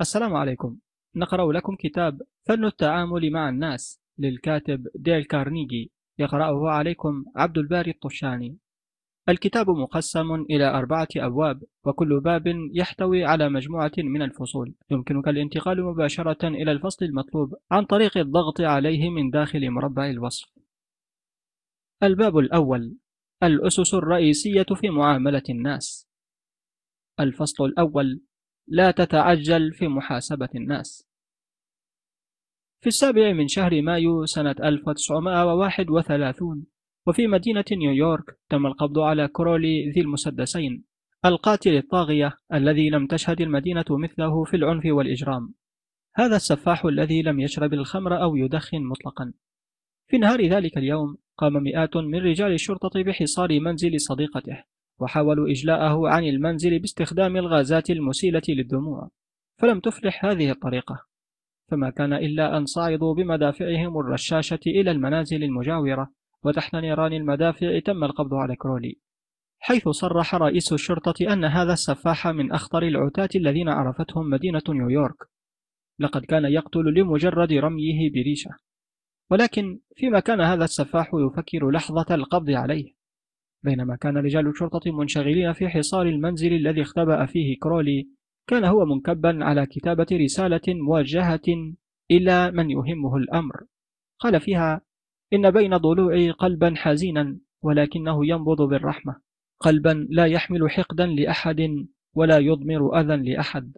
السلام عليكم. نقرأ لكم كتاب فن التعامل مع الناس للكاتب ديل كارنيجي. يقرأه عليكم عبد الباري الطشاني. الكتاب مقسم إلى أربعة أبواب وكل باب يحتوي على مجموعة من الفصول. يمكنك الانتقال مباشرة إلى الفصل المطلوب عن طريق الضغط عليه من داخل مربع الوصف. الباب الأول الأسس الرئيسية في معاملة الناس. الفصل الأول لا تتعجل في محاسبة الناس. في السابع من شهر مايو سنة 1931 وفي مدينة نيويورك تم القبض على كرولي ذي المسدسين القاتل الطاغية الذي لم تشهد المدينة مثله في العنف والإجرام. هذا السفاح الذي لم يشرب الخمر أو يدخن مطلقا. في نهار ذلك اليوم قام مئات من رجال الشرطة بحصار منزل صديقته. وحاولوا إجلاءه عن المنزل باستخدام الغازات المسيلة للدموع فلم تفلح هذه الطريقة. فما كان إلا أن صعدوا بمدافعهم الرشاشة إلى المنازل المجاورة وتحت نيران المدافع تم القبض على كرولي حيث صرح رئيس الشرطة أن هذا السفاح من أخطر العتاة الذين عرفتهم مدينة نيويورك. لقد كان يقتل لمجرد رميه بريشة. ولكن فيما كان هذا السفاح يفكر لحظة القبض عليه؟ بينما كان رجال الشرطة منشغلين في حصار المنزل الذي اختبأ فيه كرولي. كان هو منكبا على كتابة رسالة موجهة إلى من يهمه الأمر. قال فيها إن بين ضلوعي قلبا حزينا ولكنه ينبض بالرحمة. قلبا لا يحمل حقدا لأحد ولا يضمر أذى لأحد.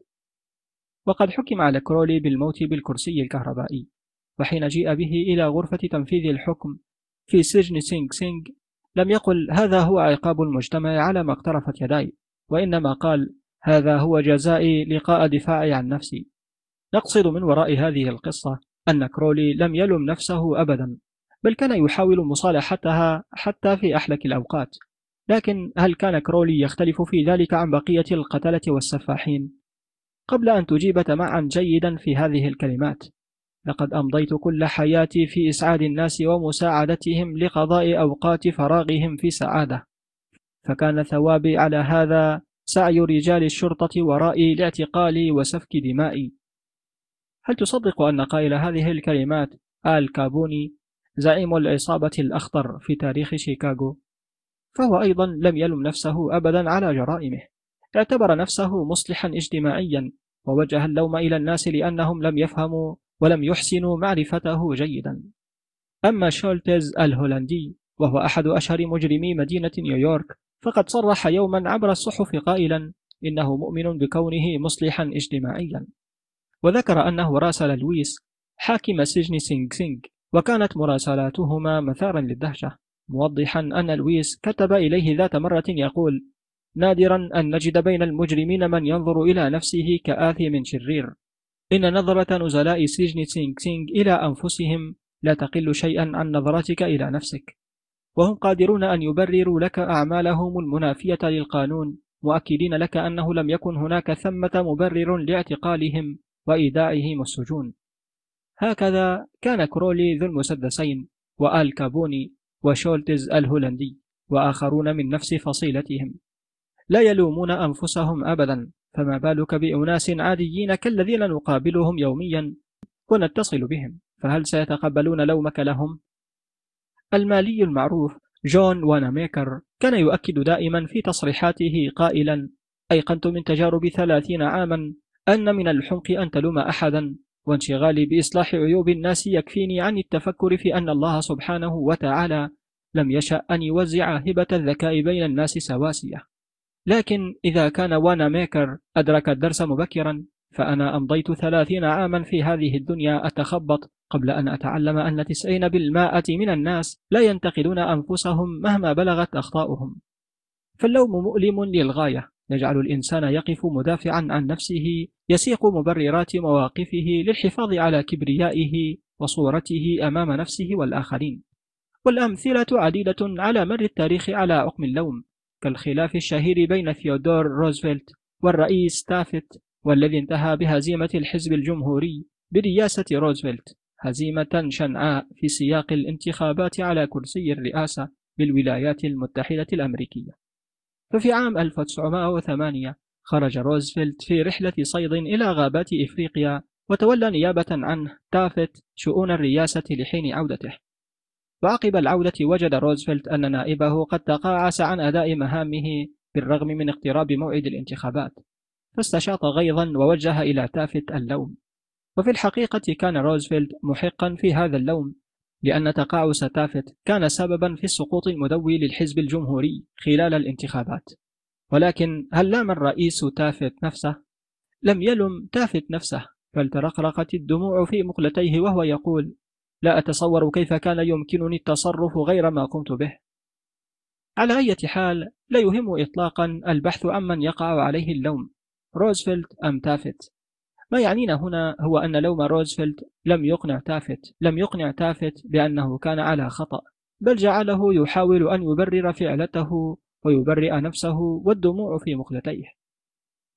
وقد حكم على كرولي بالموت بالكرسي الكهربائي. وحين جيء به إلى غرفة تنفيذ الحكم في سجن سينغ سينغ لم يقل هذا هو عقاب المجتمع على ما اقترفت يداي وإنما قال هذا هو جزائي لقاء دفاعي عن نفسي. نقصد من وراء هذه القصة أن كرولي لم يلم نفسه أبدا بل كان يحاول مصالحتها حتى في أحلك الأوقات. لكن هل كان كرولي يختلف في ذلك عن بقية القتلة والسفاحين؟ قبل أن تجيب تمعن جيدا في هذه الكلمات. لقد أمضيت كل حياتي في إسعاد الناس ومساعدتهم لقضاء أوقات فراغهم في سعادة. فكان ثوابي على هذا سعي رجال الشرطة ورائي لاعتقالي وسفك دمائي. هل تصدق أن قائل هذه الكلمات آل كابوني زعيم العصابة الأخطر في تاريخ شيكاغو؟ فهو أيضا لم يلم نفسه أبدا على جرائمه. اعتبر نفسه مصلحا اجتماعيا ووجه اللوم إلى الناس لأنهم لم يفهموا ولم يحسنوا معرفته جيدا. أما شولتز الهولندي وهو أحد أشهر مجرمي مدينة نيويورك فقد صرح يوما عبر الصحف قائلا إنه مؤمن بكونه مصلحا اجتماعيا. وذكر أنه راسل لويس حاكم سجن سينغ سينغ وكانت مراسلاتهما مثارا للدهشة. موضحا أن لويس كتب إليه ذات مرة يقول نادرا أن نجد بين المجرمين من ينظر إلى نفسه كآثم شرير. إن نظرة نزلاء سجن سينغ سينغ إلى أنفسهم لا تقل شيئا عن نظرتك إلى نفسك. وهم قادرون أن يبرروا لك أعمالهم المنافية للقانون مؤكدين لك أنه لم يكن هناك ثمة مبرر لاعتقالهم وإيداعهم السجون. هكذا كان كرولي ذو المسدسين وآل كابوني وشولتز الهولندي وآخرون من نفس فصيلتهم. لا يلومون أنفسهم أبدا. فما بالك بأناس عاديين كالذين نقابلهم يوميا ونتصل بهم فهل سيتقبلون لومك لهم؟ المالي المعروف جون واناميكر كان يؤكد دائما في تصريحاته قائلا أيقنت من تجارب ثلاثين عاما أن من الحمق أن تلوم أحدا وانشغالي بإصلاح عيوب الناس يكفيني عن التفكر في أن الله سبحانه وتعالى لم يشأ أن يوزع هبة الذكاء بين الناس سواسية لكن إذا كان وأنا ميكر أدرك الدرس مبكرا فأنا أمضيت ثلاثين عاما في هذه الدنيا أتخبط قبل أن أتعلم أن تسعين بالمائة من الناس لا ينتقدون أنفسهم مهما بلغت أخطاؤهم. فاللوم مؤلم للغاية. يجعل الإنسان يقف مدافعا عن نفسه يسيق مبررات مواقفه للحفاظ على كبريائه وصورته أمام نفسه والآخرين. والأمثلة عديدة على مر التاريخ على عقم اللوم. كالخلاف الشهير بين ثيودور روزفلت والرئيس تافت والذي انتهى بهزيمة الحزب الجمهوري برياسة روزفلت هزيمة شنعاء في سياق الانتخابات على كرسي الرئاسة بالولايات المتحدة الأمريكية. ففي عام 1908 خرج روزفلت في رحلة صيد إلى غابات إفريقيا وتولى نيابة عنه تافت شؤون الرياسة لحين عودته. وعقب العودة وجد روزفلت أن نائبه قد تقاعس عن أداء مهامه بالرغم من اقتراب موعد الانتخابات فاستشاط غيظا ووجه إلى تافت اللوم وفي الحقيقة كان روزفلت محقا في هذا اللوم لأن تقاعس تافت كان سببا في السقوط المدوي للحزب الجمهوري خلال الانتخابات ولكن هل لام الرئيس تافت نفسه؟ لم يلم تافت نفسه بل ترقرقت الدموع في مقلتيه وهو يقول لا أتصور كيف كان يمكنني التصرف غير ما قمت به. على أي حال لا يهم إطلاقا البحث عمن يقع عليه اللوم. روزفلت أم تافت؟ ما يعنينا هنا هو أن لوم روزفلت لم يقنع تافت لم يقنع تافت بأنه كان على خطأ بل جعله يحاول أن يبرر فعلته ويبرئ نفسه والدموع في مخلتيه.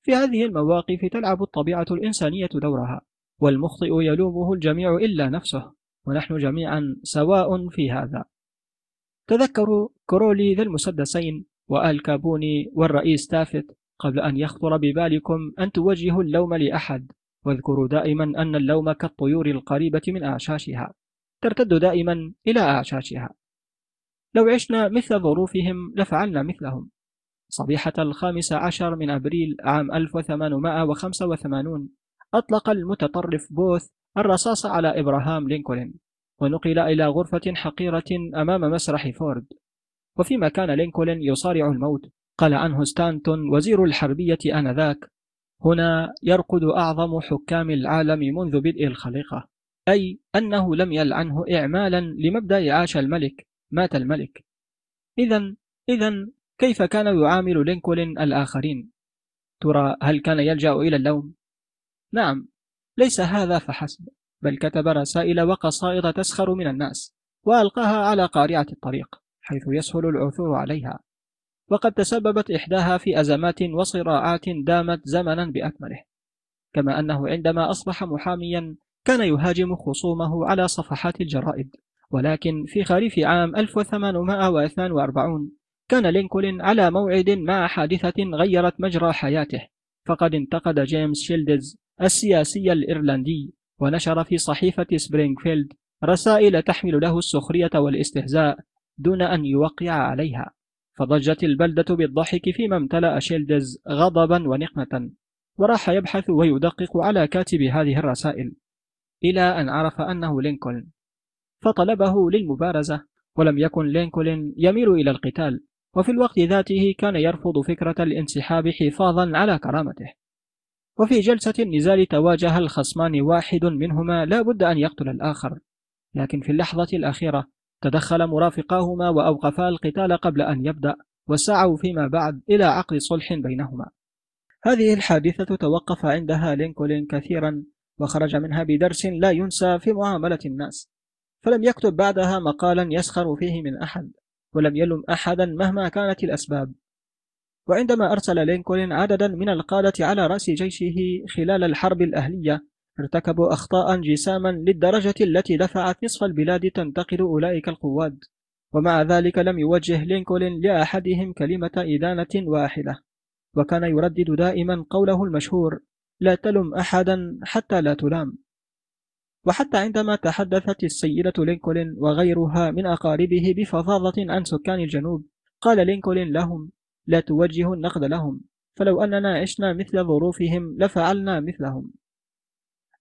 في هذه المواقف تلعب الطبيعة الإنسانية دورها والمخطئ يلومه الجميع إلا نفسه. ونحن جميعا سواء في هذا. تذكروا كرولي ذا المسدسين وآل كابوني والرئيس تافت قبل أن يخطر ببالكم أن توجهوا اللوم لأحد. واذكروا دائما أن اللوم كالطيور القريبة من أعشاشها. ترتد دائما إلى أعشاشها. لو عشنا مثل ظروفهم لفعلنا مثلهم. صبيحة الخامس عشر من أبريل عام 1885 أطلق المتطرف بوث الرصاص على إبراهام لينكولن ونقل إلى غرفة حقيرة أمام مسرح فورد وفيما كان لينكولن يصارع الموت قال عنه ستانتون وزير الحربية آنذاك هنا يرقد أعظم حكام العالم منذ بدء الخليقة أي أنه لم يلعنه إعمالا لمبدأ عاش الملك مات الملك إذا إذا كيف كان يعامل لينكولن الآخرين؟ ترى هل كان يلجأ إلى اللوم؟ نعم ليس هذا فحسب بل كتب رسائل وقصائد تسخر من الناس وألقاها على قارعة الطريق حيث يسهل العثور عليها. وقد تسببت إحداها في أزمات وصراعات دامت زمنا بأكمله كما أنه عندما أصبح محاميا كان يهاجم خصومه على صفحات الجرائد ولكن في خريف عام 1842 كان لينكولن على موعد مع حادثة غيرت مجرى حياته فقد انتقد جيمس شيلدز السياسي الإيرلندي ونشر في صحيفة سبرينغفيلد رسائل تحمل له السخرية والاستهزاء دون أن يوقع عليها. فضجت البلدة بالضحك فيما امتلأ شيلدز غضبا ونقمة وراح يبحث ويدقق على كاتب هذه الرسائل. إلى أن عرف أنه لينكولن. فطلبه للمبارزة ولم يكن لينكولن يميل إلى القتال وفي الوقت ذاته كان يرفض فكرة الانسحاب حفاظا على كرامته. وفي جلسة النزال تواجه الخصمان واحد منهما لا بد أن يقتل الآخر. لكن في اللحظة الأخيرة تدخل مرافقاهما وأوقفا القتال قبل أن يبدأ وسعوا فيما بعد إلى عقد صلح بينهما. هذه الحادثة توقف عندها لينكولن كثيرا وخرج منها بدرس لا ينسى في معاملة الناس. فلم يكتب بعدها مقالا يسخر فيه من أحد ولم يلم أحدا مهما كانت الأسباب. وعندما أرسل لينكولن عددا من القادة على رأس جيشه خلال الحرب الأهلية ارتكبوا أخطاء جساما للدرجة التي دفعت نصف البلاد تنتقد أولئك القواد. ومع ذلك لم يوجه لينكولن لأحدهم كلمة إدانة واحدة. وكان يردد دائما قوله المشهور لا تلم أحدا حتى لا تلام وحتى عندما تحدثت السيدة لينكولن وغيرها من أقاربه بفظاظة عن سكان الجنوب قال لينكولن لهم لا توجهوا النقد لهم فلو أننا عشنا مثل ظروفهم لفعلنا مثلهم.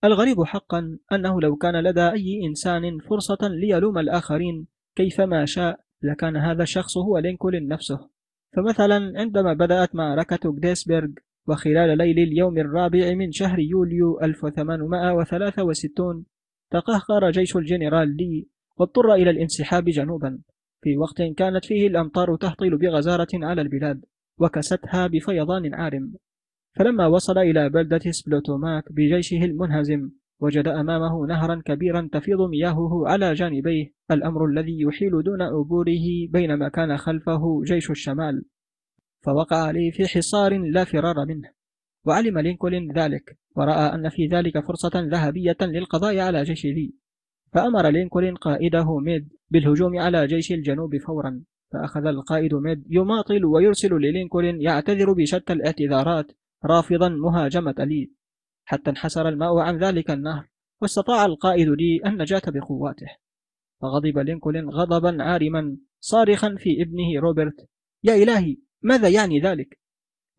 الغريب حقا أنه لو كان لدى أي إنسان فرصة ليلوم الآخرين كيفما شاء لكان هذا الشخص هو لينكولن نفسه فمثلا عندما بدأت معركة جيتسبيرغ وخلال ليل اليوم الرابع من شهر يوليو 1863 تقهقر جيش الجنرال لي واضطر إلى الانسحاب جنوبا. في وقت كانت فيه الأمطار تهطل بغزارة على البلاد وكستها بفيضان عارم. فلما وصل إلى بلدة بوتوماك بجيشه المنهزم وجد أمامه نهرا كبيرا تفيض مياهه على جانبيه الأمر الذي يحيل دون عبوره بينما كان خلفه جيش الشمال. فوقع عليه في حصار لا فرار منه. وعلم لينكولن ذلك ورأى أن في ذلك فرصة ذهبية للقضاء على جيش لي فأمر لينكولن قائده ميد بالهجوم على جيش الجنوب فورا فأخذ القائد ميد يماطل ويرسل للينكولن يعتذر بشتى الاعتذارات رافضا مهاجمة لي. حتى انحسر الماء عن ذلك النهر واستطاع القائد لي النجاة بقواته. فغضب لينكولن غضبا عارما صارخا في ابنه روبرت يا إلهي ماذا يعني ذلك؟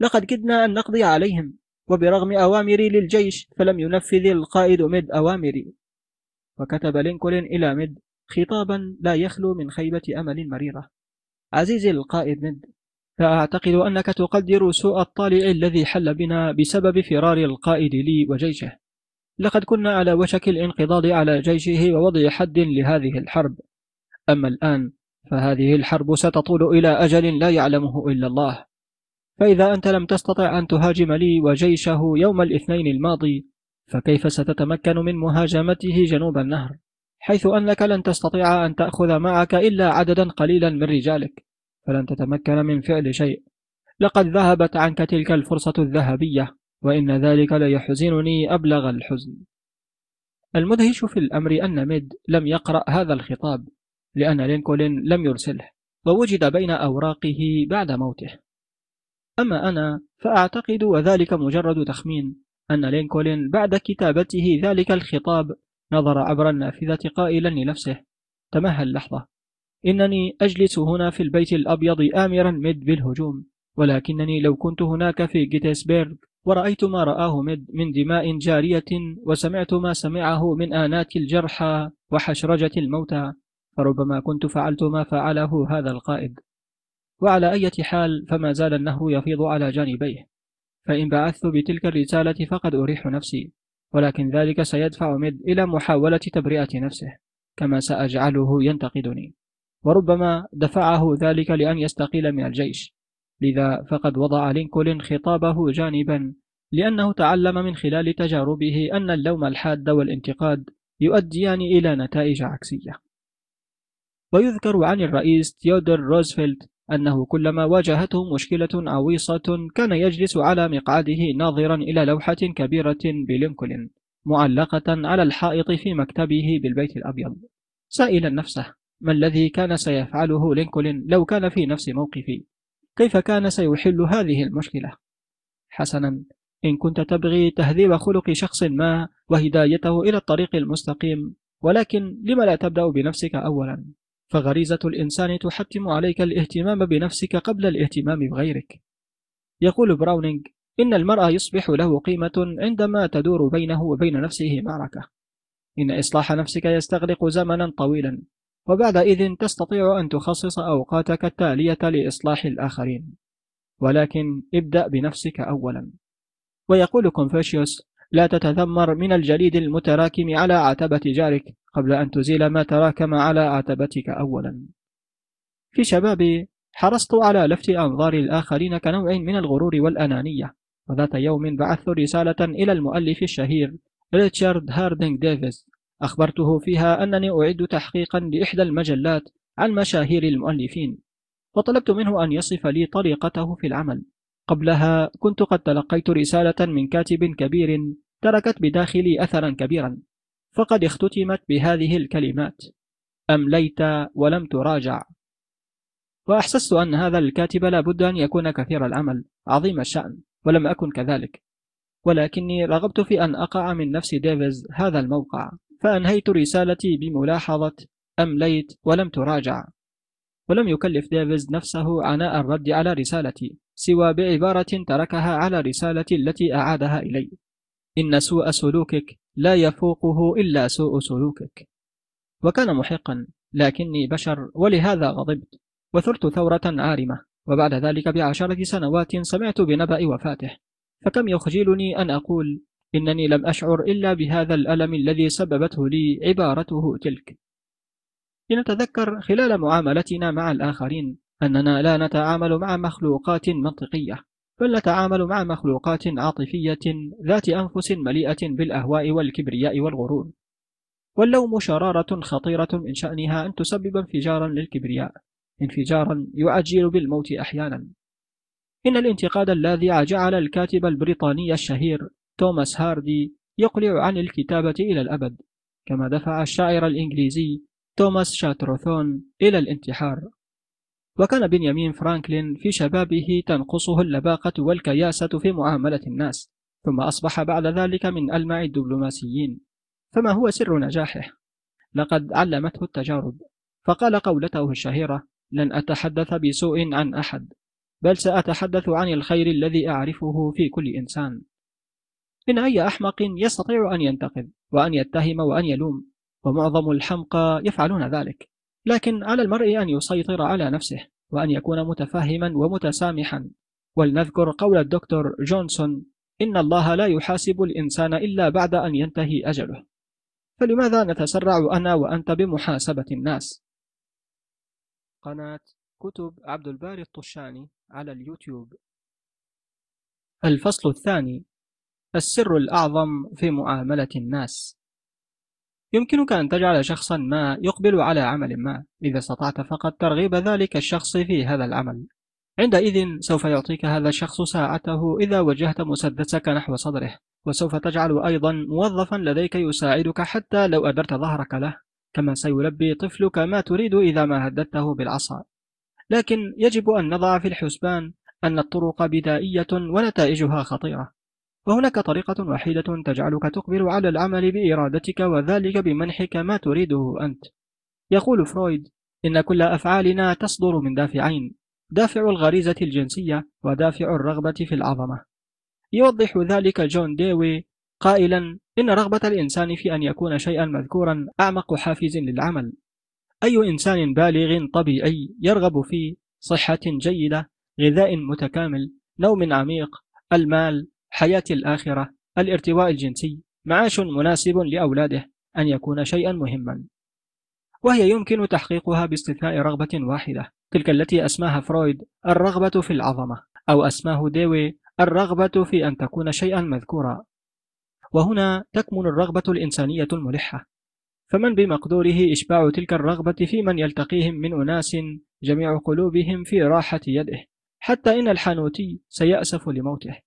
لقد كدنا أن نقضي عليهم وبرغم أوامري للجيش فلم ينفذ القائد ميد أوامري. وكتب لينكولن إلى ميد خطابا لا يخلو من خيبة أمل مريرة. عزيزي القائد ميد فأعتقد أنك تقدر سوء الطالع الذي حل بنا بسبب فرار القائد لي وجيشه. لقد كنا على وشك الانقضاض على جيشه ووضع حد لهذه الحرب. أما الآن فهذه الحرب ستطول إلى أجل لا يعلمه إلا الله. فإذا أنت لم تستطع أن تهاجم لي وجيشه يوم الاثنين الماضي فكيف ستتمكن من مهاجمته جنوب النهر؟ حيث أنك لن تستطيع أن تأخذ معك إلا عددا قليلا من رجالك فلن تتمكن من فعل شيء. لقد ذهبت عنك تلك الفرصة الذهبية وإن ذلك ليحزنني أبلغ الحزن. المدهش في الأمر أن ميد لم يقرأ هذا الخطاب لأن لينكولن لم يرسله ووجد بين أوراقه بعد موته. أما أنا فأعتقد وذلك مجرد تخمين أن لينكولن بعد كتابته ذلك الخطاب نظر عبر النافذة قائلا لنفسه تمهل لحظة إنني أجلس هنا في البيت الأبيض آمرا ميد بالهجوم ولكنني لو كنت هناك في جيتسبيرغ ورأيت ما رآه ميد من دماء جارية وسمعت ما سمعه من آنات الجرحى وحشرجة الموتى فربما كنت فعلت ما فعله هذا القائد. وعلى أي حال فما زال النهر يفيض على جانبيه فإن بعثت بتلك الرسالة فقد أريح نفسي. ولكن ذلك سيدفع ميد إلى محاولة تبرئة نفسه كما سأجعله ينتقدني. وربما دفعه ذلك لأن يستقيل من الجيش. لذا فقد وضع لينكولن خطابه جانبا لأنه تعلم من خلال تجاربه أن اللوم الحاد والانتقاد يؤديان إلى نتائج عكسية. ويذكر عن الرئيس تيودر روزفلت أنه كلما واجهته مشكلة عويصة كان يجلس على مقعده ناظرا إلى لوحة كبيرة للينكولن معلقة على الحائط في مكتبه بالبيت الأبيض. سائلا نفسه ما الذي كان سيفعله لينكولن لو كان في نفس موقفي؟ كيف كان سيحل هذه المشكلة؟ حسنا إن كنت تبغي تهذيب خلق شخص ما وهدايته إلى الطريق المستقيم ولكن لم لا تبدأ بنفسك أولا؟ فغريزة الإنسان تحتم عليك الاهتمام بنفسك قبل الاهتمام بغيرك. يقول براونينغ إن المرء يصبح له قيمة عندما تدور بينه وبين نفسه معركة. إن إصلاح نفسك يستغرق زمنا طويلا وبعدئذ تستطيع أن تخصص أوقاتك التالية لإصلاح الآخرين. ولكن ابدأ بنفسك أولا. ويقول كونفوشيوس لا تتذمر من الجليد المتراكم على عتبة جارك قبل أن تزيل ما تراكم على عتبتك أولا. في شبابي حرصت على لفت أنظار الآخرين كنوع من الغرور والأنانية. وذات يوم بعثت رسالة إلى المؤلف الشهير ريتشارد هاردينغ ديفيز. أخبرته فيها أنني أعد تحقيقا لإحدى المجلات عن مشاهير المؤلفين وطلبت منه أن يصف لي طريقته في العمل. قبلها كنت قد تلقيت رسالة من كاتب كبير تركت بداخلي أثرا كبيرا فقد اختتمت بهذه الكلمات أمليت ولم تراجع. وأحسست أن هذا الكاتب لا بد أن يكون كثير العمل عظيم الشأن ولم أكن كذلك. ولكني رغبت في أن أقع من نفس ديفيز هذا الموقع فأنهيت رسالتي بملاحظة أمليت ولم تراجع. ولم يكلف ديفيز نفسه عناء الرد على رسالتي سوى بعبارة تركها على رسالتي التي أعادها إلي. إن سوء سلوكك لا يفوقه إلا سوء سلوكك. وكان محقا لكني بشر ولهذا غضبت. وثرت ثورة عارمة وبعد ذلك بعشرة سنوات سمعت بنبأ وفاته. فكم يخجلني أن أقول إنني لم أشعر إلا بهذا الألم الذي سببته لي عبارته تلك. لنتذكر خلال معاملتنا مع الآخرين أننا لا نتعامل مع مخلوقات منطقية بل نتعامل مع مخلوقات عاطفية ذات أنفس مليئة بالأهواء والكبرياء والغرور. واللوم شرارة خطيرة من شأنها أن تسبب انفجارا للكبرياء انفجارا يعجل بالموت أحيانا. إن الانتقاد اللاذع جعل الكاتب البريطاني الشهير توماس هاردي يقلع عن الكتابة إلى الأبد كما دفع الشاعر الإنجليزي توماس شاترتون إلى الانتحار. وكان بنيامين فرانكلين في شبابه تنقصه اللباقة والكياسة في معاملة الناس ثم أصبح بعد ذلك من ألمع الدبلوماسيين. فما هو سر نجاحه؟ لقد علمته التجارب. فقال قولته الشهيرة لن أتحدث بسوء عن أحد بل سأتحدث عن الخير الذي أعرفه في كل إنسان. إن أي أحمق يستطيع أن ينتقد وأن يتهم وأن يلوم ومعظم الحمقى يفعلون ذلك. لكن على المرء أن يسيطر على نفسه وأن يكون متفهما ومتسامحا. ولنذكر قول الدكتور جونسون إن الله لا يحاسب الإنسان إلا بعد أن ينتهي أجله. فلماذا نتسرع أنا وأنت بمحاسبة الناس؟ قناة كتب عبد الباري الطشاني على اليوتيوب. الفصل الثاني السر الأعظم في معاملة الناس. يمكنك أن تجعل شخصا ما يقبل على عمل ما. إذا استطعت فقط ترغيب ذلك الشخص في هذا العمل. عندئذ سوف يعطيك هذا الشخص ساعته إذا وجهت مسدسك نحو صدره. وسوف تجعل أيضا موظفا لديك يساعدك حتى لو أدرت ظهرك له. كما سيلبي طفلك ما تريد إذا ما هددته بالعصا. لكن يجب أن نضع في الحسبان أن الطرق بدائية ونتائجها خطيرة. وهناك طريقة وحيدة تجعلك تقبل على العمل بإرادتك وذلك بمنحك ما تريده أنت. يقول فرويد إن كل أفعالنا تصدر من دافعين دافع الغريزة الجنسية ودافع الرغبة في العظمة. يوضح ذلك جون ديوي قائلا إن رغبة الإنسان في أن يكون شيئا مذكورا أعمق حافز للعمل. أي إنسان بالغ طبيعي يرغب في صحة جيدة غذاء متكامل نوم عميق المال حياة الآخرة الارتواء الجنسي معاش مناسب لأولاده أن يكون شيئا مهما. وهي يمكن تحقيقها باستثناء رغبة واحدة تلك التي أسماها فرويد الرغبة في العظمة أو أسماه ديوي الرغبة في أن تكون شيئا مذكورا. وهنا تكمن الرغبة الإنسانية الملحة. فمن بمقدوره إشباع تلك الرغبة في من يلتقيهم من أناس جميع قلوبهم في راحة يده حتى إن الحانوتي سيأسف لموته.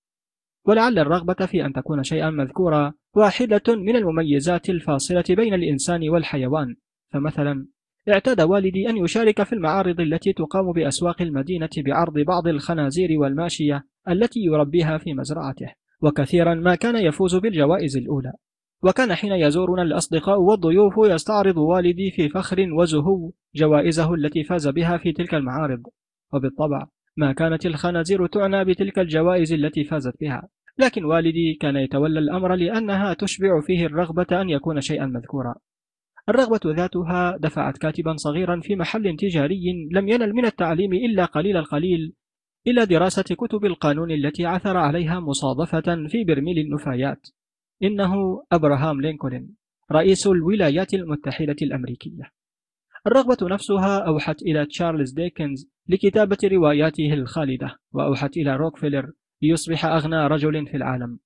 ولعل الرغبة في أن تكون شيئا مذكورا واحدة من المميزات الفاصلة بين الإنسان والحيوان. فمثلا اعتاد والدي أن يشارك في المعارض التي تقام بأسواق المدينة بعرض بعض الخنازير والماشية التي يربيها في مزرعته وكثيرا ما كان يفوز بالجوائز الأولى. وكان حين يزورنا الأصدقاء والضيوف يستعرض والدي في فخر وزهو جوائزه التي فاز بها في تلك المعارض. وبالطبع ما كانت الخنازير تعنى بتلك الجوائز التي فازت بها. لكن والدي كان يتولى الأمر لأنها تشبع فيه الرغبة أن يكون شيئا مذكورا. الرغبة ذاتها دفعت كاتبا صغيرا في محل تجاري لم ينل من التعليم إلا قليل القليل إلى دراسة كتب القانون التي عثر عليها مصادفة في برميل النفايات. إنه أبراهام لينكولن رئيس الولايات المتحدة الأمريكية. الرغبة نفسها أوحت إلى تشارلز ديكنز لكتابة رواياته الخالدة وأوحت إلى روكفيلر ليصبح أغنى رجل في العالم.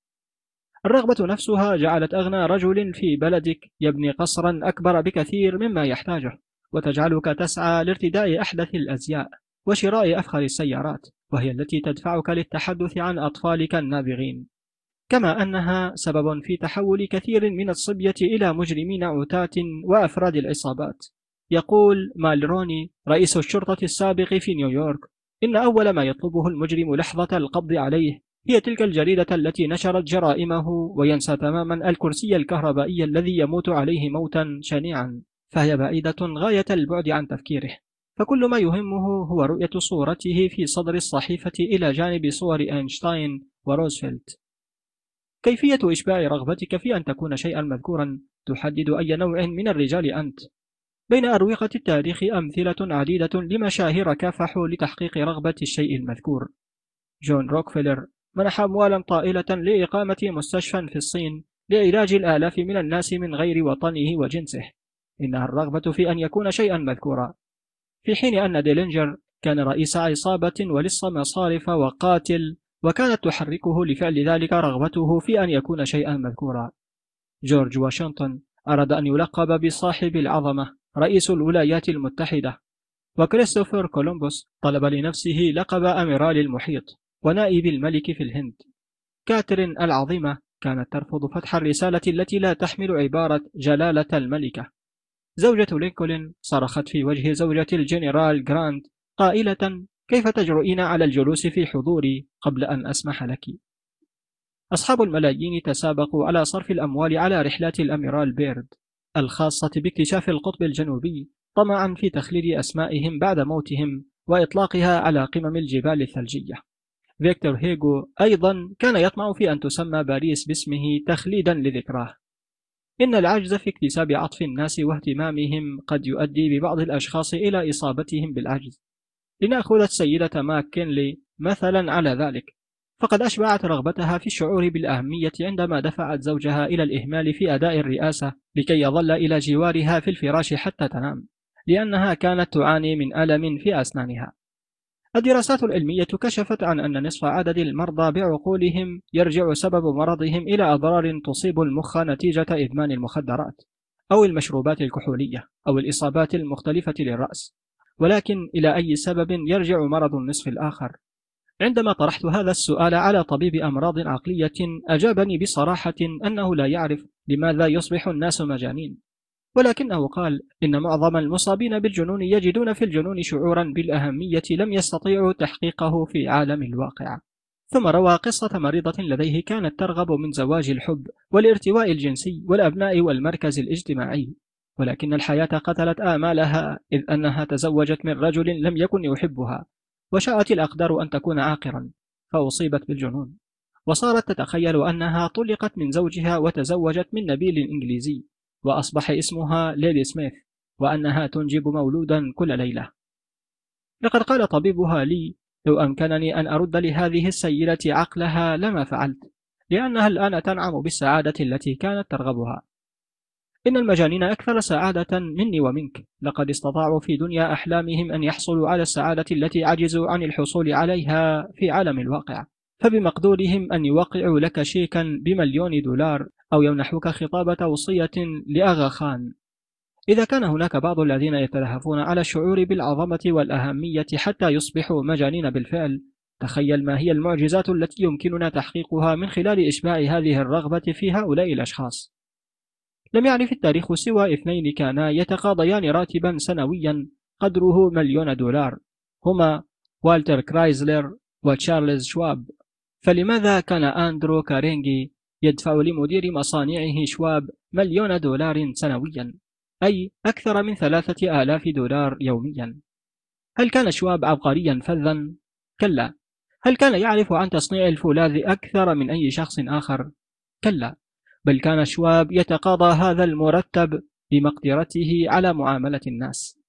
الرغبة نفسها جعلت أغنى رجل في بلدك يبني قصرا أكبر بكثير مما يحتاجه وتجعلك تسعى لارتداء أحدث الأزياء وشراء أفخر السيارات وهي التي تدفعك للتحدث عن أطفالك النابغين. كما أنها سبب في تحول كثير من الصبية إلى مجرمين عتاة وأفراد العصابات. يقول مالروني رئيس الشرطة السابق في نيويورك إن أول ما يطلبه المجرم لحظة القبض عليه هي تلك الجريدة التي نشرت جرائمه وينسى تماما الكرسي الكهربائي الذي يموت عليه موتا شنيعا فهي بعيدة غاية البعد عن تفكيره. فكل ما يهمه هو رؤية صورته في صدر الصحيفة إلى جانب صور أينشتاين وروزفلت. كيفية إشباع رغبتك في أن تكون شيئا مذكورا تحدد أي نوع من الرجال أنت؟ بين أروقة التاريخ أمثلة عديدة لمشاهير كافحوا لتحقيق رغبة الشيء المذكور. جون روكفيلر منح أموالا طائلة لإقامة مستشفى في الصين لعلاج الآلاف من الناس من غير وطنه وجنسه. إنها الرغبة في أن يكون شيئا مذكورا. في حين أن ديلينجر كان رئيس عصابة ولص مصارف وقاتل وكانت تحركه لفعل ذلك رغبته في أن يكون شيئا مذكورا. جورج واشنطن أراد أن يلقب بصاحب العظمة. رئيس الولايات المتحدة. وكريستوفر كولومبوس طلب لنفسه لقب أميرال المحيط ونائب الملك في الهند. كاترين العظيمة كانت ترفض فتح الرسالة التي لا تحمل عبارة جلالة الملكة. زوجة لينكولن صرخت في وجه زوجة الجنرال جرانت قائلة كيف تجرؤين على الجلوس في حضوري قبل أن أسمح لك؟ أصحاب الملايين تسابقوا على صرف الأموال على رحلات الأميرال بيرد. الخاصة باكتشاف القطب الجنوبي طمعا في تخليد أسمائهم بعد موتهم وإطلاقها على قمم الجبال الثلجية. فيكتور هيغو أيضا كان يطمع في أن تسمى باريس باسمه تخليدا لذكراه. إن العجز في اكتساب عطف الناس واهتمامهم قد يؤدي ببعض الأشخاص إلى إصابتهم بالعجز. لنأخذ السيدة ماك كينلي مثلا على ذلك. فقد أشبعت رغبتها في الشعور بالأهمية عندما دفعت زوجها إلى الإهمال في أداء الرئاسة لكي يظل إلى جوارها في الفراش حتى تنام لأنها كانت تعاني من ألم في أسنانها. الدراسات العلمية كشفت عن أن نصف عدد المرضى بعقولهم يرجع سبب مرضهم إلى أضرار تصيب المخ نتيجة إدمان المخدرات أو المشروبات الكحولية أو الإصابات المختلفة للرأس ولكن إلى أي سبب يرجع مرض النصف الآخر؟ عندما طرحت هذا السؤال على طبيب أمراض عقلية أجابني بصراحة أنه لا يعرف لماذا يصبح الناس مجانين. ولكنه قال إن معظم المصابين بالجنون يجدون في الجنون شعورا بالأهمية لم يستطيعوا تحقيقه في عالم الواقع. ثم روى قصة مريضة لديه كانت ترغب من زواج الحب والارتواء الجنسي والأبناء والمركز الاجتماعي. ولكن الحياة قتلت آمالها إذ أنها تزوجت من رجل لم يكن يحبها. وشاءت الأقدار أن تكون عاقرا فأصيبت بالجنون. وصارت تتخيل أنها طلقت من زوجها وتزوجت من نبيل إنجليزي وأصبح اسمها ليدي سميث وأنها تنجب مولودا كل ليلة. لقد قال طبيبها لي لو أمكنني أن أرد لهذه السيدة عقلها لما فعلت لأنها الآن تنعم بالسعادة التي كانت ترغبها. إن المجانين أكثر سعادة مني ومنك. لقد استطاعوا في دنيا أحلامهم أن يحصلوا على السعادة التي عجزوا عن الحصول عليها في عالم الواقع. فبمقدورهم أن يوقعوا لك شيكا بمليون دولار أو يمنحوك خطاب توصية لأغا خان. إذا كان هناك بعض الذين يتلهفون على الشعور بالعظمة والأهمية حتى يصبحوا مجانين بالفعل تخيل ما هي المعجزات التي يمكننا تحقيقها من خلال إشباع هذه الرغبة في هؤلاء الأشخاص. لم يعرف التاريخ سوى اثنين كانا يتقاضيان راتبا سنويا قدره مليون دولار. هما والتر كرايزلر وتشارلز شواب. فلماذا كان أندرو كارنيجي يدفع لمدير مصانعه شواب مليون دولار سنويا؟ أي أكثر من ثلاثة آلاف دولار يوميا. هل كان شواب عبقريا فذا؟ كلا. هل كان يعرف عن تصنيع الفولاذ أكثر من أي شخص آخر؟ كلا. بل كان شواب يتقاضى هذا المرتب بمقدرته على معاملة الناس.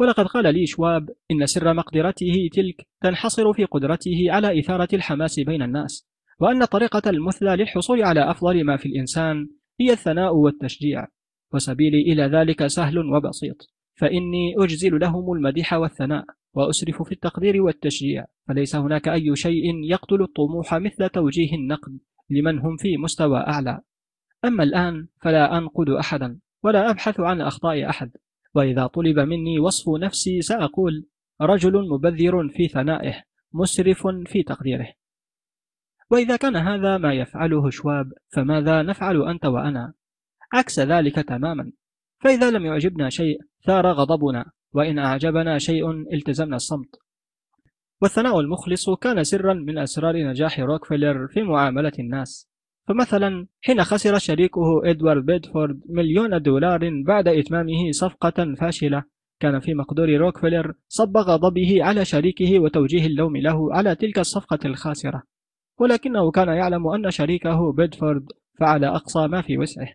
ولقد قال لي شواب إن سر مقدرته تلك تنحصر في قدرته على إثارة الحماس بين الناس وأن الطريقة المثلى للحصول على أفضل ما في الإنسان هي الثناء والتشجيع وسبيلي إلى ذلك سهل وبسيط فإني أجزل لهم المديح والثناء وأسرف في التقدير والتشجيع فليس هناك أي شيء يقتل الطموح مثل توجيه النقد لمن هم في مستوى أعلى. أما الآن فلا أنقد أحدا ولا أبحث عن أخطاء أحد وإذا طلب مني وصف نفسي سأقول رجل مبذر في ثنائه مسرف في تقديره. وإذا كان هذا ما يفعله شواب فماذا نفعل أنت وأنا؟ عكس ذلك تماما. فإذا لم يعجبنا شيء ثار غضبنا وإن أعجبنا شيء التزمنا الصمت. والثناء المخلص كان سرا من أسرار نجاح روكفيلر في معاملة الناس. فمثلا حين خسر شريكه إدوارد بيدفورد مليون دولار بعد إتمامه صفقة فاشلة كان في مقدور روكفيلر صب غضبه على شريكه وتوجيه اللوم له على تلك الصفقة الخاسرة. ولكنه كان يعلم أن شريكه بيدفورد فعل أقصى ما في وسعه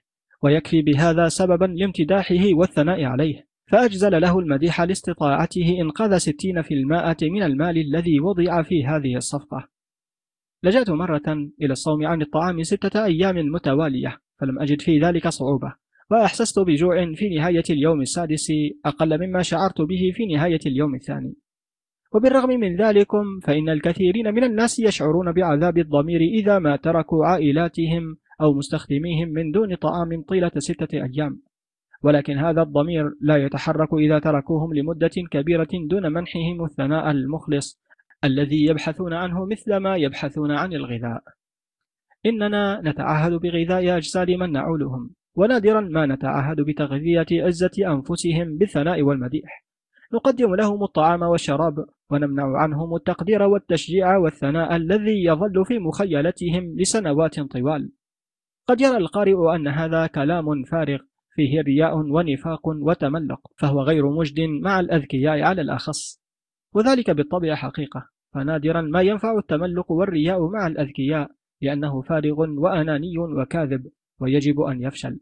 ويكفي بهذا سببا لامتداحه والثناء عليه. فأجزل له المديح لاستطاعته إنقاذ 60% من المال الذي وضع في هذه الصفقة. لجأت مرة إلى الصوم عن الطعام ستة أيام متوالية فلم أجد في ذلك صعوبة وأحسست بجوع في نهاية اليوم السادس أقل مما شعرت به في نهاية اليوم الثاني. وبالرغم من ذلكم فإن الكثيرين من الناس يشعرون بعذاب الضمير إذا ما تركوا عائلاتهم أو مستخدميهم من دون طعام طيلة ستة أيام. ولكن هذا الضمير لا يتحرك إذا تركوهم لمدة كبيرة دون منحهم الثناء المخلص الذي يبحثون عنه مثل ما يبحثون عن الغذاء. إننا نتعهد بغذاء أجساد من نعولهم ونادرا ما نتعهد بتغذية عزة أنفسهم بالثناء والمديح. نقدم لهم الطعام والشراب ونمنع عنهم التقدير والتشجيع والثناء الذي يظل في مخيلتهم لسنوات طوال. قد يرى القارئ أن هذا كلام فارغ فيه رياء ونفاق وتملق فهو غير مجد مع الأذكياء على الأخص. وذلك بالطبع حقيقة. فنادرا ما ينفع التملق والرياء مع الأذكياء لأنه فارغ وأناني وكاذب ويجب أن يفشل.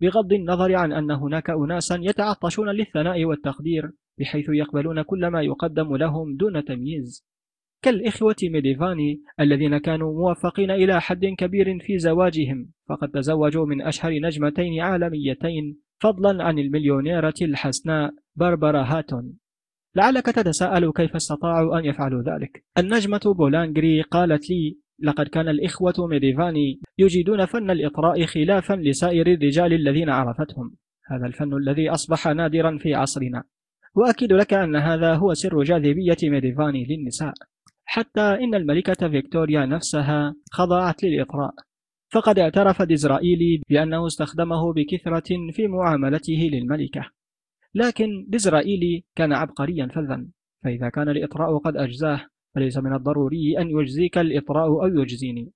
بغض النظر عن أن هناك أناسا يتعطشون للثناء والتقدير بحيث يقبلون كل ما يقدم لهم دون تمييز. كالإخوة ميديفاني الذين كانوا موفقين إلى حد كبير في زواجهم فقد تزوجوا من أشهر نجمتين عالميتين فضلا عن المليونيرة الحسناء باربرا هاتون. لعلك تتساءل كيف استطاعوا أن يفعلوا ذلك. النجمة بولا نجري قالت لي لقد كان الإخوة ميديفاني يجيدون فن الإطراء خلافا لسائر الرجال الذين عرفتهم. هذا الفن الذي أصبح نادرا في عصرنا. وأؤكد لك أن هذا هو سر جاذبية ميديفاني للنساء. حتى إن الملكة فيكتوريا نفسها خضعت للإطراء. فقد اعترف ديزرائيلي بأنه استخدمه بكثرة في معاملته للملكة. لكن ديزرائيلي كان عبقريا فذا فإذا كان الإطراء قد أجزاه فليس من الضروري أن يجزيك الإطراء أو يجزيني.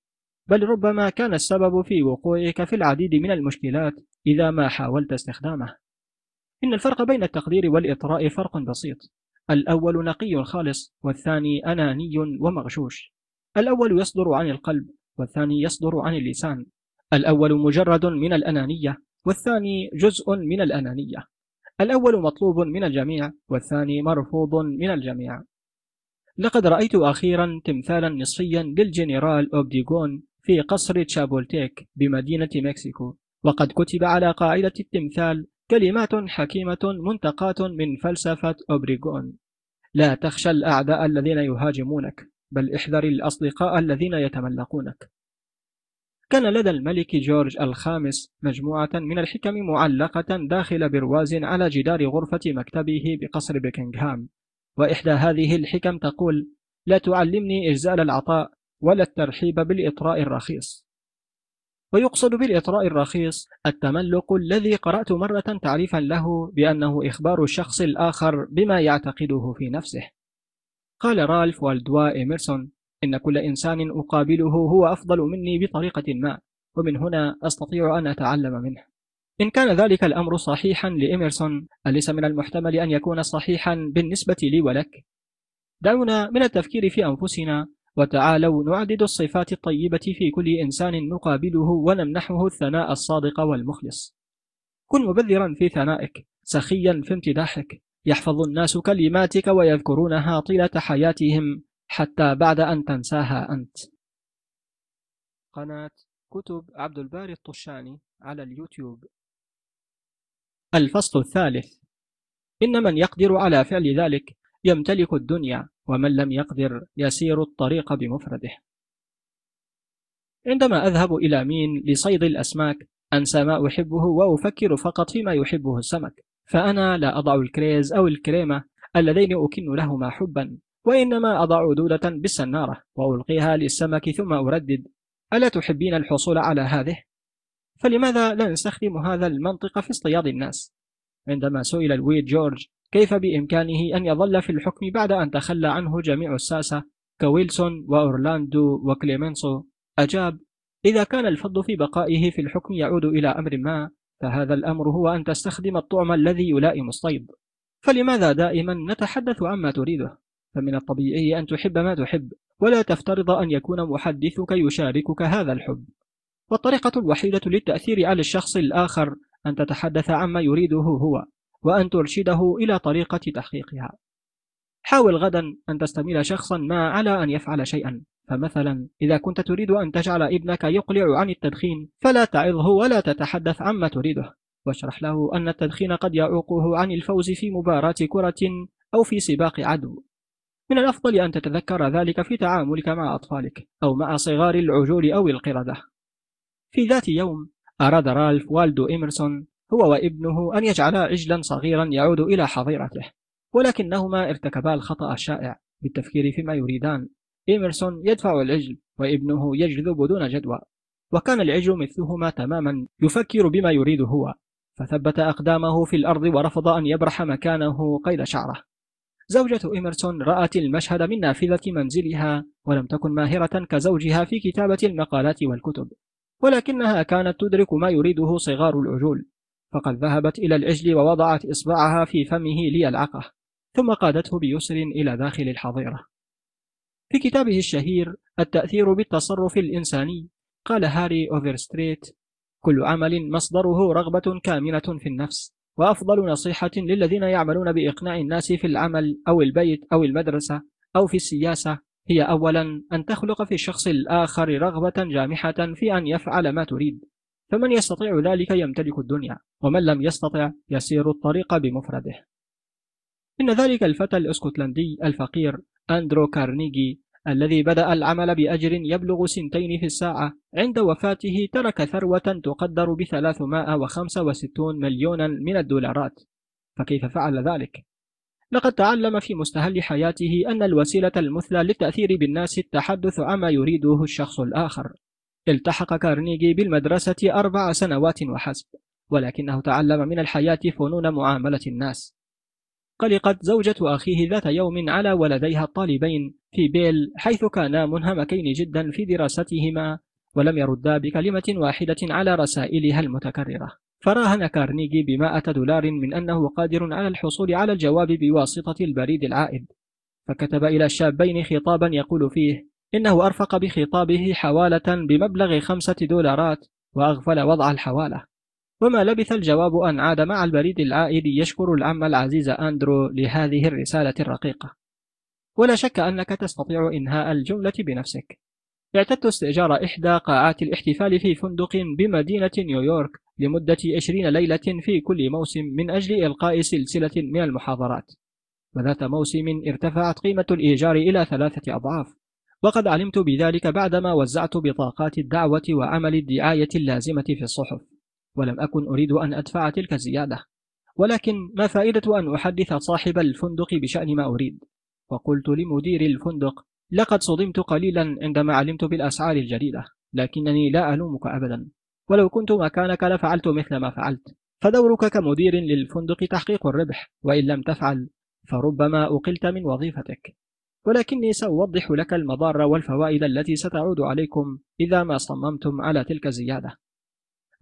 بل ربما كان السبب في وقوعك في العديد من المشكلات إذا ما حاولت استخدامه. إن الفرق بين التقدير والإطراء فرق بسيط. الأول نقي خالص والثاني أناني ومغشوش. الأول يصدر عن القلب والثاني يصدر عن اللسان. الأول مجرد من الأنانية والثاني جزء من الأنانية. الأول مطلوب من الجميع والثاني مرفوض من الجميع. لقد رأيت أخيرا تمثالا نصفيا للجنرال أوبريغون في قصر تشابولتيك بمدينة مكسيكو وقد كتب على قاعدة التمثال كلمات حكيمة منتقاة من فلسفة أوبريغون لا تخشى الأعداء الذين يهاجمونك بل احذر الأصدقاء الذين يتملقونك. كان لدى الملك جورج الخامس مجموعة من الحكم معلقة داخل برواز على جدار غرفة مكتبه بقصر بكنغهام وإحدى هذه الحكم تقول لا تعلمني إجزال العطاء ولا الترحيب بالإطراء الرخيص. ويقصد بالإطراء الرخيص التملق الذي قرأت مرة تعريفا له بأنه إخبار الشخص الآخر بما يعتقده في نفسه. قال رالف والدوا إيمرسون إن كل إنسان أقابله هو أفضل مني بطريقة ما ومن هنا أستطيع أن أتعلم منه إن كان ذلك الأمر صحيحا لإيمرسون أليس من المحتمل أن يكون صحيحا بالنسبة لي ولك؟ دعونا من التفكير في أنفسنا وتعالوا نعدد الصفات الطيبة في كل إنسان نقابله ونمنحه الثناء الصادق والمخلص كن مبذرا في ثنائك سخيا في امتداحك يحفظ الناس كلماتك ويذكرونها طيلة حياتهم حتى بعد أن تنساها أنت. قناة كتب عبد الباري الطشاني على اليوتيوب. الفصل الثالث. إن من يقدر على فعل ذلك يمتلك الدنيا ومن لم يقدر يسير الطريق بمفرده. عندما أذهب إلى مين لصيد الأسماك أنسى ما أحبه وأفكر فقط فيما يحبه السمك فأنا لا أضع الكريز أو الكريمة اللذين أكن لهما حبا. وإنما أضع دودة بالسنارة وألقيها للسمك ثم أردد. ألا تحبين الحصول على هذه؟ فلماذا لا نستخدم هذا المنطق في اصطياد الناس؟ عندما سئل لويد جورج كيف بإمكانه أن يظل في الحكم بعد أن تخلى عنه جميع الساسة؟ كويلسون وأورلاندو وكليمنسو. أجاب إذا كان الفضل في بقائه في الحكم يعود إلى أمر ما فهذا الأمر هو أن تستخدم الطعم الذي يلائم الصيد. فلماذا دائما نتحدث عما تريده؟ فمن الطبيعي أن تحب ما تحب ولا تفترض أن يكون محدثك يشاركك هذا الحب. والطريقة الوحيدة للتأثير على الشخص الآخر أن تتحدث عما يريده هو وأن ترشده إلى طريقة تحقيقها. حاول غدا أن تستميل شخصا ما على أن يفعل شيئا. فمثلا إذا كنت تريد أن تجعل ابنك يقلع عن التدخين فلا تعظه ولا تتحدث عما تريده. واشرح له أن التدخين قد يعوقه عن الفوز في مباراة كرة أو في سباق عدو. من الأفضل أن تتذكر ذلك في تعاملك مع أطفالك أو مع صغار العجول أو القردة. في ذات يوم أراد رالف والدو إيمرسون هو وابنه أن يجعلا عجلا صغيرا يعود إلى حظيرته ولكنهما ارتكبا الخطأ الشائع بالتفكير فيما يريدان. إيمرسون يدفع العجل وابنه يجذب دون جدوى وكان العجل مثلهما تماما يفكر بما يريد هو فثبت أقدامه في الأرض ورفض أن يبرح مكانه قيد شعره. زوجة إيمرسون رأت المشهد من نافذة منزلها ولم تكن ماهرة كزوجها في كتابة المقالات والكتب ولكنها كانت تدرك ما يريده صغار العجول فقد ذهبت إلى العجل ووضعت إصبعها في فمه ليلعقه ثم قادته بيسر إلى داخل الحظيرة. في كتابه الشهير التأثير بالتصرف الإنساني قال هاري أوفرستريت كل عمل مصدره رغبة كامنة في النفس وأفضل نصيحة للذين يعملون بإقناع الناس في العمل أو البيت أو المدرسة أو في السياسة هي أولا أن تخلق في الشخص الآخر رغبة جامحة في أن يفعل ما تريد. فمن يستطيع ذلك يمتلك الدنيا ومن لم يستطع يسير الطريق بمفرده. إن ذلك الفتى الأسكتلندي الفقير أندرو كارنيجي الذي بدأ العمل بأجر يبلغ سنتين في الساعة. عند وفاته ترك ثروة تقدر ب 365 مليونا من الدولارات. فكيف فعل ذلك؟ لقد تعلم في مستهل حياته أن الوسيلة المثلى للتأثير بالناس التحدث عما يريده الشخص الآخر. التحق كارنيجي بالمدرسة أربع سنوات وحسب ولكنه تعلم من الحياة فنون معاملة الناس. قلقت زوجة أخيه ذات يوم على ولديها الطالبين في بيل حيث كانا منهمكين جدا في دراستهما ولم يردا بكلمة واحدة على رسائلها المتكررة. فراهن كارنيجي بمائة دولار من أنه قادر على الحصول على الجواب بواسطة البريد العائد. فكتب إلى الشابين خطابا يقول فيه إنه أرفق بخطابه حوالة بمبلغ خمسة دولارات وأغفل وضع الحوالة. وما لبث الجواب أن عاد مع البريد العائد يشكر العم العزيز أندرو لهذه الرسالة الرقيقة. ولا شك أنك تستطيع إنهاء الجملة بنفسك. اعتدت استئجار إحدى قاعات الاحتفال في فندق بمدينة نيويورك لمدة 20 ليلة في كل موسم من أجل إلقاء سلسلة من المحاضرات. وذات موسم ارتفعت قيمة الإيجار إلى ثلاثة أضعاف. وقد علمت بذلك بعدما وزعت بطاقات الدعوة وعمل الدعاية اللازمة في الصحف. ولم أكن أريد أن أدفع تلك الزيادة. ولكن ما فائدة أن أحدث صاحب الفندق بشأن ما أريد؟ وقلت لمدير الفندق لقد صدمت قليلا عندما علمت بالأسعار الجديدة لكنني لا ألومك أبدا. ولو كنت مكانك لفعلت مثل ما فعلت. فدورك كمدير للفندق تحقيق الربح وإن لم تفعل فربما أقلت من وظيفتك. ولكني سأوضح لك المضار والفوائد التي ستعود عليكم إذا ما صممتم على تلك الزيادة.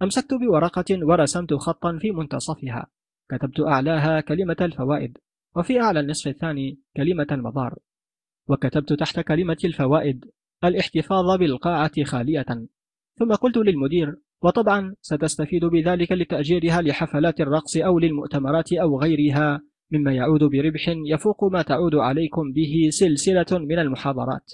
أمسكت بورقة ورسمت خطا في منتصفها. كتبت أعلاها كلمة الفوائد وفي أعلى النصف الثاني كلمة المضار. وكتبت تحت كلمة الفوائد الاحتفاظ بالقاعة خالية. ثم قلت للمدير وطبعا ستستفيد بذلك لتأجيرها لحفلات الرقص أو للمؤتمرات أو غيرها مما يعود بربح يفوق ما تعود عليكم به سلسلة من المحاضرات.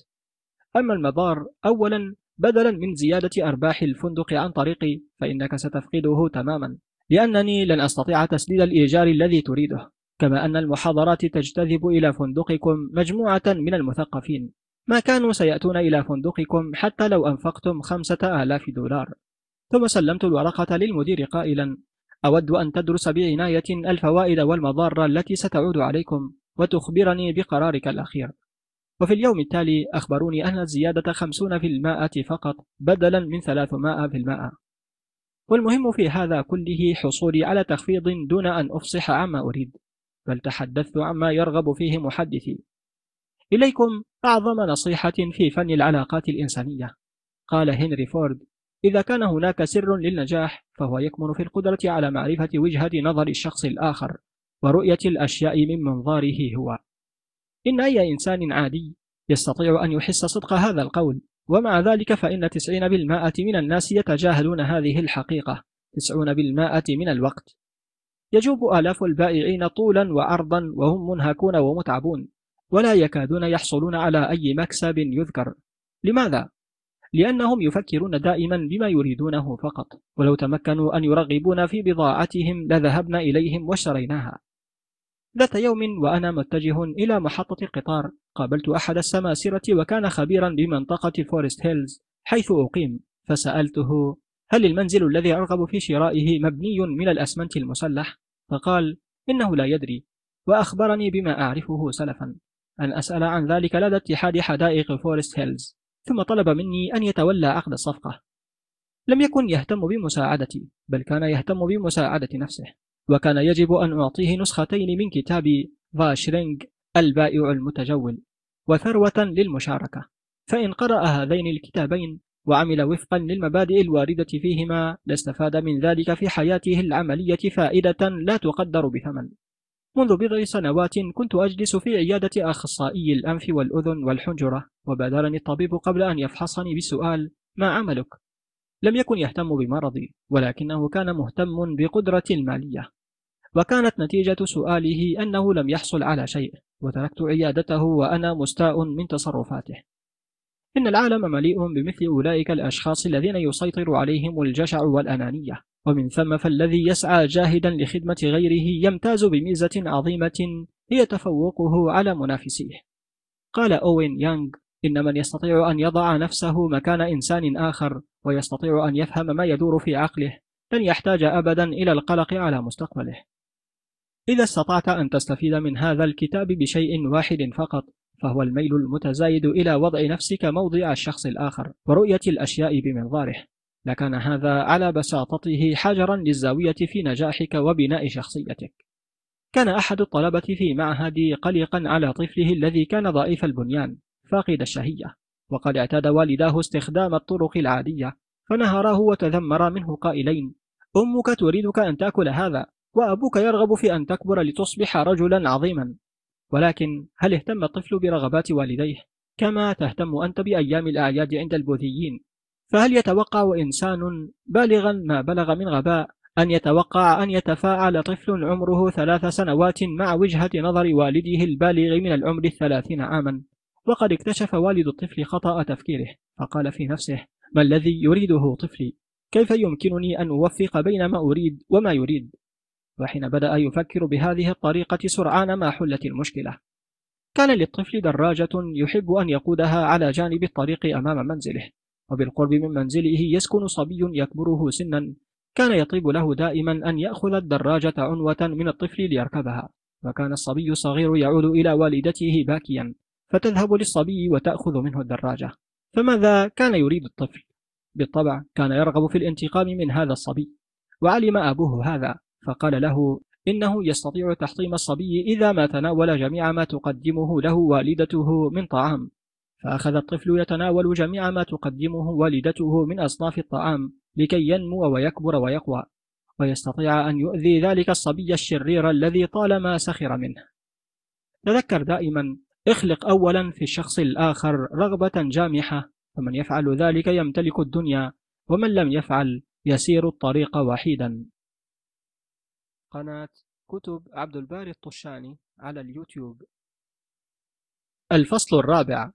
أما المضار أولا بدلا من زيادة أرباح الفندق عن طريقي فإنك ستفقده تماما لأنني لن أستطيع تسديد الإيجار الذي تريده كما أن المحاضرات تجتذب إلى فندقكم مجموعة من المثقفين. ما كانوا سيأتون إلى فندقكم حتى لو أنفقتم خمسة آلاف دولار. ثم سلمت الورقة للمدير قائلا أود أن تدرس بعناية الفوائد والمضار التي ستعود عليكم وتخبرني بقرارك الأخير. وفي اليوم التالي أخبروني أن الزيادة خمسون في المائة فقط بدلا من ثلاثمائة في المائة. والمهم في هذا كله حصولي على تخفيض دون أن أفصح عما أريد بل تحدثت عما يرغب فيه محدثي. إليكم أعظم نصيحة في فن العلاقات الإنسانية. قال هنري فورد إذا كان هناك سر للنجاح فهو يكمن في القدرة على معرفة وجهة نظر الشخص الآخر ورؤية الأشياء من منظاره هو. إن أي إنسان عادي يستطيع أن يحس صدق هذا القول ومع ذلك فإن تسعين بالمائة من الناس يتجاهلون هذه الحقيقة تسعون بالمائة من الوقت. يجوب آلاف البائعين طولا وعرضا وهم منهكون ومتعبون ولا يكادون يحصلون على أي مكسب يذكر. لماذا؟ لأنهم يفكرون دائما بما يريدونه فقط ولو تمكنوا أن يرغبون في بضاعتهم لذهبنا إليهم واشتريناها. ذات يوم وأنا متجه إلى محطة القطار قابلت أحد السماسرة وكان خبيرا بمنطقة فورست هيلز حيث أقيم. فسألته هل المنزل الذي أرغب في شرائه مبني من الأسمنت المسلح؟ فقال إنه لا يدري. وأخبرني بما أعرفه سلفا أن أسأل عن ذلك لدى اتحاد حدائق فورست هيلز ثم طلب مني أن يتولى عقد الصفقة لم يكن يهتم بمساعدتي بل كان يهتم بمساعدة نفسه. وكان يجب أن أعطيه نسختين من كتاب فاشرينغ البائع المتجول وثروة للمشاركة. فإن قرأ هذين الكتابين وعمل وفقا للمبادئ الواردة فيهما لاستفاد من ذلك في حياته العملية فائدة لا تقدر بثمن. منذ بضع سنوات كنت أجلس في عيادة أخصائي الأنف والأذن والحنجرة وبادرني الطبيب قبل أن يفحصني بسؤال ما عملك؟ لم يكن يهتم بمرضي ولكنه كان مهتم بقدرتي المالية. وكانت نتيجة سؤاله أنه لم يحصل على شيء وتركت عيادته وأنا مستاء من تصرفاته. إن العالم مليء بمثل أولئك الأشخاص الذين يسيطر عليهم الجشع والأنانية. ومن ثم فالذي يسعى جاهدا لخدمة غيره يمتاز بميزة عظيمة هي تفوقه على منافسيه. قال أوين يانغ إن من يستطيع أن يضع نفسه مكان إنسان آخر ويستطيع أن يفهم ما يدور في عقله لن يحتاج أبدا إلى القلق على مستقبله. إذا استطعت أن تستفيد من هذا الكتاب بشيء واحد فقط فهو الميل المتزايد إلى وضع نفسك موضع الشخص الآخر ورؤية الأشياء بمنظاره. لكان هذا على بساطته حجرا للزاوية في نجاحك وبناء شخصيتك. كان أحد الطلبة في معهدي قلقا على طفله الذي كان ضعيف البنيان فاقد الشهية وقد اعتاد والداه استخدام الطرق العادية فنهراه وتذمر منه قائلين أمك تريدك أن تأكل هذا؟ وأبوك يرغب في أن تكبر لتصبح رجلا عظيما. ولكن هل اهتم الطفل برغبات والديه؟ كما تهتم أنت بأيام الأعياد عند البوذيين. فهل يتوقع إنسان بالغا ما بلغ من غباء أن يتوقع أن يتفاعل طفل عمره ثلاث سنوات مع وجهة نظر والده البالغ من العمر الثلاثين عاما؟ وقد اكتشف والد الطفل خطأ تفكيره فقال في نفسه ما الذي يريده طفلي؟ كيف يمكنني أن أوفق بين ما أريد وما يريد؟ وحين بدأ يفكر بهذه الطريقة سرعان ما حلت المشكلة. كان للطفل دراجة يحب أن يقودها على جانب الطريق أمام منزله وبالقرب من منزله يسكن صبي يكبره سنا. كان يطيب له دائما أن يأخذ الدراجة عنوة من الطفل ليركبها وكان الصبي الصغير يعود إلى والدته باكيا فتذهب للصبي وتأخذ منه الدراجة. فماذا كان يريد الطفل؟ بالطبع كان يرغب في الانتقام من هذا الصبي وعلم أبوه هذا. فقال له إنه يستطيع تحطيم الصبي إذا ما تناول جميع ما تقدمه له والدته من طعام. فأخذ الطفل يتناول جميع ما تقدمه والدته من أصناف الطعام لكي ينمو ويكبر ويقوى ويستطيع أن يؤذي ذلك الصبي الشرير الذي طالما سخر منه. تذكر دائما اخلق أولا في الشخص الآخر رغبة جامحة فمن يفعل ذلك يمتلك الدنيا ومن لم يفعل يسير الطريق وحيدا. قناة كتب عبد الباري الطشاني على اليوتيوب. الفصل الرابع.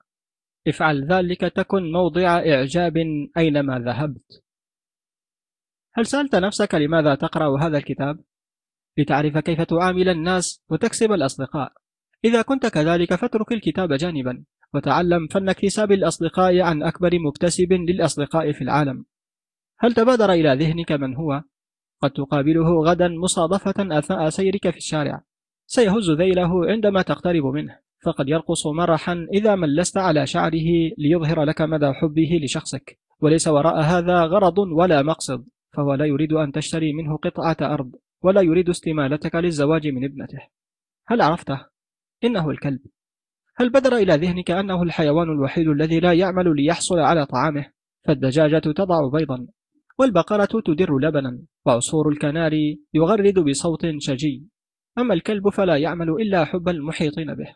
افعل ذلك تكن موضع إعجاب أينما ذهبت. هل سألت نفسك لماذا تقرأ هذا الكتاب؟ لتعرف كيف تعامل الناس وتكسب الأصدقاء. إذا كنت كذلك فاترك الكتاب جانبا وتعلم فن اكتساب الأصدقاء عن أكبر مكتسب للأصدقاء في العالم. هل تبادر إلى ذهنك من هو؟ قد تقابله غدا مصادفة أثناء سيرك في الشارع. سيهز ذيله عندما تقترب منه فقد يرقص مرحا إذا ملست على شعره ليظهر لك مدى حبه لشخصك. وليس وراء هذا غرض ولا مقصد فهو لا يريد أن تشتري منه قطعة أرض ولا يريد استمالتك للزواج من ابنته. هل عرفته؟ إنه الكلب. هل بدر إلى ذهنك أنه الحيوان الوحيد الذي لا يعمل ليحصل على طعامه؟ فالدجاجة تضع بيضا. والبقرة تدر لبنا وعصفور الكناري يغرد بصوت شجي. أما الكلب فلا يعمل إلا حب المحيطين به.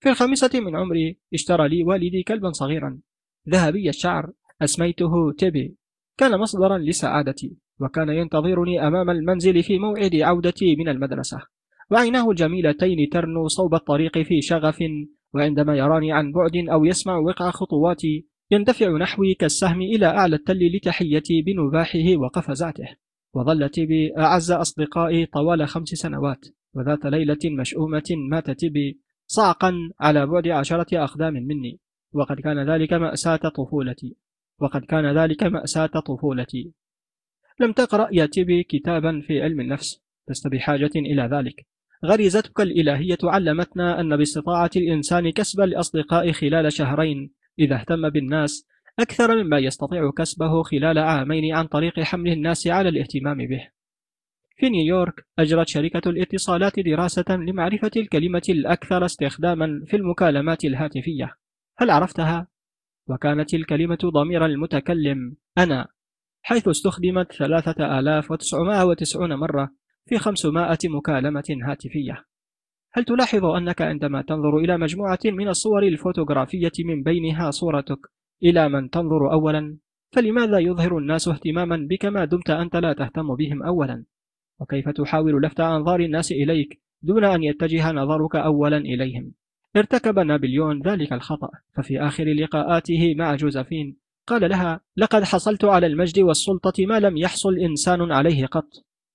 في الخامسة من عمري اشترى لي والدي كلبا صغيرا. ذهبي الشعر أسميته تيبي. كان مصدرا لسعادتي وكان ينتظرني أمام المنزل في موعد عودتي من المدرسة. وعيناه الجميلتين ترنو صوب الطريق في شغف وعندما يراني عن بعد أو يسمع وقع خطواتي يندفع نحوي كالسهم إلى أعلى التل لتحيتي بنباحه وقفزاته وظل تيبي أعز أصدقائي طوال خمس سنوات وذات ليلة مشؤومة مات تيبي صعقا على بعد عشرة أقدام مني وقد كان ذلك مأساة طفولتي وقد كان ذلك مأساة طفولتي. لم تقرأ يا تيبي كتابا في علم النفس لست بحاجة إلى ذلك. غريزتك الإلهية علمتنا أن باستطاعة الإنسان كسب الأصدقاء خلال شهرين إذا اهتم بالناس أكثر مما يستطيع كسبه خلال عامين عن طريق حمل الناس على الاهتمام به. في نيويورك أجرت شركة الاتصالات دراسة لمعرفة الكلمة الأكثر استخداما في المكالمات الهاتفية. هل عرفتها؟ وكانت الكلمة ضمير المتكلم أنا حيث استخدمت 3990 مرة في 500 مكالمة هاتفية. هل تلاحظ أنك عندما تنظر إلى مجموعة من الصور الفوتوغرافية من بينها صورتك إلى من تنظر أولا؟ فلماذا يظهر الناس اهتماما بك ما دمت أنت لا تهتم بهم أولا؟ وكيف تحاول لفت أنظار الناس إليك دون أن يتجه نظرك أولا إليهم؟ ارتكب نابليون ذلك الخطأ ففي آخر لقاءاته مع جوزفين قال لها لقد حصلت على المجد والسلطة ما لم يحصل إنسان عليه قط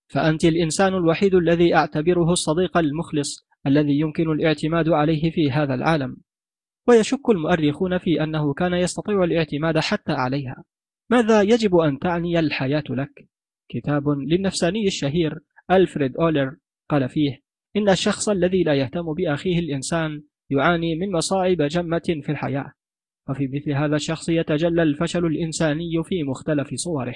فأنت الإنسان الوحيد الذي أعتبره الصديق المخلص الذي يمكن الاعتماد عليه في هذا العالم. ويشك المؤرخون في أنه كان يستطيع الاعتماد حتى عليها. ماذا يجب أن تعني الحياة لك؟ كتاب للنفساني الشهير ألفريد أولر قال فيه إن الشخص الذي لا يهتم بأخيه الإنسان يعاني من مصاعب جمة في الحياة. وفي مثل هذا الشخص يتجلى الفشل الإنساني في مختلف صوره.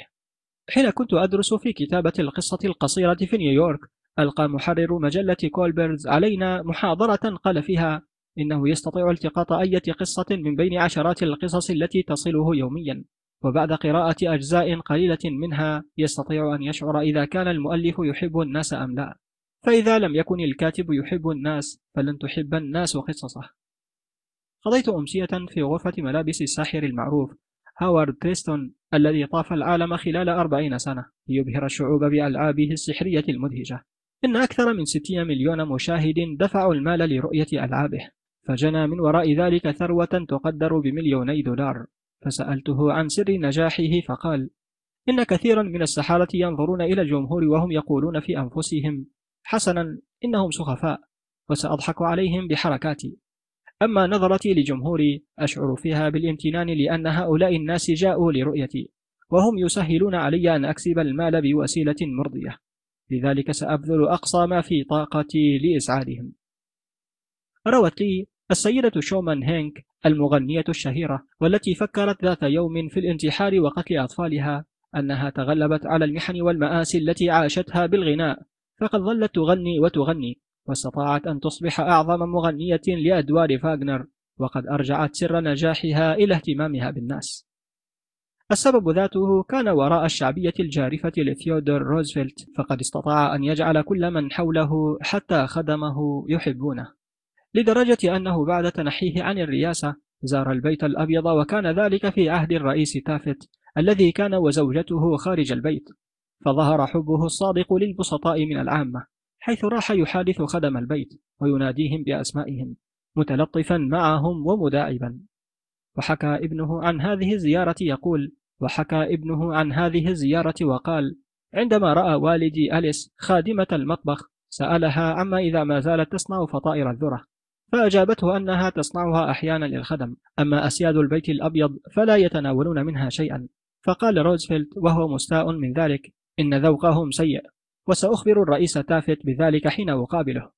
حين كنت أدرس في كتابة القصة القصيرة في نيويورك ألقى محرر مجلة كولبيرز علينا محاضرة قال فيها إنه يستطيع التقاط أية قصة من بين عشرات القصص التي تصله يوميا وبعد قراءة أجزاء قليلة منها يستطيع أن يشعر إذا كان المؤلف يحب الناس أم لا. فإذا لم يكن الكاتب يحب الناس فلن تحب الناس قصصه. قضيت أمسية في غرفة ملابس الساحر المعروف هاوارد كريستون الذي طاف العالم خلال أربعين سنة ليبهر الشعوب بألعابه السحرية المدهشة. إن أكثر من 60 مليون مشاهد دفعوا المال لرؤية ألعابه فجنى من وراء ذلك ثروة تقدر بمليوني دولار. فسألته عن سر نجاحه فقال إن كثيرا من السحرة ينظرون إلى الجمهور وهم يقولون في أنفسهم حسنا إنهم سخفاء وسأضحك عليهم بحركاتي. أما نظرتي لجمهوري أشعر فيها بالامتنان لأن هؤلاء الناس جاءوا لرؤيتي وهم يسهلون علي أن أكسب المال بوسيلة مرضية. لذلك سأبذل أقصى ما في طاقتي لإسعادهم روت لي السيدة شومان هينك المغنية الشهيرة والتي فكرت ذات يوم في الانتحار وقتل أطفالها أنها تغلبت على المحن والمآسي التي عاشتها بالغناء فقد ظلت تغني وتغني واستطاعت أن تصبح أعظم مغنية لأدوار فاغنر وقد أرجعت سر نجاحها إلى اهتمامها بالناس. السبب ذاته كان وراء الشعبية الجارفة لثيودور روزفلت فقد استطاع أن يجعل كل من حوله حتى خدمه يحبونه. لدرجة أنه بعد تنحيه عن الرئاسة زار البيت الأبيض وكان ذلك في عهد الرئيس تافت الذي كان وزوجته خارج البيت. فظهر حبه الصادق للبسطاء من العامة حيث راح يحادث خدم البيت ويناديهم بأسمائهم متلطفا معهم ومداعبا. وحكى ابنه عن هذه الزيارة يقول وحكى ابنه عن هذه الزيارة وقال عندما رأى والدي أليس خادمة المطبخ سألها عما إذا ما زالت تصنع فطائر الذرة. فأجابته أنها تصنعها أحيانا للخدم أما أسياد البيت الأبيض فلا يتناولون منها شيئا. فقال روزفلت وهو مستاء من ذلك إن ذوقهم سيء وسأخبر الرئيس تافت بذلك حين أقابله.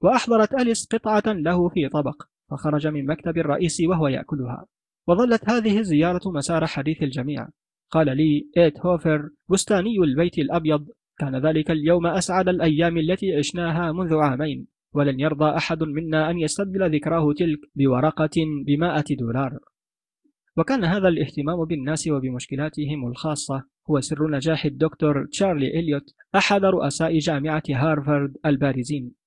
وأحضرت أليس قطعة له في طبق. فخرج من مكتب الرئيس وهو يأكلها. وظلت هذه الزيارة مسار حديث الجميع. قال لي إيت هوفر بستاني البيت الأبيض. كان ذلك اليوم أسعد الأيام التي عشناها منذ عامين. ولن يرضى أحد منا أن يستبدل ذكراه تلك بورقة بمائة دولار. وكان هذا الاهتمام بالناس وبمشكلاتهم الخاصة هو سر نجاح الدكتور تشارلي إليوت أحد رؤساء جامعة هارفارد البارزين.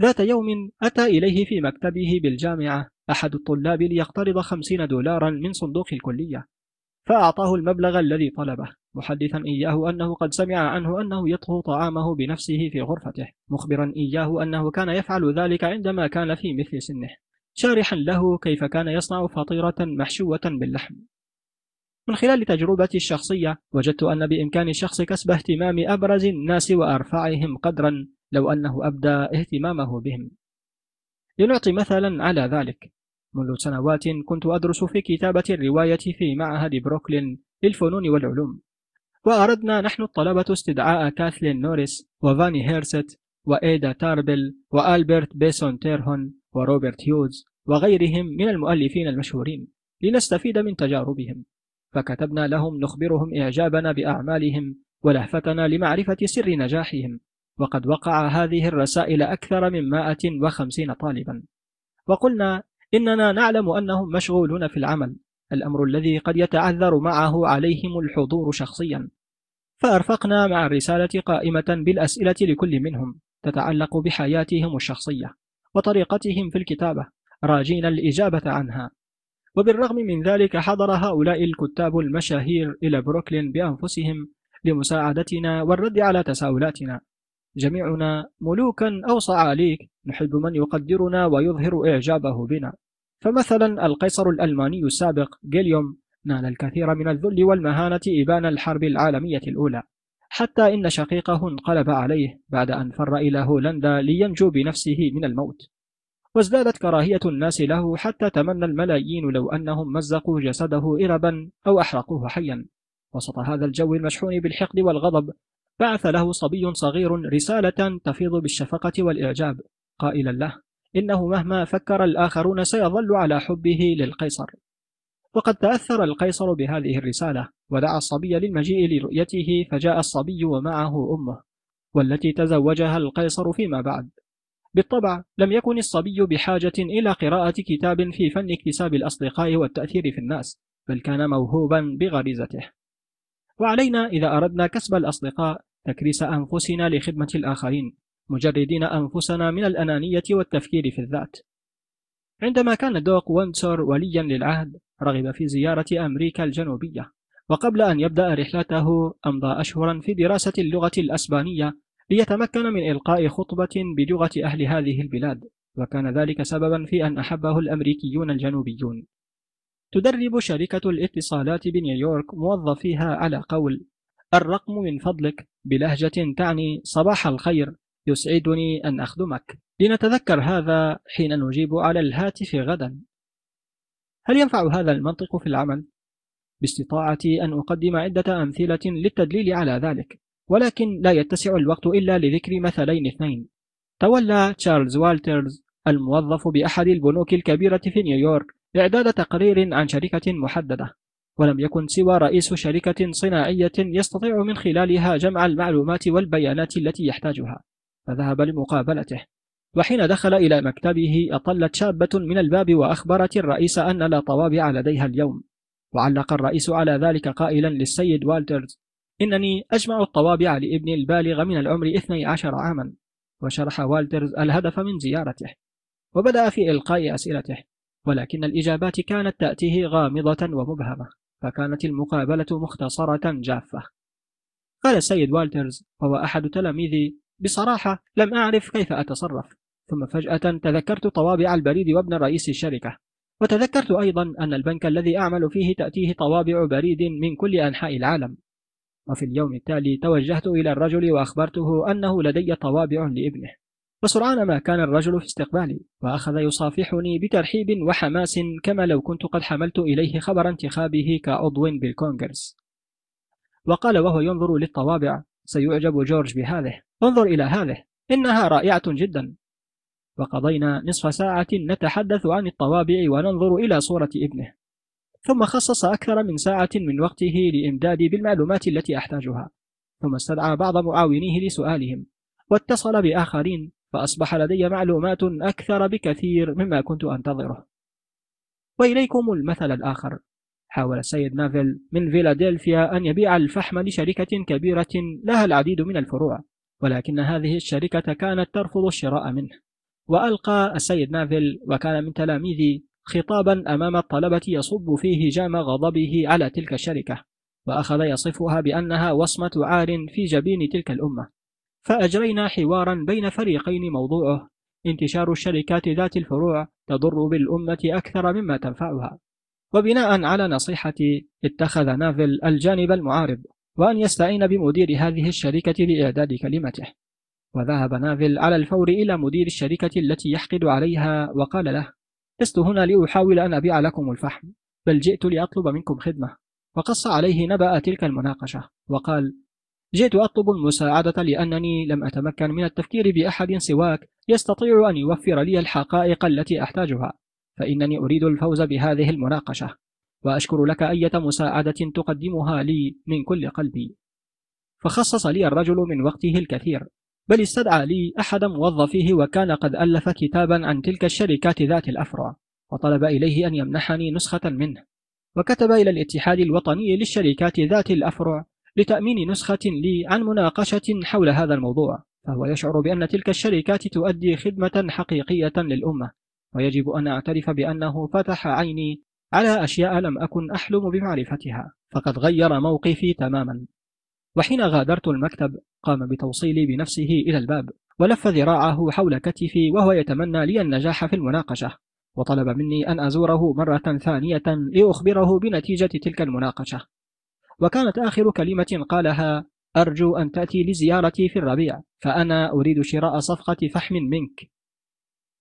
ذات يوم أتى إليه في مكتبه بالجامعة أحد الطلاب ليقترض خمسين دولارا من صندوق الكلية فأعطاه المبلغ الذي طلبه محدثا إياه أنه قد سمع عنه أنه يطهو طعامه بنفسه في غرفته مخبرا إياه أنه كان يفعل ذلك عندما كان في مثل سنه شارحا له كيف كان يصنع فطيرة محشوة باللحم. من خلال تجربتي الشخصية وجدت أن بإمكان الشخص كسب اهتمام أبرز الناس وأرفعهم قدرا لو أنه أبدى اهتمامه بهم. لنعطي مثلا على ذلك. منذ سنوات كنت أدرس في كتابة الرواية في معهد بروكلين للفنون والعلوم. وأردنا نحن الطلبة استدعاء كاثلين نوريس وفاني هيرست وإيدا تاربل وألبرت بيسون تيرهيون وروبرت هيوز وغيرهم من المؤلفين المشهورين لنستفيد من تجاربهم. فكتبنا لهم نخبرهم إعجابنا بأعمالهم ولهفتنا لمعرفة سر نجاحهم. وقد وقع هذه الرسائل أكثر من 150 طالبا. وقلنا إننا نعلم أنهم مشغولون في العمل. الأمر الذي قد يتعذر معه عليهم الحضور شخصيا. فأرفقنا مع الرسالة قائمة بالأسئلة لكل منهم تتعلق بحياتهم الشخصية وطريقتهم في الكتابة راجين الإجابة عنها. وبالرغم من ذلك حضر هؤلاء الكتاب المشاهير إلى بروكلين بأنفسهم لمساعدتنا والرد على تساؤلاتنا. جميعنا ملوكا أو صعاليك نحب من يقدرنا ويظهر إعجابه بنا. فمثلا القيصر الألماني السابق جيليوم نال الكثير من الذل والمهانة إبان الحرب العالمية الأولى. حتى إن شقيقه انقلب عليه بعد أن فر إلى هولندا لينجو بنفسه من الموت. وازدادت كراهية الناس له حتى تمنى الملايين لو أنهم مزقوا جسده إربا أو أحرقوه حيا. وسط هذا الجو المشحون بالحقد والغضب بعث له صبي صغير رسالة تفيض بالشفقة والإعجاب قائلا له إنه مهما فكر الآخرون سيظل على حبه للقيصر. وقد تأثر القيصر بهذه الرسالة ودعا الصبي للمجيء لرؤيته فجاء الصبي ومعه أمه والتي تزوجها القيصر فيما بعد. بالطبع لم يكن الصبي بحاجة إلى قراءة كتاب في فن اكتساب الأصدقاء والتأثير في الناس بل كان موهوبا بغريزته. وعلينا إذا أردنا كسب الأصدقاء تكريس أنفسنا لخدمة الآخرين مجردين أنفسنا من الأنانية والتفكير في الذات. عندما كان دوك وينسور وليا للعهد رغب في زيارة أمريكا الجنوبية وقبل أن يبدأ رحلته أمضى أشهرا في دراسة اللغة الأسبانية ليتمكن من إلقاء خطبة بلغة أهل هذه البلاد وكان ذلك سببا في أن أحبه الأمريكيون الجنوبيون. تدرب شركة الاتصالات بنيويورك موظفيها على قول الرقم من فضلك بلهجة تعني صباح الخير يسعدني أن أخدمك. لنتذكر هذا حين نجيب على الهاتف غدا. هل ينفع هذا المنطق في العمل؟ باستطاعتي أن أقدم عدة أمثلة للتدليل على ذلك ولكن لا يتسع الوقت إلا لذكر مثلين اثنين. تولى تشارلز والترز الموظف بأحد البنوك الكبيرة في نيويورك إعداد تقرير عن شركة محددة ولم يكن سوى رئيس شركة صناعية يستطيع من خلالها جمع المعلومات والبيانات التي يحتاجها فذهب لمقابلته. وحين دخل إلى مكتبه أطلت شابة من الباب وأخبرت الرئيس أن لا طوابع لديها اليوم. وعلق الرئيس على ذلك قائلا للسيد والترز إنني أجمع الطوابع لابني البالغ من العمر 12 عاما. وشرح والترز الهدف من زيارته. وبدأ في إلقاء أسئلته. ولكن الإجابات كانت تأتيه غامضة ومبهمة فكانت المقابلة مختصرة جافة. قال السيد والترز وهو أحد تلاميذي بصراحة لم أعرف كيف أتصرف. ثم فجأة تذكرت طوابع البريد وابن رئيس الشركة وتذكرت أيضا أن البنك الذي أعمل فيه تأتيه طوابع بريد من كل أنحاء العالم. وفي اليوم التالي توجهت إلى الرجل وأخبرته أنه لدي طوابع لابنه. وسرعان ما كان الرجل في استقبالي وأخذ يصافحني بترحيب وحماس كما لو كنت قد حملت إليه خبر انتخابه كعضو بالكونغرس. وقال وهو ينظر للطوابع سيعجب جورج بهذه انظر إلى هذه إنها رائعة جدا. وقضينا نصف ساعة نتحدث عن الطوابع وننظر إلى صورة ابنه. ثم خصص أكثر من ساعة من وقته لإمدادي بالمعلومات التي أحتاجها. ثم استدعى بعض معاونيه لسؤالهم واتصل بآخرين فأصبح لدي معلومات أكثر بكثير مما كنت أنتظره. وإليكم المثل الآخر. حاول السيد نافل من فيلادلفيا أن يبيع الفحم لشركة كبيرة لها العديد من الفروع ولكن هذه الشركة كانت ترفض الشراء منه. وألقى السيد نافل وكان من تلاميذي خطابا أمام الطلبة يصب فيه جام غضبه على تلك الشركة وأخذ يصفها بأنها وصمة عار في جبين تلك الأمة. فأجرينا حوارا بين فريقين موضوعه. انتشار الشركات ذات الفروع تضر بالأمة أكثر مما تنفعها. وبناء على نصيحتي اتخذ نافل الجانب المعارض وأن يستعين بمدير هذه الشركة لإعداد كلمته. وذهب نافل على الفور إلى مدير الشركة التي يحقد عليها وقال له لست هنا لأحاول أن أبيع لكم الفحم بل جئت لأطلب منكم خدمة. وقص عليه نبأ تلك المناقشة وقال جئت أطلب المساعدة لأنني لم أتمكن من التفكير بأحد سواك يستطيع أن يوفر لي الحقائق التي أحتاجها فإنني أريد الفوز بهذه المناقشة وأشكر لك أية مساعدة تقدمها لي من كل قلبي. فخصص لي الرجل من وقته الكثير بل استدعى لي أحد موظفيه وكان قد ألف كتابا عن تلك الشركات ذات الأفرع وطلب إليه أن يمنحني نسخة منه وكتب إلى الاتحاد الوطني للشركات ذات الأفرع لتأمين نسخة لي عن مناقشة حول هذا الموضوع فهو يشعر بأن تلك الشركات تؤدي خدمة حقيقية للأمة ويجب أن أعترف بأنه فتح عيني على أشياء لم أكن أحلم بمعرفتها فقد غير موقفي تماما. وحين غادرت المكتب قام بتوصيلي بنفسه إلى الباب ولف ذراعه حول كتفي وهو يتمنى لي النجاح في المناقشة وطلب مني أن أزوره مرة ثانية لأخبره بنتيجة تلك المناقشة. وكانت آخر كلمة قالها أرجو أن تأتي لزيارتي في الربيع فأنا أريد شراء صفقة فحم منك.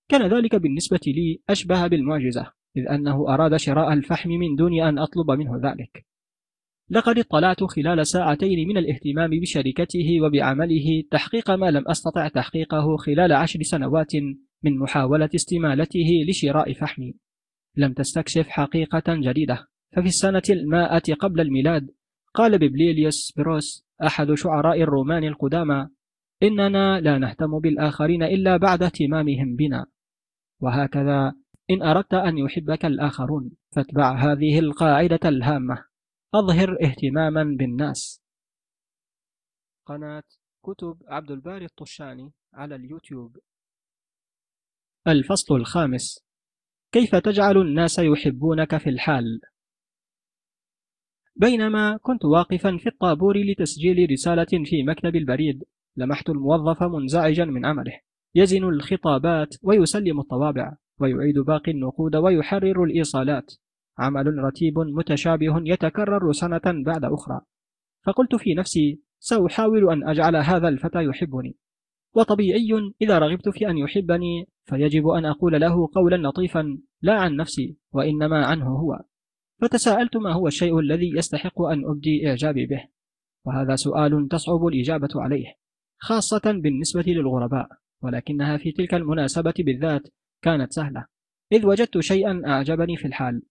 كان ذلك بالنسبة لي أشبه بالمعجزة إذ أنه أراد شراء الفحم من دون أن أطلب منه ذلك. لقد اطلعت خلال ساعتين من الاهتمام بشركته وبعمله تحقيق ما لم أستطع تحقيقه خلال عشر سنوات من محاولة استمالته لشراء فحم لم تستكشف حقيقة جديدة ففي السنة المائة قبل الميلاد قال ببليليوس بروس أحد شعراء الرومان القدامى إننا لا نهتم بالآخرين إلا بعد اهتمامهم بنا. وهكذا إن أردت أن يحبك الآخرون فاتبع هذه القاعدة الهامة. أظهر اهتماما بالناس. قناة كتب عبد الباري الطشاني على اليوتيوب. الفصل الخامس. كيف تجعل الناس يحبونك في الحال؟ بينما كنت واقفا في الطابور لتسجيل رسالة في مكتب البريد لمحت الموظف منزعجا من عمله يزن الخطابات ويسلم الطوابع ويعيد باقي النقود ويحرر الإيصالات. عمل رتيب متشابه يتكرر سنة بعد أخرى. فقلت في نفسي سأحاول أن أجعل هذا الفتى يحبني. وطبيعي إذا رغبت في أن يحبني فيجب أن أقول له قولا لطيفا لا عن نفسي وإنما عنه هو. فتساءلت ما هو الشيء الذي يستحق أن أبدي إعجابي به؟ وهذا سؤال تصعب الإجابة عليه خاصة بالنسبة للغرباء ولكنها في تلك المناسبة بالذات كانت سهلة. إذ وجدت شيئا أعجبني في الحال.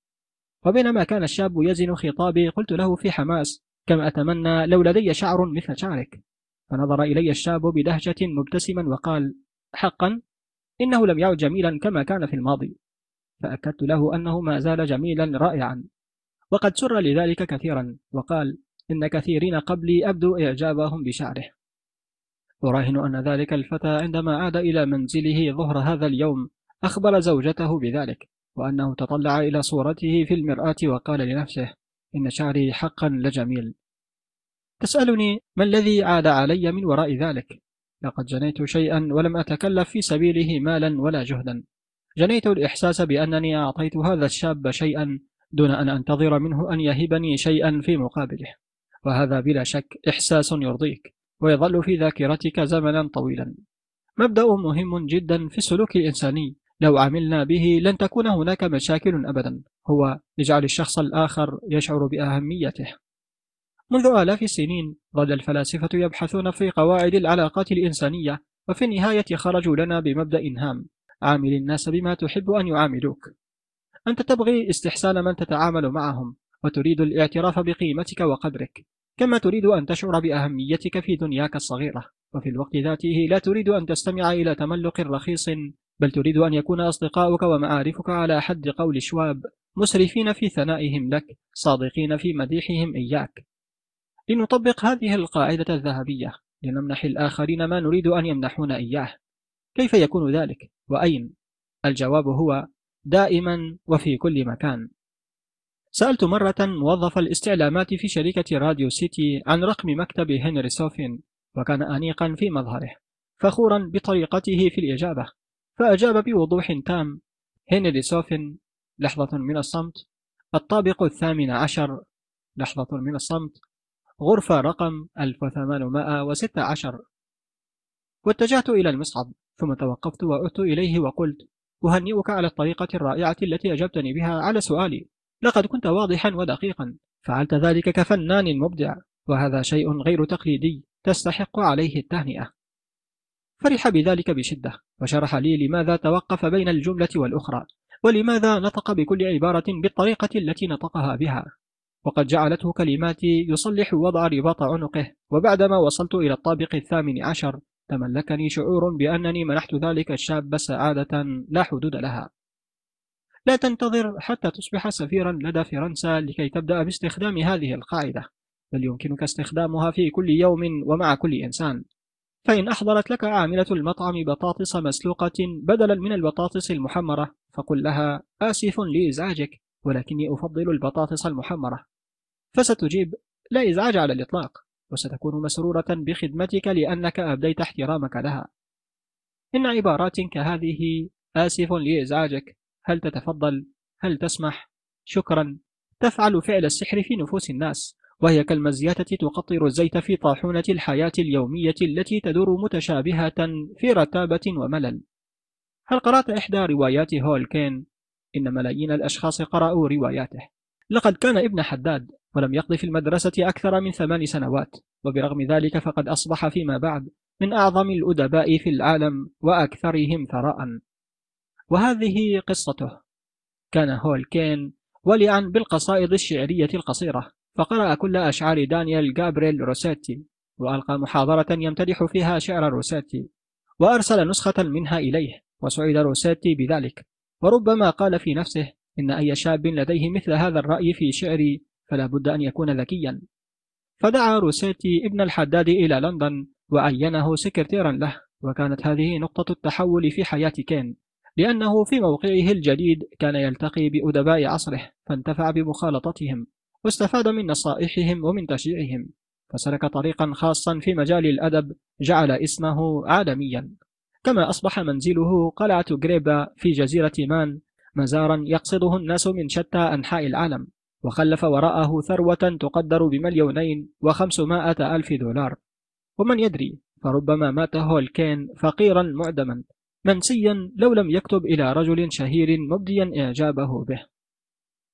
وبينما كان الشاب يزن خطابي قلت له في حماس كم أتمنى لو لدي شعر مثل شعرك. فنظر إلي الشاب بدهجة مبتسما وقال حقا إنه لم يعد جميلا كما كان في الماضي. فأكدت له أنه ما زال جميلا رائعا. وقد سر لذلك كثيرا وقال إن كثيرين قبلي أبدوا إعجابهم بشعره. أراهن أن ذلك الفتى عندما عاد إلى منزله ظهر هذا اليوم أخبر زوجته بذلك وأنه تطلع إلى صورته في المرآة وقال لنفسه إن شعري حقا لجميل. تسألني ما الذي عاد علي من وراء ذلك؟ لقد جنيت شيئا ولم أتكلف في سبيله مالا ولا جهدا. جنيت الإحساس بأنني أعطيت هذا الشاب شيئا دون أن أنتظر منه أن يهبني شيئا في مقابله. وهذا بلا شك إحساس يرضيك ويظل في ذاكرتك زمنا طويلا. مبدأ مهم جدا في السلوك الإنساني. لو عملنا به لن تكون هناك مشاكل أبدا. هو اجعل الشخص الآخر يشعر بأهميته. منذ آلاف السنين ظل الفلاسفة يبحثون في قواعد العلاقات الإنسانية وفي النهاية خرجوا لنا بمبدأ هام. عامل الناس بما تحب أن يعاملوك. أنت تبغي استحسان من تتعامل معهم وتريد الاعتراف بقيمتك وقدرك كما تريد أن تشعر بأهميتك في دنياك الصغيرة وفي الوقت ذاته لا تريد أن تستمع إلى تملق رخيص بل تريد أن يكون أصدقاؤك ومعارفك على حد قول شواب مسرفين في ثنائهم لك صادقين في مديحهم إياك لنطبق هذه القاعدة الذهبية لنمنح الآخرين ما نريد أن يمنحون إياه كيف يكون ذلك؟ وأين؟ الجواب هو دائما وفي كل مكان. سألت مرة موظف الاستعلامات في شركة راديو سيتي عن رقم مكتب هنري سوفين وكان أنيقا في مظهره فخورا بطريقته في الإجابة فأجاب بوضوح تام هنري سوفن لحظة من الصمت. الطابق الثامن عشر لحظة من الصمت. غرفة رقم 1816 واتجهت إلى المصعد ثم توقفت وعدت إليه وقلت أهنئك على الطريقة الرائعة التي أجبتني بها على سؤالي. لقد كنت واضحا ودقيقا. فعلت ذلك كفنان مبدع. وهذا شيء غير تقليدي تستحق عليه التهنئة. فرح بذلك بشدة. وشرح لي لماذا توقف بين الجملة والأخرى. ولماذا نطق بكل عبارة بالطريقة التي نطقها بها. وقد جعلته كلماتي يصلح وضع رباط عنقه. وبعدما وصلت إلى الطابق الثامن عشر تملكني شعور بأنني منحت ذلك الشاب سعادة لا حدود لها. لا تنتظر حتى تصبح سفيرا لدى فرنسا لكي تبدأ باستخدام هذه القاعدة بل يمكنك استخدامها في كل يوم ومع كل إنسان. فإن أحضرت لك عاملة المطعم بطاطس مسلوقة بدلا من البطاطس المحمرة فقل لها آسف لإزعاجك ولكني أفضل البطاطس المحمرة. فستجيب لا إزعاج على الإطلاق. وستكون مسرورة بخدمتك لأنك أبديت احترامك لها. إن عبارات كهذه آسف لإزعاجك. هل تتفضل؟ هل تسمح؟ شكرا. تفعل فعل السحر في نفوس الناس وهي كالمزيتة تقطر الزيت في طاحونة الحياة اليومية التي تدور متشابهة في رتابة وملل. هل قرأت إحدى روايات هول كين؟ إن ملايين الأشخاص قرأوا رواياته. لقد كان ابن حداد ولم يقضي في المدرسة أكثر من ثمان سنوات وبرغم ذلك فقد أصبح فيما بعد من أعظم الأدباء في العالم وأكثرهم ثراء. وهذه قصته. كان هول كين ولعا بالقصائد الشعرية القصيرة فقرأ كل أشعار دانيال جابريل روسيتي وألقى محاضرة يمتدح فيها شعر روسيتي وأرسل نسخة منها إليه وسعد روسيتي بذلك وربما قال في نفسه إن أي شاب لديه مثل هذا الرأي في شعري فلا بد أن يكون ذكيا. فدعا روسيتي ابن الحداد إلى لندن وعينه سكرتيرا له وكانت هذه نقطة التحول في حياة كين لأنه في موقعه الجديد كان يلتقي بأدباء عصره فانتفع بمخالطتهم واستفاد من نصائحهم ومن تشجيعهم فسلك طريقا خاصا في مجال الأدب جعل اسمه عالميا. كما أصبح منزله قلعة غريبا في جزيرة مان مزارا يقصده الناس من شتى أنحاء العالم. وخلف وراءه ثروة تقدر بمليونين وخمسمائة ألف دولار. ومن يدري فربما مات هولكين فقيرا معدما منسيا لو لم يكتب إلى رجل شهير مبديا إعجابه به.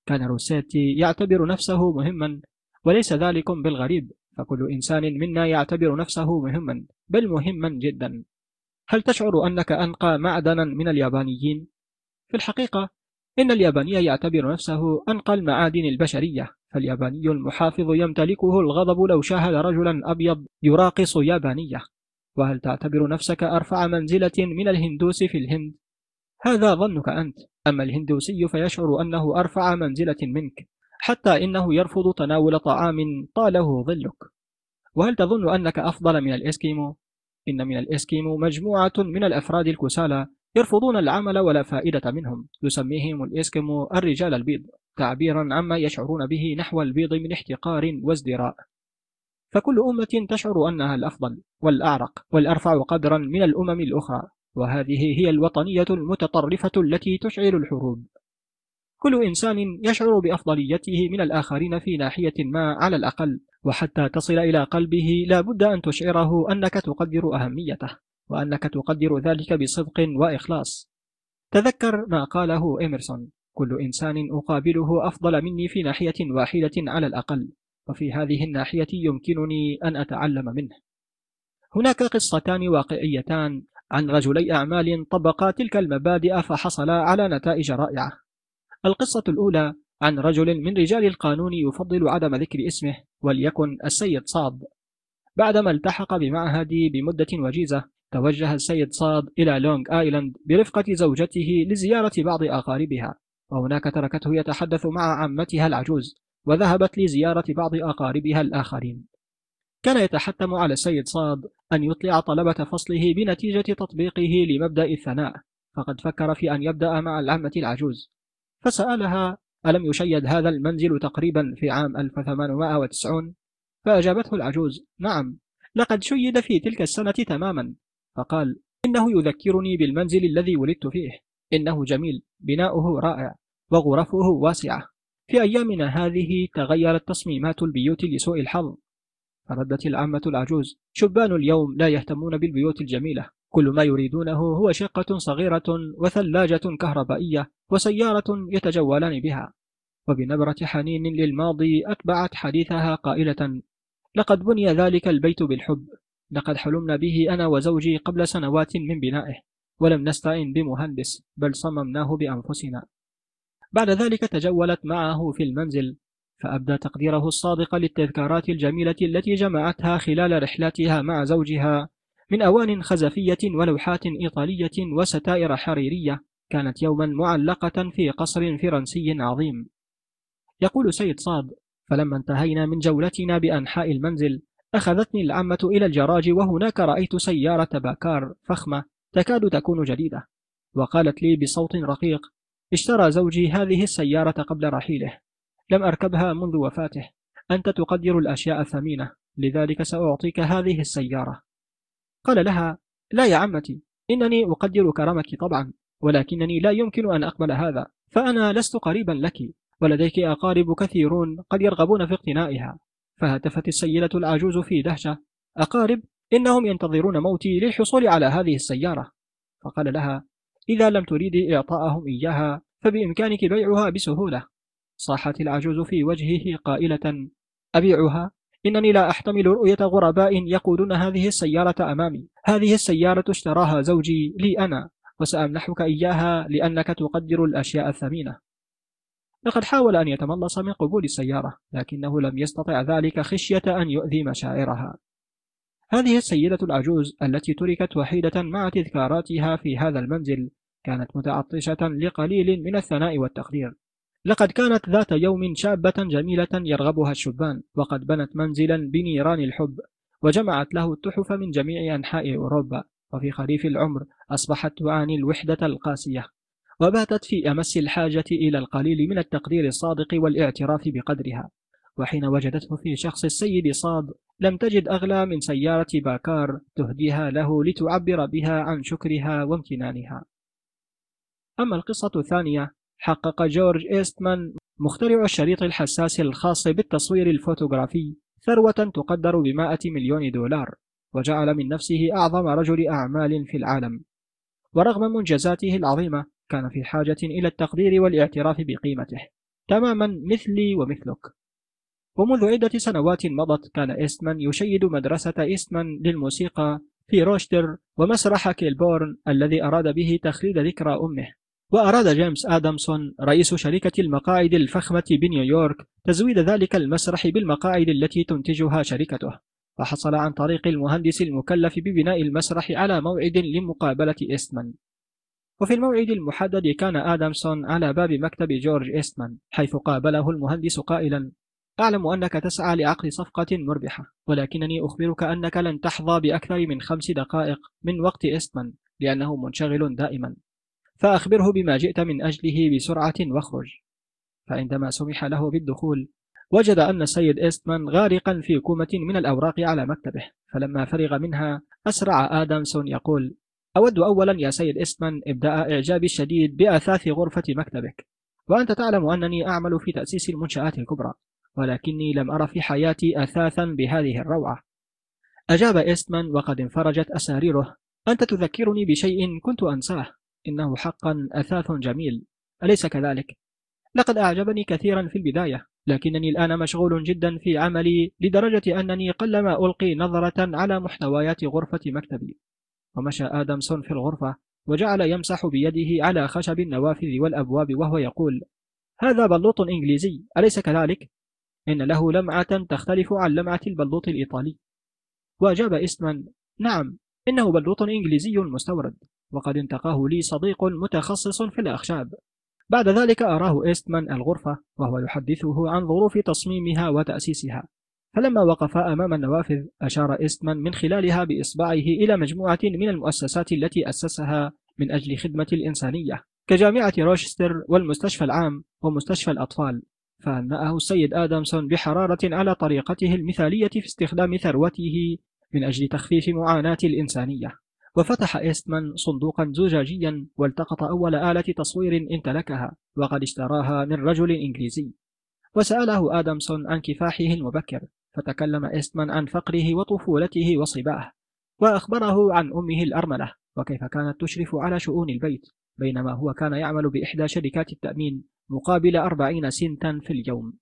كان روسيتي يعتبر نفسه مهما وليس ذلك بالغريب. فكل إنسان منا يعتبر نفسه مهما بل مهما جدا. هل تشعر أنك أنقى معدنا من اليابانيين؟ في الحقيقة إن الياباني يعتبر نفسه أنقى المعادن البشرية فالياباني المحافظ يمتلكه الغضب لو شاهد رجلا أبيض يراقص يابانية وهل تعتبر نفسك أرفع منزلة من الهندوس في الهند؟ هذا ظنك أنت أما الهندوسي فيشعر أنه أرفع منزلة منك حتى إنه يرفض تناول طعام طاله ظلك وهل تظن أنك أفضل من الإسكيمو؟ إن من الإسكيمو مجموعة من الأفراد الكسالى يرفضون العمل ولا فائدة منهم. يسميهم الإسكيمو الرجال البيض تعبيرا عما يشعرون به نحو البيض من احتقار وازدراء. فكل أمة تشعر أنها الأفضل والأعرق والأرفع قدرا من الأمم الأخرى وهذه هي الوطنية المتطرفة التي تشعل الحروب. كل إنسان يشعر بأفضليته من الآخرين في ناحية ما على الأقل وحتى تصل إلى قلبه لا بد أن تشعره أنك تقدر أهميته. وأنك تقدر ذلك بصدق وإخلاص. تذكر ما قاله إمرسون كل إنسان أقابله أفضل مني في ناحية واحدة على الأقل وفي هذه الناحية يمكنني أن أتعلم منه. هناك قصتان واقعيتان عن رجلي أعمال طبقا تلك المبادئ فحصلا على نتائج رائعة. القصة الأولى عن رجل من رجال القانون يفضل عدم ذكر اسمه وليكن السيد صاد. بعدما التحق بمعهدي بمدة وجيزة توجه السيد صاد إلى لونغ آيلاند برفقة زوجته لزيارة بعض أقاربها وهناك تركته يتحدث مع عمتها العجوز وذهبت لزيارة بعض أقاربها الآخرين. كان يتحتم على السيد صاد أن يطلع طلبة فصله بنتيجة تطبيقه لمبدأ الثناء فقد فكر في أن يبدأ مع العمة العجوز. فسألها ألم يشيد هذا المنزل تقريبا في عام 1890 فأجابته العجوز نعم لقد شيد في تلك السنة تماما. فقال إنه يذكرني بالمنزل الذي ولدت فيه. إنه جميل بناؤه رائع وغرفه واسعة. في أيامنا هذه تغيرت تصميمات البيوت لسوء الحظ. فردت العامة العجوز. شبان اليوم لا يهتمون بالبيوت الجميلة. كل ما يريدونه هو شقة صغيرة وثلاجة كهربائية وسيارة يتجولان بها. وبنبرة حنين للماضي أتبعت حديثها قائلة لقد بني ذلك البيت بالحب. لقد حلمنا به أنا وزوجي قبل سنوات من بنائه ولم نستعين بمهندس بل صممناه بأنفسنا. بعد ذلك تجولت معه في المنزل فأبدى تقديره الصادق للتذكارات الجميلة التي جمعتها خلال رحلاتها مع زوجها من أوان خزفية ولوحات إيطالية وستائر حريرية كانت يوما معلقة في قصر فرنسي عظيم. يقول سيد صاد فلما انتهينا من جولتنا بأنحاء المنزل أخذتني العمة إلى الجراج وهناك رأيت سيارة باكار فخمة تكاد تكون جديدة. وقالت لي بصوت رقيق اشترى زوجي هذه السيارة قبل رحيله. لم أركبها منذ وفاته. أنت تقدر الأشياء الثمينة. لذلك سأعطيك هذه السيارة. قال لها لا يا عمتي إنني أقدر كرمك طبعا ولكنني لا يمكن أن أقبل هذا فأنا لست قريبا لك ولديك أقارب كثيرون قد يرغبون في اقتنائها. فهتفت السيدة العجوز في دهشة. أقارب إنهم ينتظرون موتي للحصول على هذه السيارة. فقال لها إذا لم تريدي إعطاءهم إياها فبإمكانك بيعها بسهولة. صاحت العجوز في وجهه قائلة أبيعها؟ إنني لا أحتمل رؤية غرباء يقودون هذه السيارة أمامي. هذه السيارة اشتراها زوجي لي أنا وسأمنحك إياها لأنك تقدر الأشياء الثمينة. لقد حاول أن يتملص من قبول السيارة لكنه لم يستطع ذلك خشية أن يؤذي مشاعرها. هذه السيدة العجوز التي تركت وحيدة مع تذكاراتها في هذا المنزل كانت متعطشة لقليل من الثناء والتقدير. لقد كانت ذات يوم شابة جميلة يرغبها الشبان وقد بنت منزلا بنيران الحب وجمعت له التحف من جميع أنحاء أوروبا وفي خريف العمر أصبحت تعاني الوحدة القاسية. وباتت في أمس الحاجة إلى القليل من التقدير الصادق والاعتراف بقدرها وحين وجدته في شخص السيد صاد لم تجد أغلى من سيارة باكار تهديها له لتعبر بها عن شكرها وامتنانها. أما القصة الثانية حقق جورج إيستمان مخترع الشريط الحساس الخاص بالتصوير الفوتوغرافي ثروة تقدر بمائة مليون دولار وجعل من نفسه أعظم رجل أعمال في العالم. ورغم منجزاته العظيمة كان في حاجة إلى التقدير والاعتراف بقيمته. تماما مثلي ومثلك. ومنذ عدة سنوات مضت كان إيستمان يشيد مدرسة إيستمان للموسيقى في روشستر ومسرح كيلبورن الذي أراد به تخليد ذكرى أمه. وأراد جيمس آدمسون رئيس شركة المقاعد الفخمة بنيويورك تزويد ذلك المسرح بالمقاعد التي تنتجها شركته. فحصل عن طريق المهندس المكلف ببناء المسرح على موعد لمقابلة إيستمان. وفي الموعد المحدد كان آدمسون على باب مكتب جورج إيستمان حيث قابله المهندس قائلا أعلم أنك تسعى لعقد صفقة مربحة ولكنني أخبرك أنك لن تحظى بأكثر من خمس دقائق من وقت إيستمان لأنه منشغل دائما. فأخبره بما جئت من أجله بسرعة واخرج. فعندما سمح له بالدخول وجد أن السيد إيستمان غارقا في كومة من الأوراق على مكتبه فلما فرغ منها أسرع آدمسون يقول أود أولا يا سيد إيستمان إبداء إعجابي الشديد بأثاث غرفة مكتبك وأنت تعلم أنني أعمل في تأسيس المنشآت الكبرى ولكني لم أرى في حياتي أثاثا بهذه الروعة. أجاب إيستمان وقد انفرجت أساريره. أنت تذكرني بشيء كنت أنساه إنه حقا أثاث جميل أليس كذلك؟ لقد أعجبني كثيرا في البداية لكنني الآن مشغول جدا في عملي لدرجة أنني قلما ألقي نظرة على محتويات غرفة مكتبي. ومشى آدمسون في الغرفة وجعل يمسح بيده على خشب النوافذ والأبواب وهو يقول هذا بلوط إنجليزي أليس كذلك؟ إن له لمعة تختلف عن لمعة البلوط الإيطالي. وأجاب إيستمان نعم إنه بلوط إنجليزي مستورد وقد انتقاه لي صديق متخصص في الأخشاب. بعد ذلك أراه إيستمان الغرفة وهو يحدثه عن ظروف تصميمها وتأسيسها. فلما وقفا أمام النوافذ أشار إيستمان من خلالها بإصبعه إلى مجموعة من المؤسسات التي أسسها من أجل خدمة الإنسانية كجامعة روشستر والمستشفى العام ومستشفى الأطفال فهنأه السيد آدمسون بحرارة على طريقته المثالية في استخدام ثروته من أجل تخفيف معاناة الإنسانية. وفتح إيستمان صندوقا زجاجيا والتقط أول آلة تصوير امتلكها وقد اشتراها من رجل إنجليزي. وسأله آدمسون عن كفاحه المبكر فتكلم إيستمان عن فقره وطفولته وصباه وأخبره عن أمه الأرملة وكيف كانت تشرف على شؤون البيت بينما هو كان يعمل بإحدى شركات التأمين مقابل أربعين سنتا في اليوم.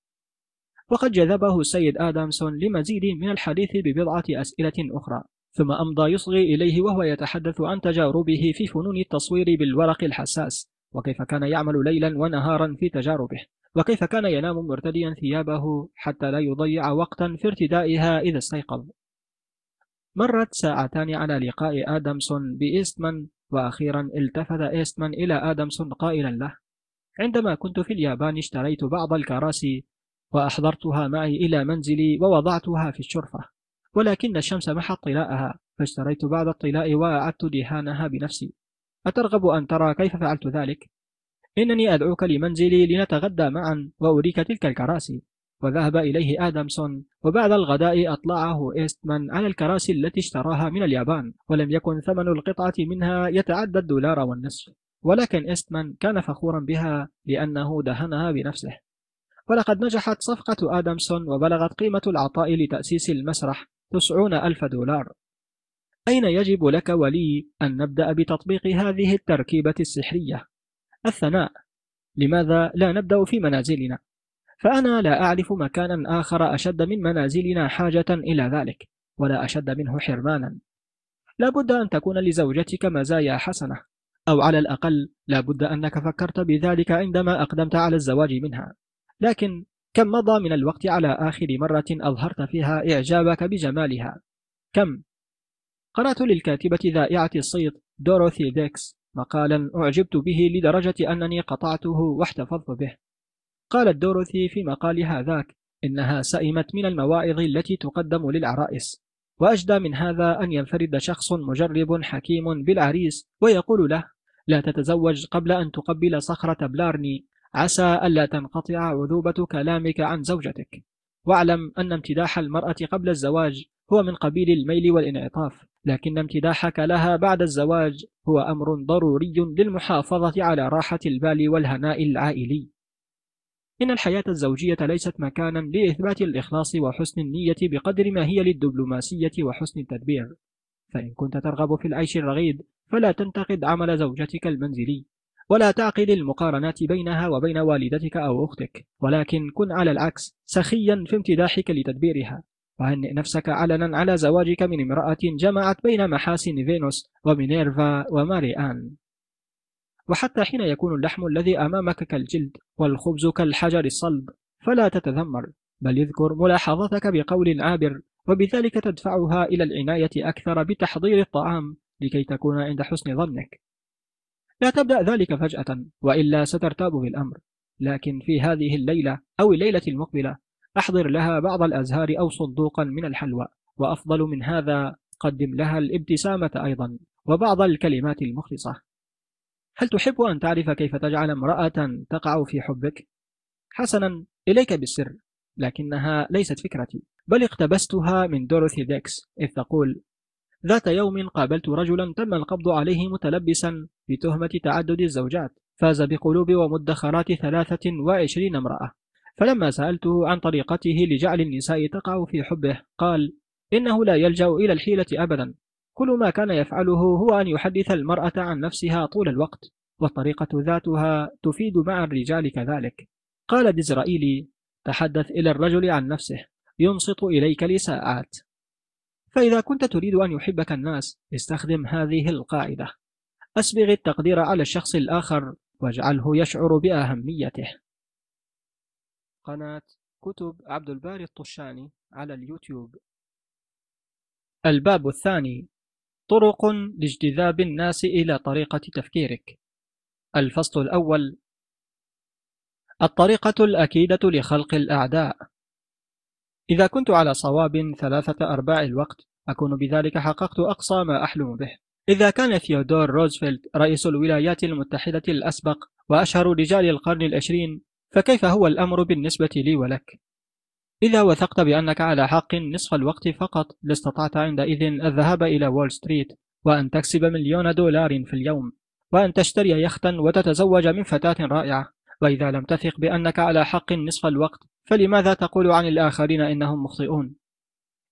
وقد جذبه السيد آدمسون لمزيد من الحديث ببضعة أسئلة أخرى ثم أمضى يصغي إليه وهو يتحدث عن تجاربه في فنون التصوير بالورق الحساس وكيف كان يعمل ليلا ونهارا في تجاربه. وكيف كان ينام مرتديا ثيابه حتى لا يضيع وقتا في ارتدائها إذا استيقظ مرت ساعتان على لقاء آدمسون بإيستمان وأخيرا التفت إيستمان إلى آدمسون قائلا له عندما كنت في اليابان اشتريت بعض الكراسي وأحضرتها معي إلى منزلي ووضعتها في الشرفة ولكن الشمس محت طلاءها فاشتريت بعض الطلاء وأعدت دهانها بنفسي أترغب أن ترى كيف فعلت ذلك؟ إنني أدعوك لمنزلي لنتغدى معا وأريك تلك الكراسي. وذهب إليه آدمسون وبعد الغداء أطلعه إيستمان على الكراسي التي اشتراها من اليابان ولم يكن ثمن القطعة منها يتعدى الدولار والنصف. ولكن إيستمان كان فخورا بها لأنه دهنها بنفسه. ولقد نجحت صفقة آدمسون وبلغت قيمة العطاء لتأسيس المسرح تسعون ألف دولار. أين يجب لك ولي أن نبدأ بتطبيق هذه التركيبة السحرية؟ الثناء لماذا لا نبدأ في منازلنا؟ فأنا لا أعرف مكانا آخر أشد من منازلنا حاجة إلى ذلك ولا أشد منه حرمانا لا بد أن تكون لزوجتك مزايا حسنة أو على الأقل لا بد أنك فكرت بذلك عندما أقدمت على الزواج منها لكن كم مضى من الوقت على آخر مرة أظهرت فيها إعجابك بجمالها؟ كم؟ قرأت للكاتبة ذائعة الصيت دوروثي ديكس مقالا أعجبت به لدرجة أنني قطعته واحتفظت به. قالت دوروثي في مقالها ذاك إنها سئمت من المواعظ التي تقدم للعرائس وأجدى من هذا أن ينفرد شخص مجرب حكيم بالعريس ويقول له لا تتزوج قبل أن تقبل صخرة بلارني عسى ألا تنقطع عذوبة كلامك عن زوجتك واعلم أن امتداح المرأة قبل الزواج هو من قبيل الميل والانعطاف لكن امتداحك لها بعد الزواج هو أمر ضروري للمحافظة على راحة البال والهناء العائلي. إن الحياة الزوجية ليست مكانا لإثبات الإخلاص وحسن النية بقدر ما هي للدبلوماسية وحسن التدبير فإن كنت ترغب في العيش الرغيد فلا تنتقد عمل زوجتك المنزلي ولا تعقد المقارنات بينها وبين والدتك أو أختك ولكن كن على العكس سخيا في امتداحك لتدبيرها. وهنئ نفسك علنا على زواجك من امرأة جمعت بين محاسن فينوس ومينيرفا وماري آن وحتى حين يكون اللحم الذي أمامك كالجلد والخبز كالحجر الصلب فلا تتذمر بل اذكر ملاحظتك بقول عابر وبذلك تدفعها إلى العناية أكثر بتحضير الطعام لكي تكون عند حسن ظنك. لا تبدأ ذلك فجأة وإلا سترتاب بالأمر لكن في هذه الليلة أو الليلة المقبلة أحضر لها بعض الأزهار أو صندوقا من الحلوى وأفضل من هذا قدم لها الابتسامة أيضا وبعض الكلمات المخلصة هل تحب أن تعرف كيف تجعل امرأة تقع في حبك؟ حسنا إليك بالسر لكنها ليست فكرتي بل اقتبستها من دوروثي ديكس إذ تقول ذات يوم قابلت رجلا تم القبض عليه متلبسا بتهمة تعدد الزوجات فاز بقلوب ومدخرات ثلاثة وعشرين امرأة فلما سألته عن طريقته لجعل النساء تقع في حبه قال إنه لا يلجأ إلى الحيلة أبدا. كل ما كان يفعله هو أن يحدث المرأة عن نفسها طول الوقت والطريقة ذاتها تفيد مع الرجال كذلك. قال ديزرائيلي تحدث إلى الرجل عن نفسه ينصت إليك لساعات فإذا كنت تريد أن يحبك الناس استخدم هذه القاعدة. أسبغ التقدير على الشخص الآخر واجعله يشعر بأهميته. قناة كتب عبد الباري الطشاني على اليوتيوب. الباب الثاني طرق لاجتذاب الناس إلى طريقة تفكيرك. الفصل الأول الطريقة الأكيدة لخلق الأعداء. إذا كنت على صواب ثلاثة أرباع الوقت أكون بذلك حققت أقصى ما أحلم به. إذا كان ثيودور روزفلت رئيس الولايات المتحدة الأسبق وأشهر رجال القرن العشرين فكيف هو الأمر بالنسبة لي ولك؟ إذا وثقت بأنك على حق نصف الوقت فقط لاستطعت عندئذ الذهاب إلى وول ستريت وأن تكسب مليون دولار في اليوم وأن تشتري يختا وتتزوج من فتاة رائعة وإذا لم تثق بأنك على حق نصف الوقت فلماذا تقول عن الآخرين إنهم مخطئون؟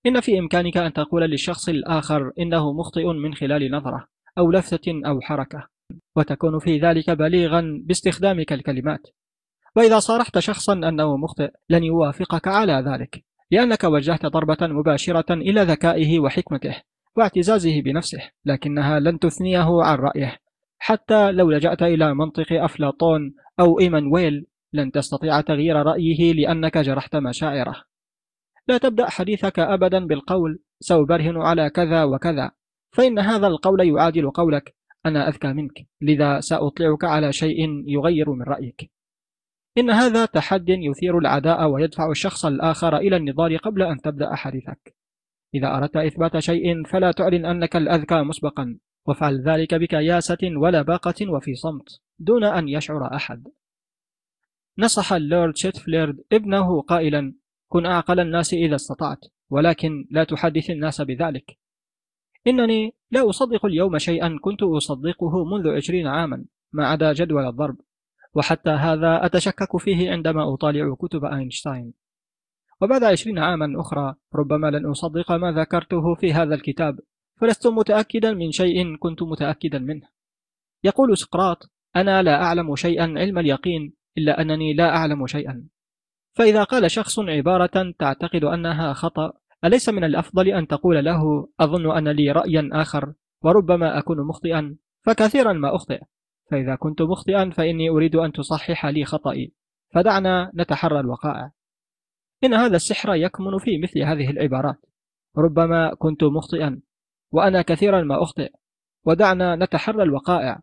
إن في إمكانك أن تقول للشخص الآخر إنه مخطئ من خلال نظرة أو لفتة أو حركة وتكون في ذلك بليغا باستخدامك الكلمات وإذا صارحت شخصا أنه مخطئ لن يوافقك على ذلك لأنك وجهت ضربة مباشرة إلى ذكائه وحكمته واعتزازه بنفسه لكنها لن تثنيه عن رأيه. حتى لو لجأت إلى منطق أفلاطون أو إيمانويل لن تستطيع تغيير رأيه لأنك جرحت مشاعره. لا تبدأ حديثك أبدا بالقول سأبرهن على كذا وكذا فإن هذا القول يعادل قولك أنا أذكى منك لذا سأطلعك على شيء يغير من رأيك إن هذا تحد يثير العداء ويدفع الشخص الآخر إلى النضال قبل أن تبدأ حديثك إذا أردت إثبات شيء فلا تعلن أنك الأذكى مسبقا وافعل ذلك بكياسة ولباقة وفي صمت دون أن يشعر أحد. نصح اللورد شيتفليرد ابنه قائلا كن أعقل الناس إذا استطعت ولكن لا تحدث الناس بذلك. إنني لا أصدق اليوم شيئا كنت أصدقه منذ عشرين عاما ما عدا جدول الضرب. وحتى هذا أتشكك فيه عندما أطالع كتب أينشتاين. وبعد عشرين عاما أخرى ربما لن أصدق ما ذكرته في هذا الكتاب فلست متأكدا من شيء كنت متأكدا منه. يقول سقراط أنا لا أعلم شيئا علم اليقين إلا أنني لا أعلم شيئا. فإذا قال شخص عبارة تعتقد أنها خطأ أليس من الأفضل أن تقول له أظن أن لي رأيا آخر وربما أكون مخطئا فكثيرا ما أخطئ. فإذا كنت مخطئا فإني أريد أن تصحح لي خطئي. فدعنا نتحرى الوقائع. إن هذا السحر يكمن في مثل هذه العبارات. ربما كنت مخطئا وأنا كثيرا ما أخطئ. ودعنا نتحرى الوقائع.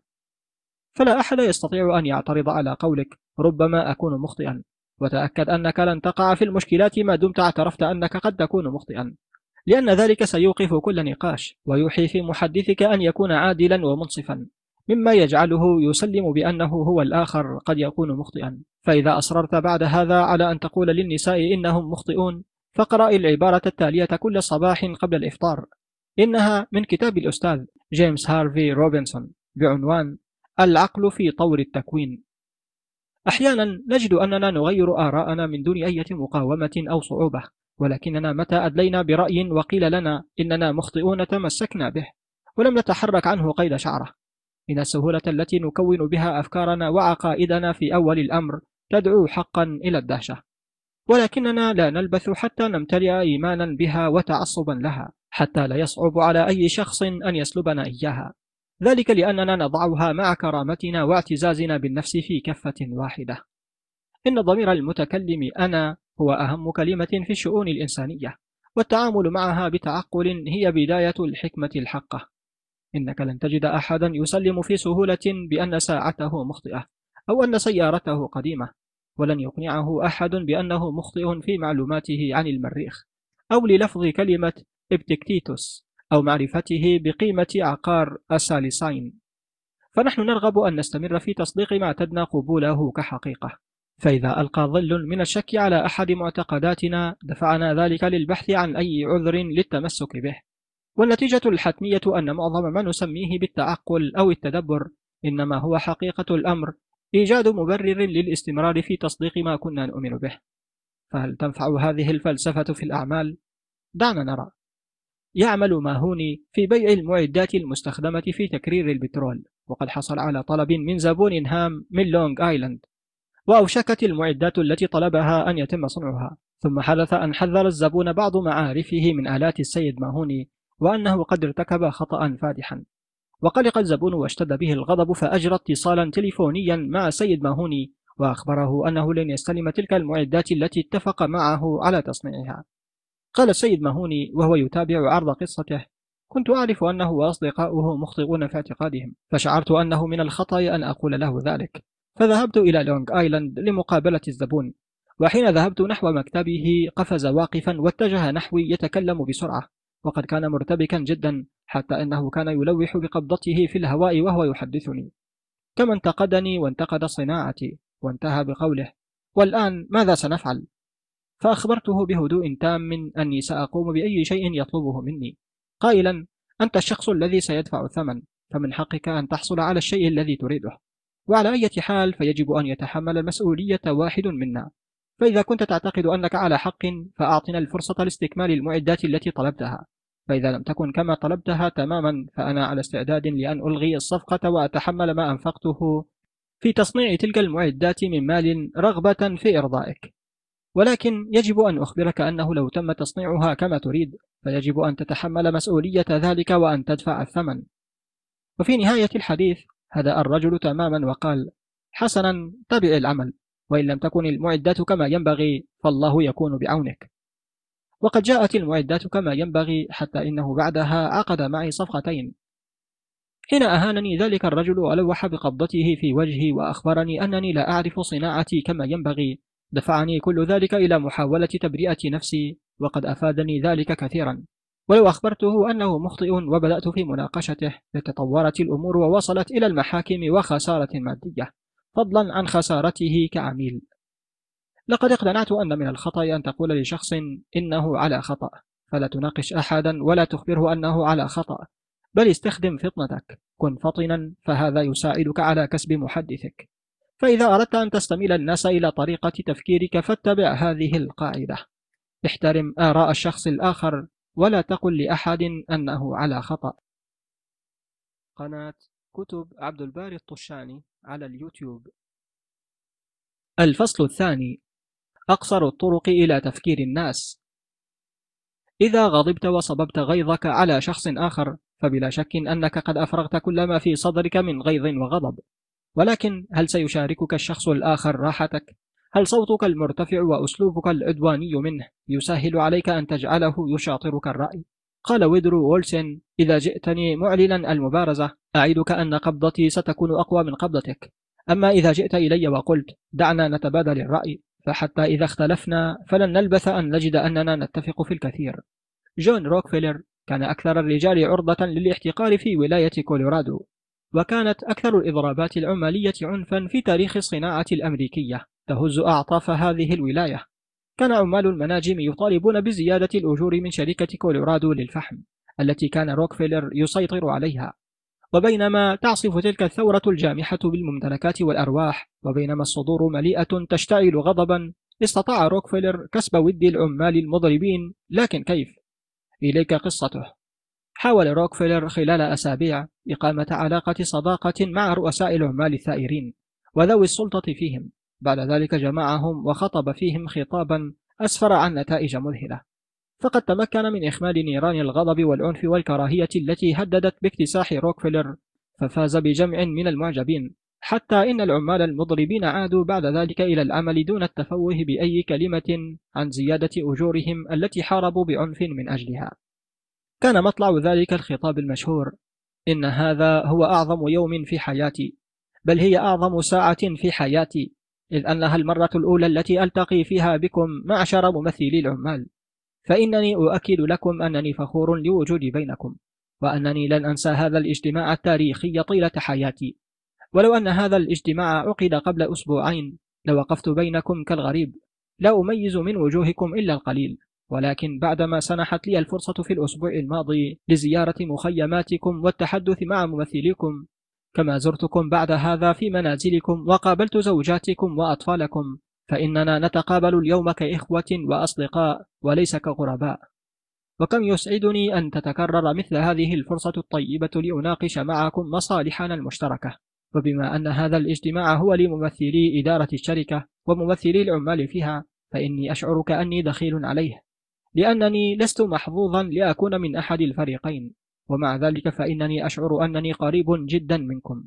فلا أحد يستطيع أن يعترض على قولك ربما أكون مخطئا. وتأكد أنك لن تقع في المشكلات ما دمت اعترفت أنك قد تكون مخطئا. لأن ذلك سيوقف كل نقاش ويوحي في محدثك أن يكون عادلا ومنصفا. مما يجعله يسلم بأنه هو الآخر قد يكون مخطئا. فإذا أصررت بعد هذا على أن تقول للنساء إنهم مخطئون فقرأ العبارة التالية كل صباح قبل الإفطار. إنها من كتاب الأستاذ جيمس هارفي روبنسون بعنوان العقل في طور التكوين. أحيانا نجد أننا نغير آراءنا من دون أي مقاومة أو صعوبة ولكننا متى أدلينا برأي وقيل لنا إننا مخطئون تمسكنا به ولم نتحرك عنه قيد شعره. من السهولة التي نكون بها أفكارنا وعقائدنا في أول الأمر تدعو حقا إلى الدهشة. ولكننا لا نلبث حتى نمتلئ إيمانا بها وتعصبا لها حتى لا يصعب على أي شخص أن يسلبنا إياها. ذلك لأننا نضعها مع كرامتنا واعتزازنا بالنفس في كفة واحدة. إن ضمير المتكلم أنا هو أهم كلمة في الشؤون الإنسانية والتعامل معها بتعقل هي بداية الحكمة الحقة. إنك لن تجد أحدا يسلم في سهولة بأن ساعته مخطئة أو أن سيارته قديمة ولن يقنعه أحد بأنه مخطئ في معلوماته عن المريخ أو للفظ كلمة إبتكتيتوس أو معرفته بقيمة عقار السالسين فنحن نرغب أن نستمر في تصديق ما اعتدنا قبوله كحقيقة. فإذا ألقى ظل من الشك على أحد معتقداتنا دفعنا ذلك للبحث عن أي عذر للتمسك به. والنتيجة الحتمية أن معظم ما نسميه بالتعقل أو التدبر إنما هو حقيقة الأمر إيجاد مبرر للاستمرار في تصديق ما كنا نؤمن به. فهل تنفع هذه الفلسفة في الأعمال؟ دعنا نرى. يعمل ماهوني في بيع المعدات المستخدمة في تكرير البترول وقد حصل على طلب من زبون هام من لونغ آيلاند وأوشكت المعدات التي طلبها أن يتم صنعها. ثم حدث أن حذر الزبون بعض معارفه من آلات السيد ماهوني وأنه قد ارتكب خطأ فادحا. وقلق الزبون واشتد به الغضب فأجرى اتصالا تليفونيا مع السيد ماهوني وأخبره أنه لن يستلم تلك المعدات التي اتفق معه على تصنيعها. قال السيد ماهوني وهو يتابع عرض قصته كنت أعرف أنه وأصدقاؤه مخطئون في اعتقادهم فشعرت أنه من الخطأ أن أقول له ذلك. فذهبت إلى لونغ آيلاند لمقابلة الزبون وحين ذهبت نحو مكتبه قفز واقفا واتجه نحوي يتكلم بسرعة. وقد كان مرتبكا جدا حتى أنه كان يلوح بقبضته في الهواء وهو يحدثني. كما انتقدني وانتقد صناعتي وانتهى بقوله والآن ماذا سنفعل؟ فأخبرته بهدوء تام أني سأقوم بأي شيء يطلبه مني. قائلا أنت الشخص الذي سيدفع الثمن فمن حقك أن تحصل على الشيء الذي تريده. وعلى أي حال فيجب أن يتحمل المسؤولية واحد منا. فإذا كنت تعتقد أنك على حق فأعطنا الفرصة لاستكمال المعدات التي طلبتها. فإذا لم تكن كما طلبتها تماما فأنا على استعداد لأن ألغي الصفقة وأتحمل ما أنفقته في تصنيع تلك المعدات من مال رغبة في إرضائك. ولكن يجب أن أخبرك أنه لو تم تصنيعها كما تريد فيجب أن تتحمل مسؤولية ذلك وأن تدفع الثمن. وفي نهاية الحديث هدأ الرجل تماما وقال حسنا تبع العمل. وإن لم تكن المعدات كما ينبغي فالله يكون بعونك. وقد جاءت المعدات كما ينبغي حتى إنه بعدها عقد معي صفقتين. حين أهانني ذلك الرجل ولوح بقبضته في وجهي وأخبرني أنني لا أعرف صناعتي كما ينبغي. دفعني كل ذلك إلى محاولة تبرئة نفسي وقد أفادني ذلك كثيرا. ولو أخبرته أنه مخطئ وبدأت في مناقشته لتطورت الأمور ووصلت إلى المحاكم وخسارة مادية. فضلا عن خسارته كعميل. لقد اقتنعت أن من الخطأ أن تقول لشخص إنه على خطأ فلا تناقش أحدا ولا تخبره أنه على خطأ بل استخدم فطنتك. كن فطنا فهذا يساعدك على كسب محدثك. فإذا أردت أن تستميل الناس إلى طريقة تفكيرك فاتبع هذه القاعدة. احترم آراء الشخص الآخر ولا تقل لأحد أنه على خطأ. قناة كتب عبد الباري الطشاني على اليوتيوب الفصل الثاني أقصر الطرق إلى تفكير الناس إذا غضبت وصببت غيظك على شخص آخر فبلا شك أنك قد أفرغت كل ما في صدرك من غيظ وغضب ولكن هل سيشاركك الشخص الآخر راحتك؟ هل صوتك المرتفع وأسلوبك العدواني منه يسهل عليك أن تجعله يشاطرك الرأي؟ قال وودرو ويلسن إذا جئتني معلنا المبارزة أعدك أن قبضتي ستكون أقوى من قبضتك. أما إذا جئت إلي وقلت دعنا نتبادل الرأي فحتى إذا اختلفنا فلن نلبث أن نجد أننا نتفق في الكثير. جون روكفيلر كان أكثر الرجال عرضة للاحتقار في ولاية كولورادو وكانت أكثر الإضرابات العمالية عنفا في تاريخ الصناعة الأمريكية تهز أعطاف هذه الولاية. كان عمال المناجم يطالبون بزيادة الأجور من شركة كولورادو للفحم التي كان روكفيلر يسيطر عليها. وبينما تعصف تلك الثورة الجامحة بالممتلكات والأرواح وبينما الصدور مليئة تشتعل غضبا استطاع روكفيلر كسب ود العمال المضربين. لكن كيف؟ إليك قصته. حاول روكفيلر خلال أسابيع إقامة علاقة صداقة مع رؤساء العمال الثائرين وذوي السلطة فيهم. بعد ذلك جمعهم وخطب فيهم خطابا أسفر عن نتائج مذهلة. فقد تمكن من إخماد نيران الغضب والعنف والكراهية التي هددت باكتساح روكفيلر ففاز بجمع من المعجبين. حتى إن العمال المضربين عادوا بعد ذلك إلى العمل دون التفوه بأي كلمة عن زيادة أجورهم التي حاربوا بعنف من أجلها. كان مطلع ذلك الخطاب المشهور إن هذا هو أعظم يوم في حياتي بل هي أعظم ساعة في حياتي. إذ أنها المرة الأولى التي ألتقي فيها بكم معشر ممثلي العمال. فإنني أؤكد لكم أنني فخور لوجودي بينكم وأنني لن أنسى هذا الاجتماع التاريخي طيلة حياتي. ولو أن هذا الاجتماع عقد قبل أسبوعين لوقفت بينكم كالغريب لا أميز من وجوهكم إلا القليل. ولكن بعدما سنحت لي الفرصة في الأسبوع الماضي لزيارة مخيماتكم والتحدث مع ممثليكم كما زرتكم بعد هذا في منازلكم وقابلت زوجاتكم وأطفالكم فإننا نتقابل اليوم كإخوة وأصدقاء وليس كغرباء. وكم يسعدني أن تتكرر مثل هذه الفرصة الطيبة لأناقش معكم مصالحنا المشتركة. وبما أن هذا الاجتماع هو لممثلي إدارة الشركة وممثلي العمال فيها فإني أشعر كأني دخيل عليه. لأنني لست محظوظا لأكون من أحد الفريقين. ومع ذلك فإنني أشعر أنني قريب جدا منكم.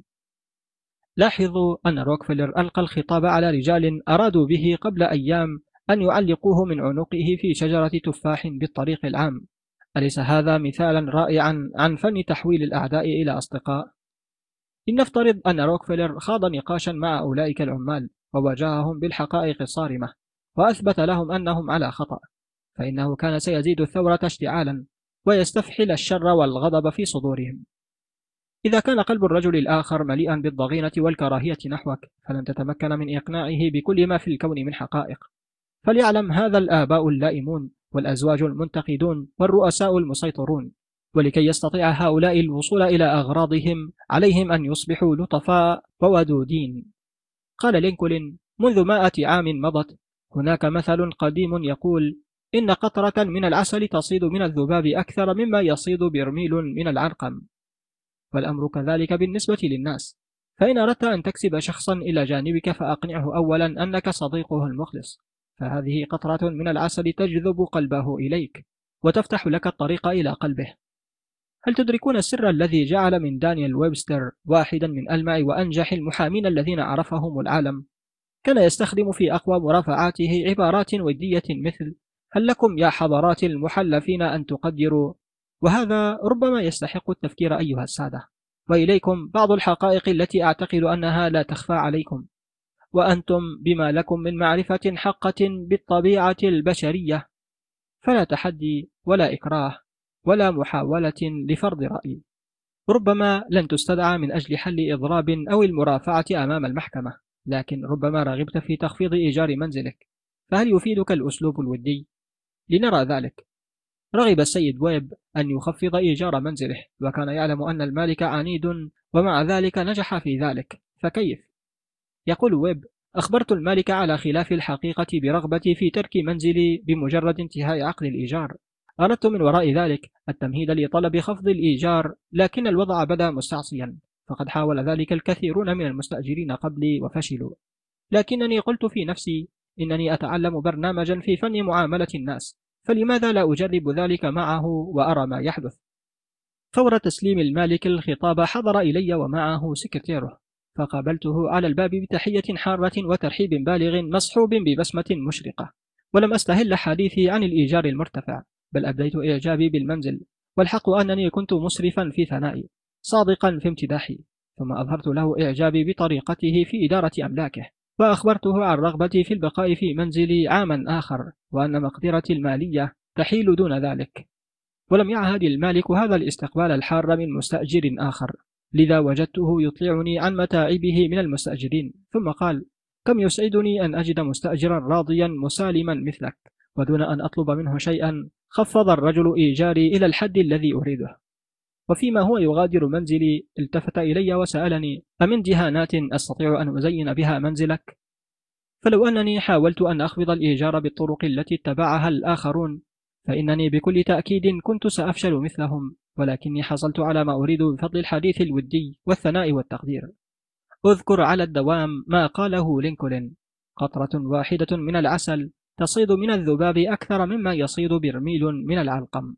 لاحظوا أن روكفيلر ألقى الخطاب على رجال أرادوا به قبل أيام أن يعلقوه من عنقه في شجرة تفاح بالطريق العام. أليس هذا مثالا رائعا عن فن تحويل الأعداء إلى أصدقاء؟ لنفترض أن روكفيلر خاض نقاشا مع أولئك العمال وواجههم بالحقائق الصارمة وأثبت لهم أنهم على خطأ فإنه كان سيزيد الثورة اشتعالا. ويستفحل الشر والغضب في صدورهم. إذا كان قلب الرجل الآخر مليئا بالضغينة والكراهية نحوك فلن تتمكن من إقناعه بكل ما في الكون من حقائق. فليعلم هذا الآباء اللائمون والأزواج المنتقدون والرؤساء المسيطرون ولكي يستطيع هؤلاء الوصول إلى أغراضهم عليهم أن يصبحوا لطفاء وودودين. قال لينكولن منذ مائة عام مضت هناك مثل قديم يقول إن قطرة من العسل تصيد من الذباب أكثر مما يصيد برميل من العنقم والأمر كذلك بالنسبة للناس. فإن أردت أن تكسب شخصا إلى جانبك فأقنعه أولا أنك صديقه المخلص. فهذه قطرة من العسل تجذب قلبه إليك وتفتح لك الطريق إلى قلبه. هل تدركون السر الذي جعل من دانيال ويبستر واحدا من ألمع وأنجح المحامين الذين عرفهم العالم؟ كان يستخدم في أقوى مرافعاته عبارات ودية مثل هل لكم يا حضرات المحلفين أن تقدروا؟ وهذا ربما يستحق التفكير أيها السادة. وإليكم بعض الحقائق التي أعتقد أنها لا تخفى عليكم. وأنتم بما لكم من معرفة حقة بالطبيعة البشرية. فلا تحدي ولا إكراه ولا محاولة لفرض رأي. ربما لن تستدعى من أجل حل إضراب أو المرافعة أمام المحكمة. لكن ربما رغبت في تخفيض إيجار منزلك. فهل يفيدك الأسلوب الودي؟ لنرى ذلك. رغب السيد ويب أن يخفض إيجار منزله وكان يعلم أن المالك عنيد ومع ذلك نجح في ذلك. فكيف؟ يقول ويب أخبرت المالك على خلاف الحقيقة برغبتي في ترك منزلي بمجرد انتهاء عقد الإيجار. أردت من وراء ذلك التمهيد لطلب خفض الإيجار لكن الوضع بدا مستعصيا. فقد حاول ذلك الكثيرون من المستأجرين قبلي وفشلوا. لكنني قلت في نفسي إنني أتعلم برنامجا في فن معاملة الناس فلماذا لا أجرب ذلك معه وأرى ما يحدث؟ فور تسليم المالك الخطاب حضر إلي ومعه سكرتيره فقابلته على الباب بتحية حارة وترحيب بالغ مصحوب ببسمة مشرقة. ولم أستهل حديثي عن الإيجار المرتفع بل أبديت إعجابي بالمنزل والحق أنني كنت مسرفا في ثنائي صادقا في امتداحي ثم أظهرت له إعجابي بطريقته في إدارة أملاكه. وأخبرته عن رغبتي في البقاء في منزلي عاما آخر وأن مقدرتي المالية تحيل دون ذلك. ولم يعهد المالك هذا الاستقبال الحار من مستأجر آخر. لذا وجدته يطلعني عن متاعبه من المستأجرين. ثم قال كم يسعدني أن أجد مستأجرا راضيا مسالما مثلك ودون أن أطلب منه شيئا خفض الرجل إيجاري إلى الحد الذي أريده. وفيما هو يغادر منزلي التفت إلي وسألني أمن دهانات أستطيع أن أزين بها منزلك؟ فلو أنني حاولت أن أخفض الإيجار بالطرق التي اتبعها الآخرون فإنني بكل تأكيد كنت سأفشل مثلهم ولكني حصلت على ما أريد بفضل الحديث الودي والثناء والتقدير أذكر على الدوام ما قاله لينكولن قطرة واحدة من العسل تصيد من الذباب أكثر مما يصيد برميل من العلقم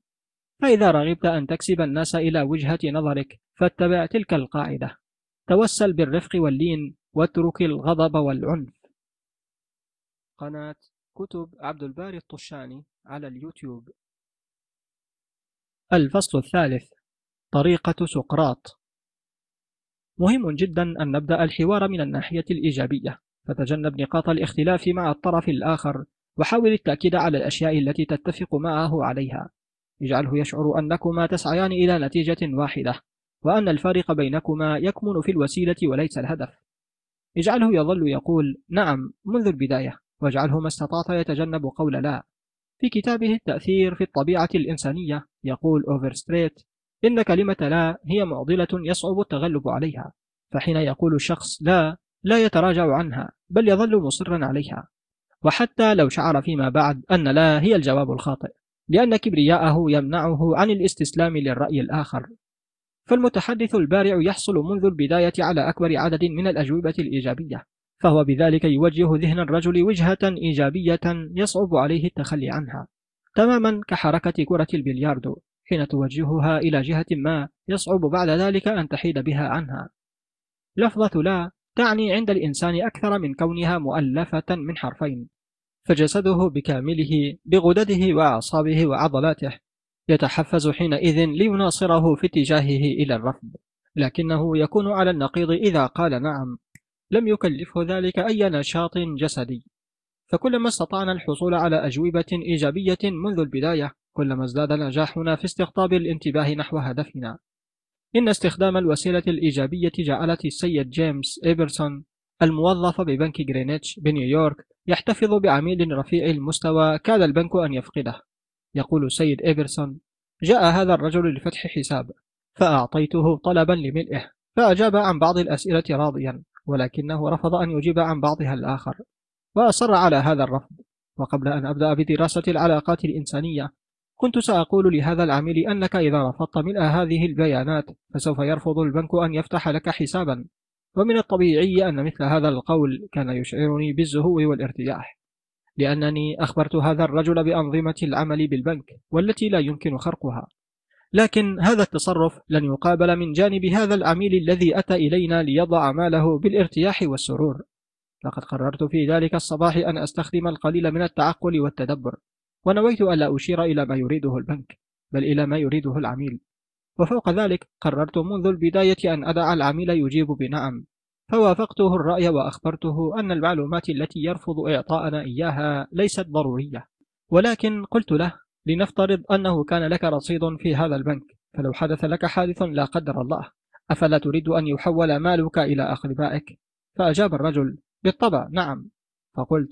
فإذا رغبت أن تكسب الناس إلى وجهة نظرك فاتبع تلك القاعدة. توسل بالرفق واللين واترك الغضب والعنف. قناة كتب عبد الباري الطشاني على اليوتيوب. الفصل الثالث طريقة سقراط. مهم جدا أن نبدأ الحوار من الناحية الإيجابية. فتجنب نقاط الاختلاف مع الطرف الآخر وحاول التأكيد على الأشياء التي تتفق معه عليها. اجعله يشعر أنكما تسعيان إلى نتيجة واحدة وأن الفارق بينكما يكمن في الوسيلة وليس الهدف. اجعله يظل يقول نعم منذ البداية واجعله ما استطعت يتجنب قول لا. في كتابه التأثير في الطبيعة الإنسانية يقول أوفرستريت إن كلمة لا هي معضلة يصعب التغلب عليها فحين يقول الشخص لا لا يتراجع عنها بل يظل مصرا عليها. وحتى لو شعر فيما بعد أن لا هي الجواب الخاطئ. لأن كبرياءه يمنعه عن الاستسلام للرأي الآخر. فالمتحدث البارع يحصل منذ البداية على أكبر عدد من الأجوبة الإيجابية فهو بذلك يوجه ذهن الرجل وجهة إيجابية يصعب عليه التخلي عنها. تماما كحركة كرة البلياردو حين توجهها إلى جهة ما يصعب بعد ذلك أن تحيد بها عنها. لفظة لا تعني عند الإنسان أكثر من كونها مؤلفة من حرفين. فجسده بكامله بغدده وأعصابه وعضلاته يتحفز حينئذ ليناصره في اتجاهه إلى الرفض. لكنه يكون على النقيض إذا قال نعم. لم يكلفه ذلك أي نشاط جسدي. فكلما استطعنا الحصول على أجوبة إيجابية منذ البداية كلما ازداد نجاحنا في استقطاب الانتباه نحو هدفنا. إن استخدام الوسيلة الإيجابية جعلت السيد جيمس إيبرسون الموظف ببنك غرينتش بنيويورك يحتفظ بعميل رفيع المستوى كاد البنك أن يفقده. يقول السيد إيبرسون جاء هذا الرجل لفتح حساب فأعطيته طلبا لملئه فأجاب عن بعض الأسئلة راضيا ولكنه رفض أن يجيب عن بعضها الآخر وأصر على هذا الرفض. وقبل أن أبدأ بدراسة العلاقات الإنسانية كنت سأقول لهذا العميل أنك إذا رفضت ملء هذه البيانات فسوف يرفض البنك أن يفتح لك حسابا. ومن الطبيعي أن مثل هذا القول كان يشعرني بالزهو والارتياح لأنني أخبرت هذا الرجل بأنظمة العمل بالبنك والتي لا يمكن خرقها. لكن هذا التصرف لن يقابل من جانب هذا العميل الذي أتى إلينا ليضع ماله بالارتياح والسرور. لقد قررت في ذلك الصباح أن أستخدم القليل من التعقل والتدبر ونويت ألا أشير إلى ما يريده البنك بل إلى ما يريده العميل. وفوق ذلك قررت منذ البداية أن أدع العميل يجيب بنعم فوافقته الرأي وأخبرته أن المعلومات التي يرفض إعطاءنا إياها ليست ضرورية. ولكن قلت له لنفترض أنه كان لك رصيد في هذا البنك فلو حدث لك حادث لا قدر الله. أفلا تريد أن يحول مالك إلى أقربائك؟ فأجاب الرجل بالطبع نعم. فقلت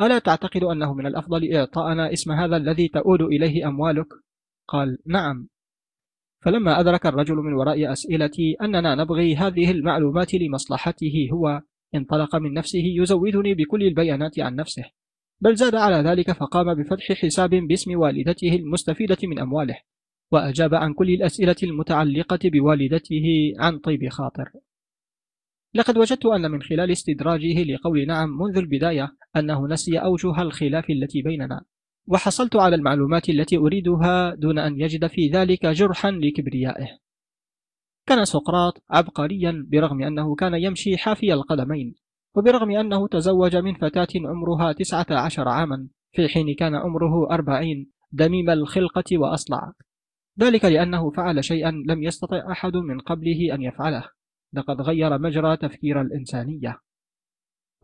ألا تعتقد أنه من الأفضل إعطاءنا اسم هذا الذي تؤول إليه أموالك؟ قال نعم. فلما أدرك الرجل من وراء أسئلتي أننا نبغي هذه المعلومات لمصلحته هو انطلق من نفسه يزودني بكل البيانات عن نفسه. بل زاد على ذلك فقام بفتح حساب باسم والدته المستفيدة من أمواله وأجاب عن كل الأسئلة المتعلقة بوالدته عن طيب خاطر. لقد وجدت أن من خلال استدراجه لقول نعم منذ البداية أنه نسي أوجه الخلاف التي بيننا. وحصلت على المعلومات التي أريدها دون أن يجد في ذلك جرحا لكبريائه. كان سقراط عبقريا برغم أنه كان يمشي حافي القدمين وبرغم أنه تزوج من فتاة عمرها تسعة عشر عاما في حين كان عمره أربعين دميم الخلقة وأصلع. ذلك لأنه فعل شيئا لم يستطع أحد من قبله أن يفعله. لقد غير مجرى تفكير الإنسانية.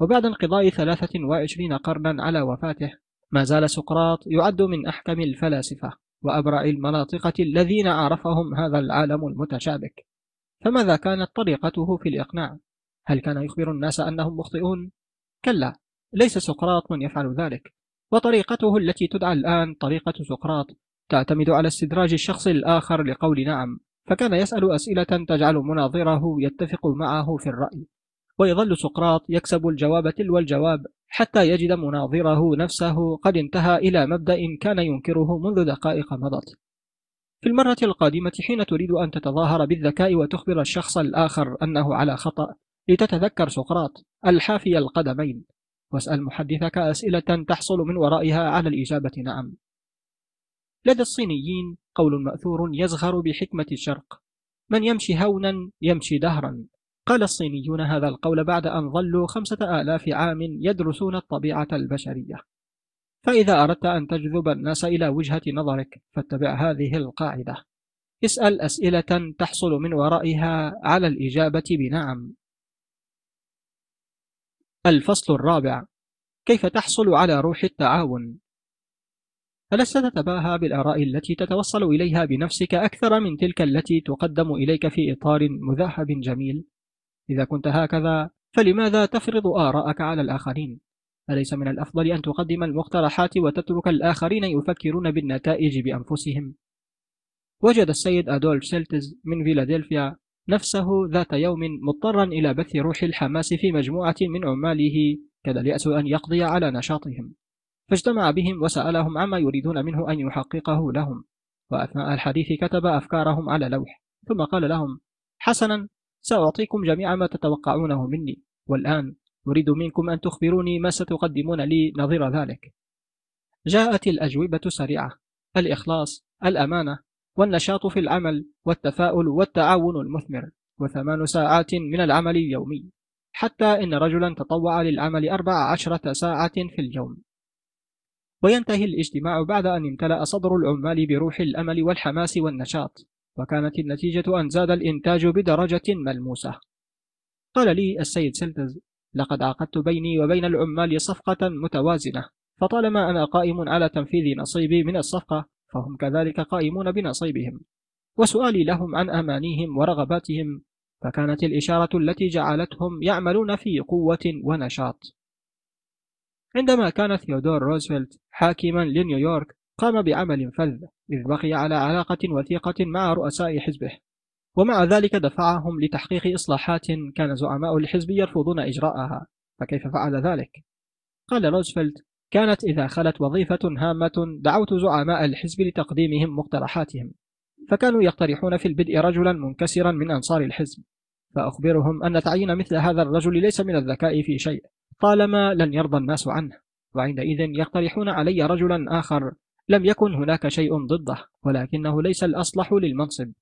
وبعد انقضاء ثلاثة وعشرين قرنا على وفاته ما زال سقراط يعد من أحكم الفلاسفة وأبرع المناطقة الذين عرفهم هذا العالم المتشابك فماذا كانت طريقته في الإقناع؟ هل كان يخبر الناس أنهم مخطئون؟ كلا ليس سقراط من يفعل ذلك وطريقته التي تدعى الآن طريقة سقراط تعتمد على استدراج الشخص الآخر لقول نعم فكان يسأل أسئلة تجعل مناظره يتفق معه في الرأي ويظل سقراط يكسب الجواب تلو الجواب حتى يجد مناظره نفسه قد انتهى إلى مبدأ كان ينكره منذ دقائق مضت. في المرة القادمة حين تريد أن تتظاهر بالذكاء وتخبر الشخص الآخر أنه على خطأ لتتذكر سقراط الحافي القدمين. واسأل محدثك أسئلة تحصل من ورائها على الإجابة نعم. لدى الصينيين قول مأثور يزغر بحكمة الشرق من يمشي هونا يمشي دهرا. قال الصينيون هذا القول بعد أن ظلوا خمسة آلاف عام يدرسون الطبيعة البشرية. فإذا أردت أن تجذب الناس إلى وجهة نظرك فاتبع هذه القاعدة. اسأل أسئلة تحصل من ورائها على الإجابة بنعم. الفصل الرابع. كيف تحصل على روح التعاون؟ ألست تتباهى بالآراء التي تتوصل إليها بنفسك أكثر من تلك التي تقدم إليك في إطار مذهب جميل؟ إذا كنت هكذا فلماذا تفرض آراءك على الآخرين؟ أليس من الأفضل أن تقدم المقترحات وتترك الآخرين يفكرون بالنتائج بأنفسهم؟ وجد السيد أدولف سيلتز من فيلادلفيا نفسه ذات يوم مضطرا إلى بث روح الحماس في مجموعة من عماله كاد اليأس أن يقضي على نشاطهم فاجتمع بهم وسألهم عما يريدون منه أن يحققه لهم وأثناء الحديث كتب أفكارهم على لوح ثم قال لهم حسنا سأعطيكم جميع ما تتوقعونه مني. والآن أريد منكم أن تخبروني ما ستقدمون لي نظير ذلك. جاءت الأجوبة سريعة. الإخلاص الأمانة والنشاط في العمل والتفاؤل والتعاون المثمر وثمان ساعات من العمل اليومي. حتى إن رجلا تطوع للعمل أربع عشرة ساعة في اليوم. وينتهي الاجتماع بعد أن امتلأ صدر العمال بروح الأمل والحماس والنشاط. وكانت النتيجة أن زاد الإنتاج بدرجة ملموسة. قال لي السيد سلتز لقد عقدت بيني وبين العمال صفقة متوازنة فطالما أنا قائم على تنفيذ نصيبي من الصفقة فهم كذلك قائمون بنصيبهم. وسؤالي لهم عن أمانيهم ورغباتهم فكانت الإشارة التي جعلتهم يعملون في قوة ونشاط. عندما كان ثيودور روزفلت حاكما لنيويورك قام بعمل فذ إذ بقي على علاقة وثيقة مع رؤساء حزبه. ومع ذلك دفعهم لتحقيق إصلاحات كان زعماء الحزب يرفضون إجراءها. فكيف فعل ذلك؟ قال روزفلت كانت إذا خلت وظيفة هامة دعوت زعماء الحزب لتقديمهم مقترحاتهم. فكانوا يقترحون في البدء رجلا منكسرا من أنصار الحزب. فأخبرهم أن تعيين مثل هذا الرجل ليس من الذكاء في شيء طالما لن يرضى الناس عنه. وعندئذ يقترحون علي رجلا آخر لم يكن هناك شيء ضده ولكنه ليس الأصلح للمنصب.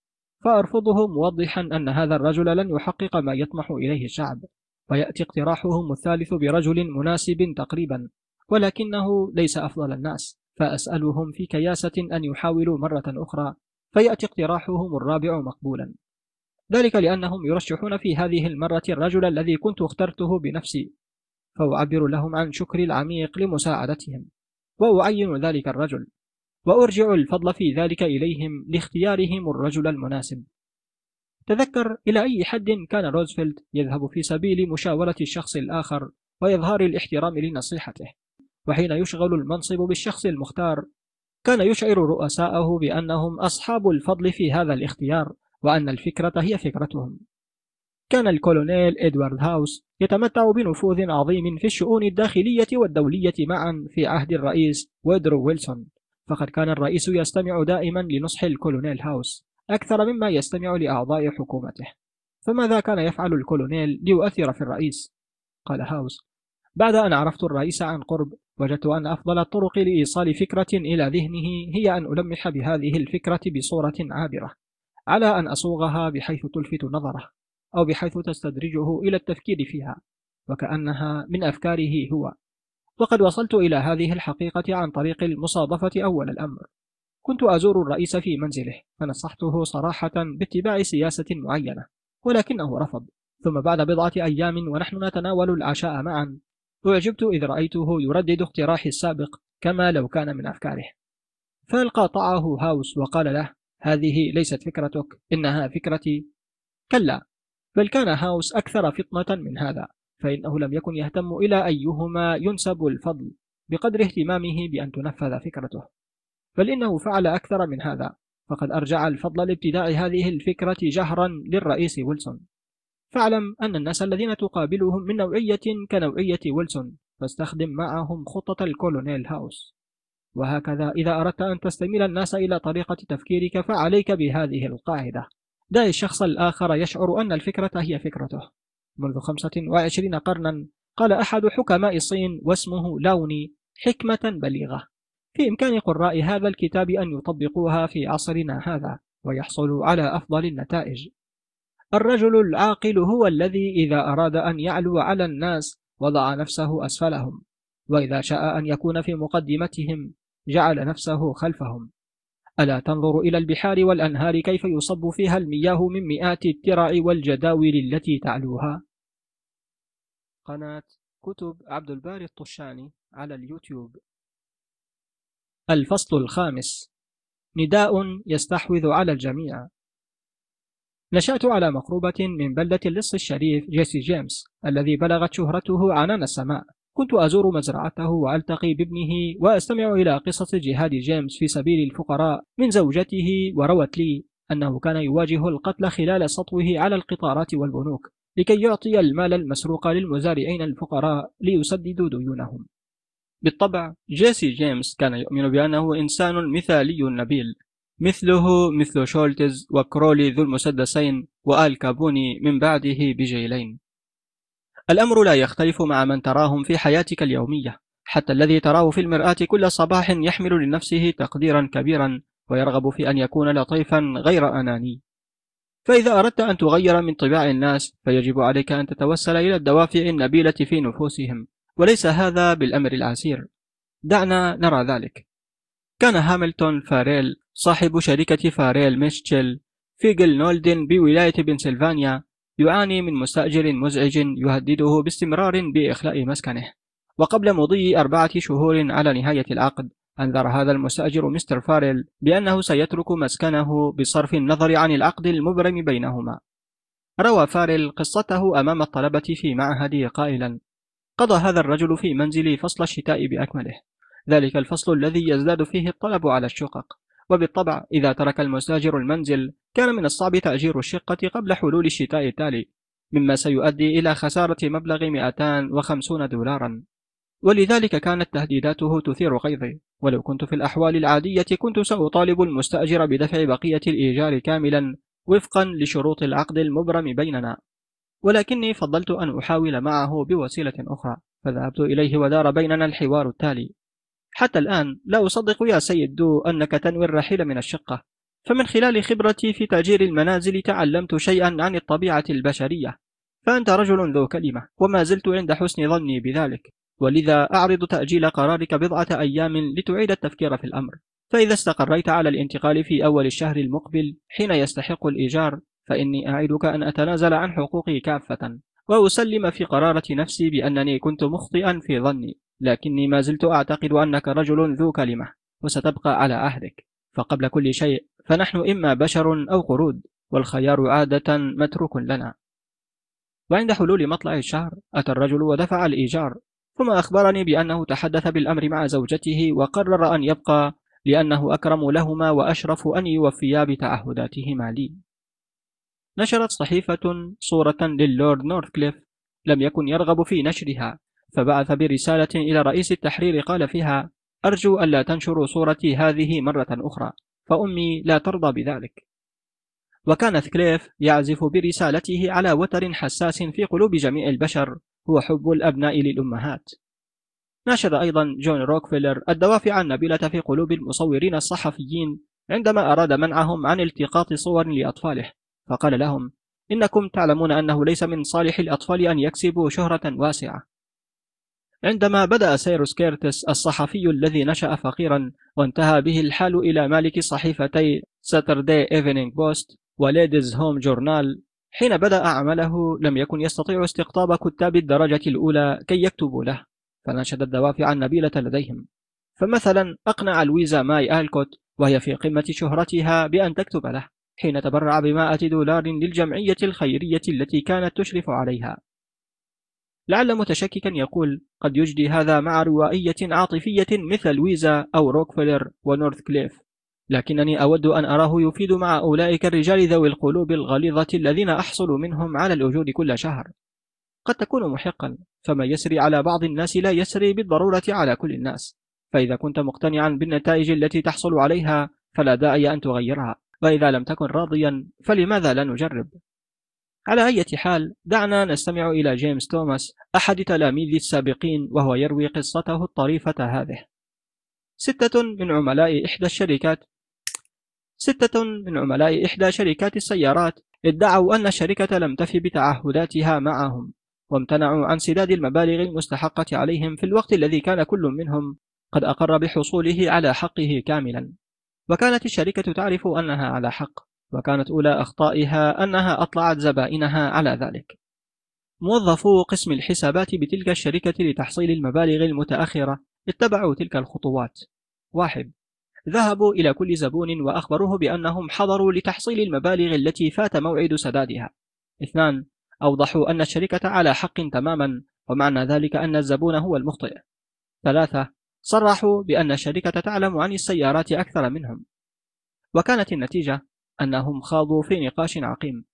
فأرفضه موضحا أن هذا الرجل لن يحقق ما يطمح إليه الشعب ويأتي اقتراحهم الثالث برجل مناسب تقريبا ولكنه ليس أفضل الناس. فأسألهم في كياسة أن يحاولوا مرة أخرى فيأتي اقتراحهم الرابع مقبولا. ذلك لأنهم يرشحون في هذه المرة الرجل الذي كنت اخترته بنفسي فأعبر لهم عن شكري العميق لمساعدتهم. وأعين ذلك الرجل. وأرجع الفضل في ذلك إليهم لاختيارهم الرجل المناسب. تذكر إلى أي حد كان روزفلت يذهب في سبيل مشاورة الشخص الآخر وإظهار الاحترام لنصيحته. وحين يشغل المنصب بالشخص المختار كان يشعر رؤساءه بأنهم أصحاب الفضل في هذا الاختيار وأن الفكرة هي فكرتهم. كان الكولونيل إدوارد هاوس يتمتع بنفوذ عظيم في الشؤون الداخلية والدولية معا في عهد الرئيس وودرو ويلسون. فقد كان الرئيس يستمع دائما لنصح الكولونيل هاوس أكثر مما يستمع لأعضاء حكومته. فماذا كان يفعل الكولونيل ليؤثر في الرئيس؟ قال هاوس بعد أن عرفت الرئيس عن قرب وجدت أن أفضل الطرق لإيصال فكرة إلى ذهنه هي أن ألمح بهذه الفكرة بصورة عابرة على أن أصوغها بحيث تلفت نظره. أو بحيث تستدرجه إلى التفكير فيها وكأنها من أفكاره هو. وقد وصلت إلى هذه الحقيقة عن طريق المصادفة أول الأمر. كنت أزور الرئيس في منزله فنصحته صراحة باتباع سياسة معينة ولكنه رفض. ثم بعد بضعة أيام ونحن نتناول العشاء معا أعجبت إذ رأيته يردد اقتراحي السابق كما لو كان من أفكاره. فألقى طعه هاوس وقال له هذه ليست فكرتك إنها فكرتي. كلا. بل كان هاوس أكثر فطنة من هذا فإنه لم يكن يهتم إلى أيهما ينسب الفضل بقدر اهتمامه بأن تنفذ فكرته. بل إنه فعل أكثر من هذا فقد أرجع الفضل لابتداء هذه الفكرة جهرا للرئيس ويلسون. فاعلم أن الناس الذين تقابلهم من نوعية كنوعية ويلسون فاستخدم معهم خطة الكولونيل هاوس. وهكذا إذا أردت أن تستميل الناس إلى طريقة تفكيرك فعليك بهذه القاعدة. دع الشخص الآخر يشعر أن الفكرة هي فكرته. منذ 25 قرنا قال أحد حكماء الصين واسمه لاوني حكمة بليغة. في إمكان قراء هذا الكتاب أن يطبقوها في عصرنا هذا ويحصلوا على أفضل النتائج. الرجل العاقل هو الذي إذا أراد أن يعلو على الناس وضع نفسه أسفلهم وإذا شاء أن يكون في مقدمتهم جعل نفسه خلفهم. ألا تنظر إلى البحار والأنهار كيف يصب فيها المياه من مئات الترع والجداول التي تعلوها؟ قناة كتب عبد الباري الطشاني على اليوتيوب. الفصل الخامس. نداء يستحوذ على الجميع. نشأت على مقروبة من بلدة اللص الشريف جيسي جيمس الذي بلغت شهرته عنان السماء. كنت أزور مزرعته وألتقي بابنه وأستمع إلى قصص جهاد جيمس في سبيل الفقراء من زوجته وروت لي أنه كان يواجه القتل خلال سطوه على القطارات والبنوك لكي يعطي المال المسروق للمزارعين الفقراء ليسددوا ديونهم. بالطبع جيسي جيمس كان يؤمن بأنه إنسان مثالي نبيل مثله مثل شولتز وكرولي ذو المسدسين وآل كابوني من بعده بجيلين. الأمر لا يختلف مع من تراهم في حياتك اليومية حتى الذي تراه في المرآة كل صباح يحمل لنفسه تقديرا كبيرا ويرغب في أن يكون لطيفا غير أناني. فإذا أردت أن تغير من طباع الناس فيجب عليك أن تتوسل إلى الدوافع النبيلة في نفوسهم وليس هذا بالأمر العسير. دعنا نرى ذلك. كان هاملتون فاريل صاحب شركة فاريل ميشتشل في نولدن بولاية بنسلفانيا يعاني من مستأجر مزعج يهدده باستمرار بإخلاء مسكنه. وقبل مضي أربعة شهور على نهاية العقد أنذر هذا المستأجر مستر فاريل بأنه سيترك مسكنه بصرف النظر عن العقد المبرم بينهما. روى فاريل قصته أمام الطلبة في معهده قائلا قضى هذا الرجل في منزلي فصل الشتاء بأكمله. ذلك الفصل الذي يزداد فيه الطلب على الشقق. وبالطبع إذا ترك المستاجر المنزل كان من الصعب تأجير الشقة قبل حلول الشتاء التالي مما سيؤدي إلى خسارة مبلغ 250 دولارا. ولذلك كانت تهديداته تثير غيظي. ولو كنت في الأحوال العادية كنت سأطالب المستأجر بدفع بقية الإيجار كاملا وفقا لشروط العقد المبرم بيننا. ولكني فضلت أن أحاول معه بوسيلة أخرى فذهبت إليه ودار بيننا الحوار التالي. حتى الآن لا أصدق يا سيد دو أنك تنوي الرحيل من الشقة. فمن خلال خبرتي في تأجير المنازل تعلمت شيئا عن الطبيعة البشرية. فأنت رجل ذو كلمة وما زلت عند حسن ظني بذلك. ولذا أعرض تأجيل قرارك بضعة أيام لتعيد التفكير في الأمر. فإذا استقريت على الانتقال في أول الشهر المقبل حين يستحق الإيجار فإني أعدك أن أتنازل عن حقوقي كافة. وأسلم في قرارة نفسي بأنني كنت مخطئا في ظني. لكني ما زلت أعتقد أنك رجل ذو كلمة وستبقى على عهدك. فقبل كل شيء فنحن إما بشر أو قرود والخيار عادة متروك لنا. وعند حلول مطلع الشهر أتى الرجل ودفع الإيجار ثم أخبرني بأنه تحدث بالأمر مع زوجته وقرر أن يبقى لأنه أكرم لهما وأشرف أن يوفيا بتعهداتهما لي. نشرت صحيفة صورة للورد نورثكليف لم يكن يرغب في نشرها. فبعث برسالة إلى رئيس التحرير قال فيها أرجو ألا تنشروا صورتي هذه مرة أخرى فأمي لا ترضى بذلك. وكان كليف يعزف برسالته على وتر حساس في قلوب جميع البشر هو حب الأبناء للأمهات. ناشد أيضا جون روكفيلر الدوافع النبيلة في قلوب المصورين الصحفيين عندما أراد منعهم عن التقاط صور لأطفاله فقال لهم إنكم تعلمون أنه ليس من صالح الأطفال أن يكسبوا شهرة واسعة. عندما بدأ سيروس كيرتس الصحفي الذي نشأ فقيرا وانتهى به الحال إلى مالك صحيفتي ساتردي إيفنينج بوست وليديز هوم جورنال حين بدأ عمله لم يكن يستطيع استقطاب كتاب الدرجة الأولى كي يكتبوا له فنشد الدوافع النبيلة لديهم. فمثلا أقنع لويزا ماي آلكوت وهي في قمة شهرتها بأن تكتب له حين تبرع بمائة دولار للجمعية الخيرية التي كانت تشرف عليها. لعل متشككا يقول قد يجدي هذا مع روائية عاطفية مثل لويزا أو روكفيلر ونورث كليف. لكنني أود أن أراه يفيد مع أولئك الرجال ذوي القلوب الغليظة الذين أحصل منهم على الأجور كل شهر. قد تكون محقا فما يسري على بعض الناس لا يسري بالضرورة على كل الناس. فإذا كنت مقتنعا بالنتائج التي تحصل عليها فلا داعي أن تغيرها. وإذا لم تكن راضيا فلماذا لا نجرب؟ على أي حال دعنا نستمع إلى جيمس توماس أحد تلاميذ السابقين وهو يروي قصته الطريفة هذه. ستة من عملاء إحدى الشركات ستة من عملاء إحدى شركات السيارات ادعوا أن الشركة لم تفي بتعهداتها معهم وامتنعوا عن سداد المبالغ المستحقة عليهم في الوقت الذي كان كل منهم قد أقر بحصوله على حقه كاملا. وكانت الشركة تعرف أنها على حق. وكانت أولى أخطائها أنها أطلعت زبائنها على ذلك. موظفو قسم الحسابات بتلك الشركة لتحصيل المبالغ المتأخرة اتبعوا تلك الخطوات. واحد. ذهبوا إلى كل زبون وأخبروه بأنهم حضروا لتحصيل المبالغ التي فات موعد سدادها. اثنان. أوضحوا أن الشركة على حق تماما ومعنى ذلك أن الزبون هو المخطئ. ثلاثة. صرحوا بأن الشركة تعلم عن السيارات أكثر منهم. وكانت النتيجة أنهم خاضوا في نقاش عقيم.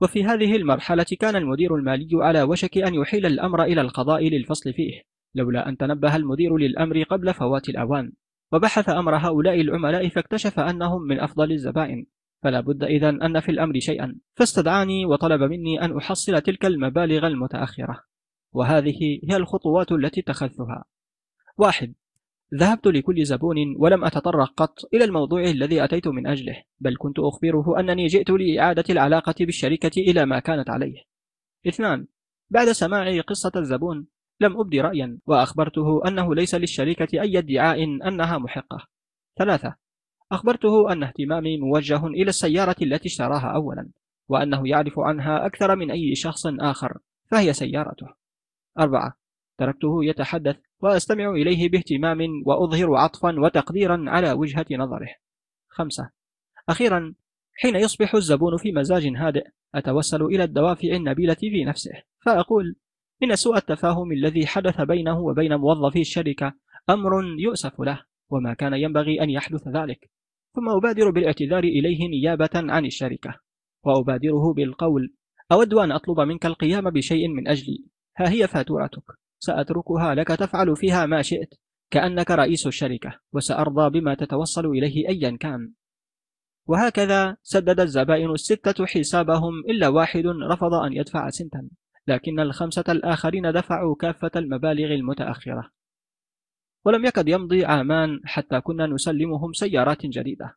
وفي هذه المرحلة كان المدير المالي على وشك أن يحيل الأمر إلى القضاء للفصل فيه لولا أن تنبه المدير للأمر قبل فوات الأوان. وبحث أمر هؤلاء العملاء فاكتشف أنهم من أفضل الزبائن. فلا بد إذا أن في الأمر شيئا. فاستدعاني وطلب مني أن أحصل تلك المبالغ المتأخرة. وهذه هي الخطوات التي اتخذتها. واحد ذهبت لكل زبون ولم أتطرق قط إلى الموضوع الذي أتيت من أجله بل كنت أخبره أنني جئت لإعادة العلاقة بالشركة إلى ما كانت عليه. اثنان بعد سماع قصة الزبون لم أبدي رأيا وأخبرته أنه ليس للشركة أي ادعاء أنها محقة. ثلاثة أخبرته أن اهتمامي موجه إلى السيارة التي اشتراها أولا وأنه يعرف عنها أكثر من أي شخص آخر فهي سيارته. أربعة تركته يتحدث وأستمع إليه باهتمام وأظهر عطفا وتقديرا على وجهة نظره. خمسة. أخيرا حين يصبح الزبون في مزاج هادئ أتوسل إلى الدوافع النبيلة في نفسه فأقول إن سوء التفاهم الذي حدث بينه وبين موظفي الشركة أمر يؤسف له وما كان ينبغي أن يحدث ذلك. ثم أبادر بالاعتذار إليه نيابة عن الشركة. وأبادره بالقول أود أن أطلب منك القيام بشيء من أجلي. ها هي فاتورتك. سأتركها لك تفعل فيها ما شئت كأنك رئيس الشركة وسأرضى بما تتوصل إليه أيا كان. وهكذا سدد الزبائن الستة حسابهم إلا واحد رفض أن يدفع سنتا لكن الخمسة الآخرين دفعوا كافة المبالغ المتأخرة. ولم يكد يمضي عامان حتى كنا نسلمهم سيارات جديدة.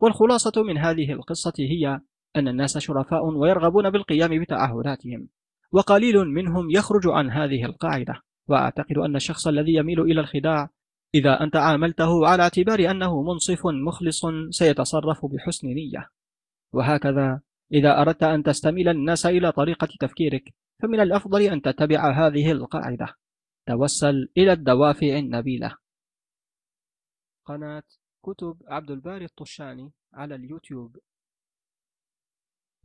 والخلاصة من هذه القصة هي أن الناس شرفاء ويرغبون بالقيام بتعهداتهم. وقليل منهم يخرج عن هذه القاعدة. وأعتقد أن الشخص الذي يميل إلى الخداع إذا أنت عاملته على اعتبار أنه منصف مخلص سيتصرف بحسن نية. وهكذا إذا أردت أن تستميل الناس إلى طريقة تفكيرك فمن الأفضل أن تتبع هذه القاعدة. توسل إلى الدوافع النبيلة. قناة كتب عبد الباري الطشاني على اليوتيوب.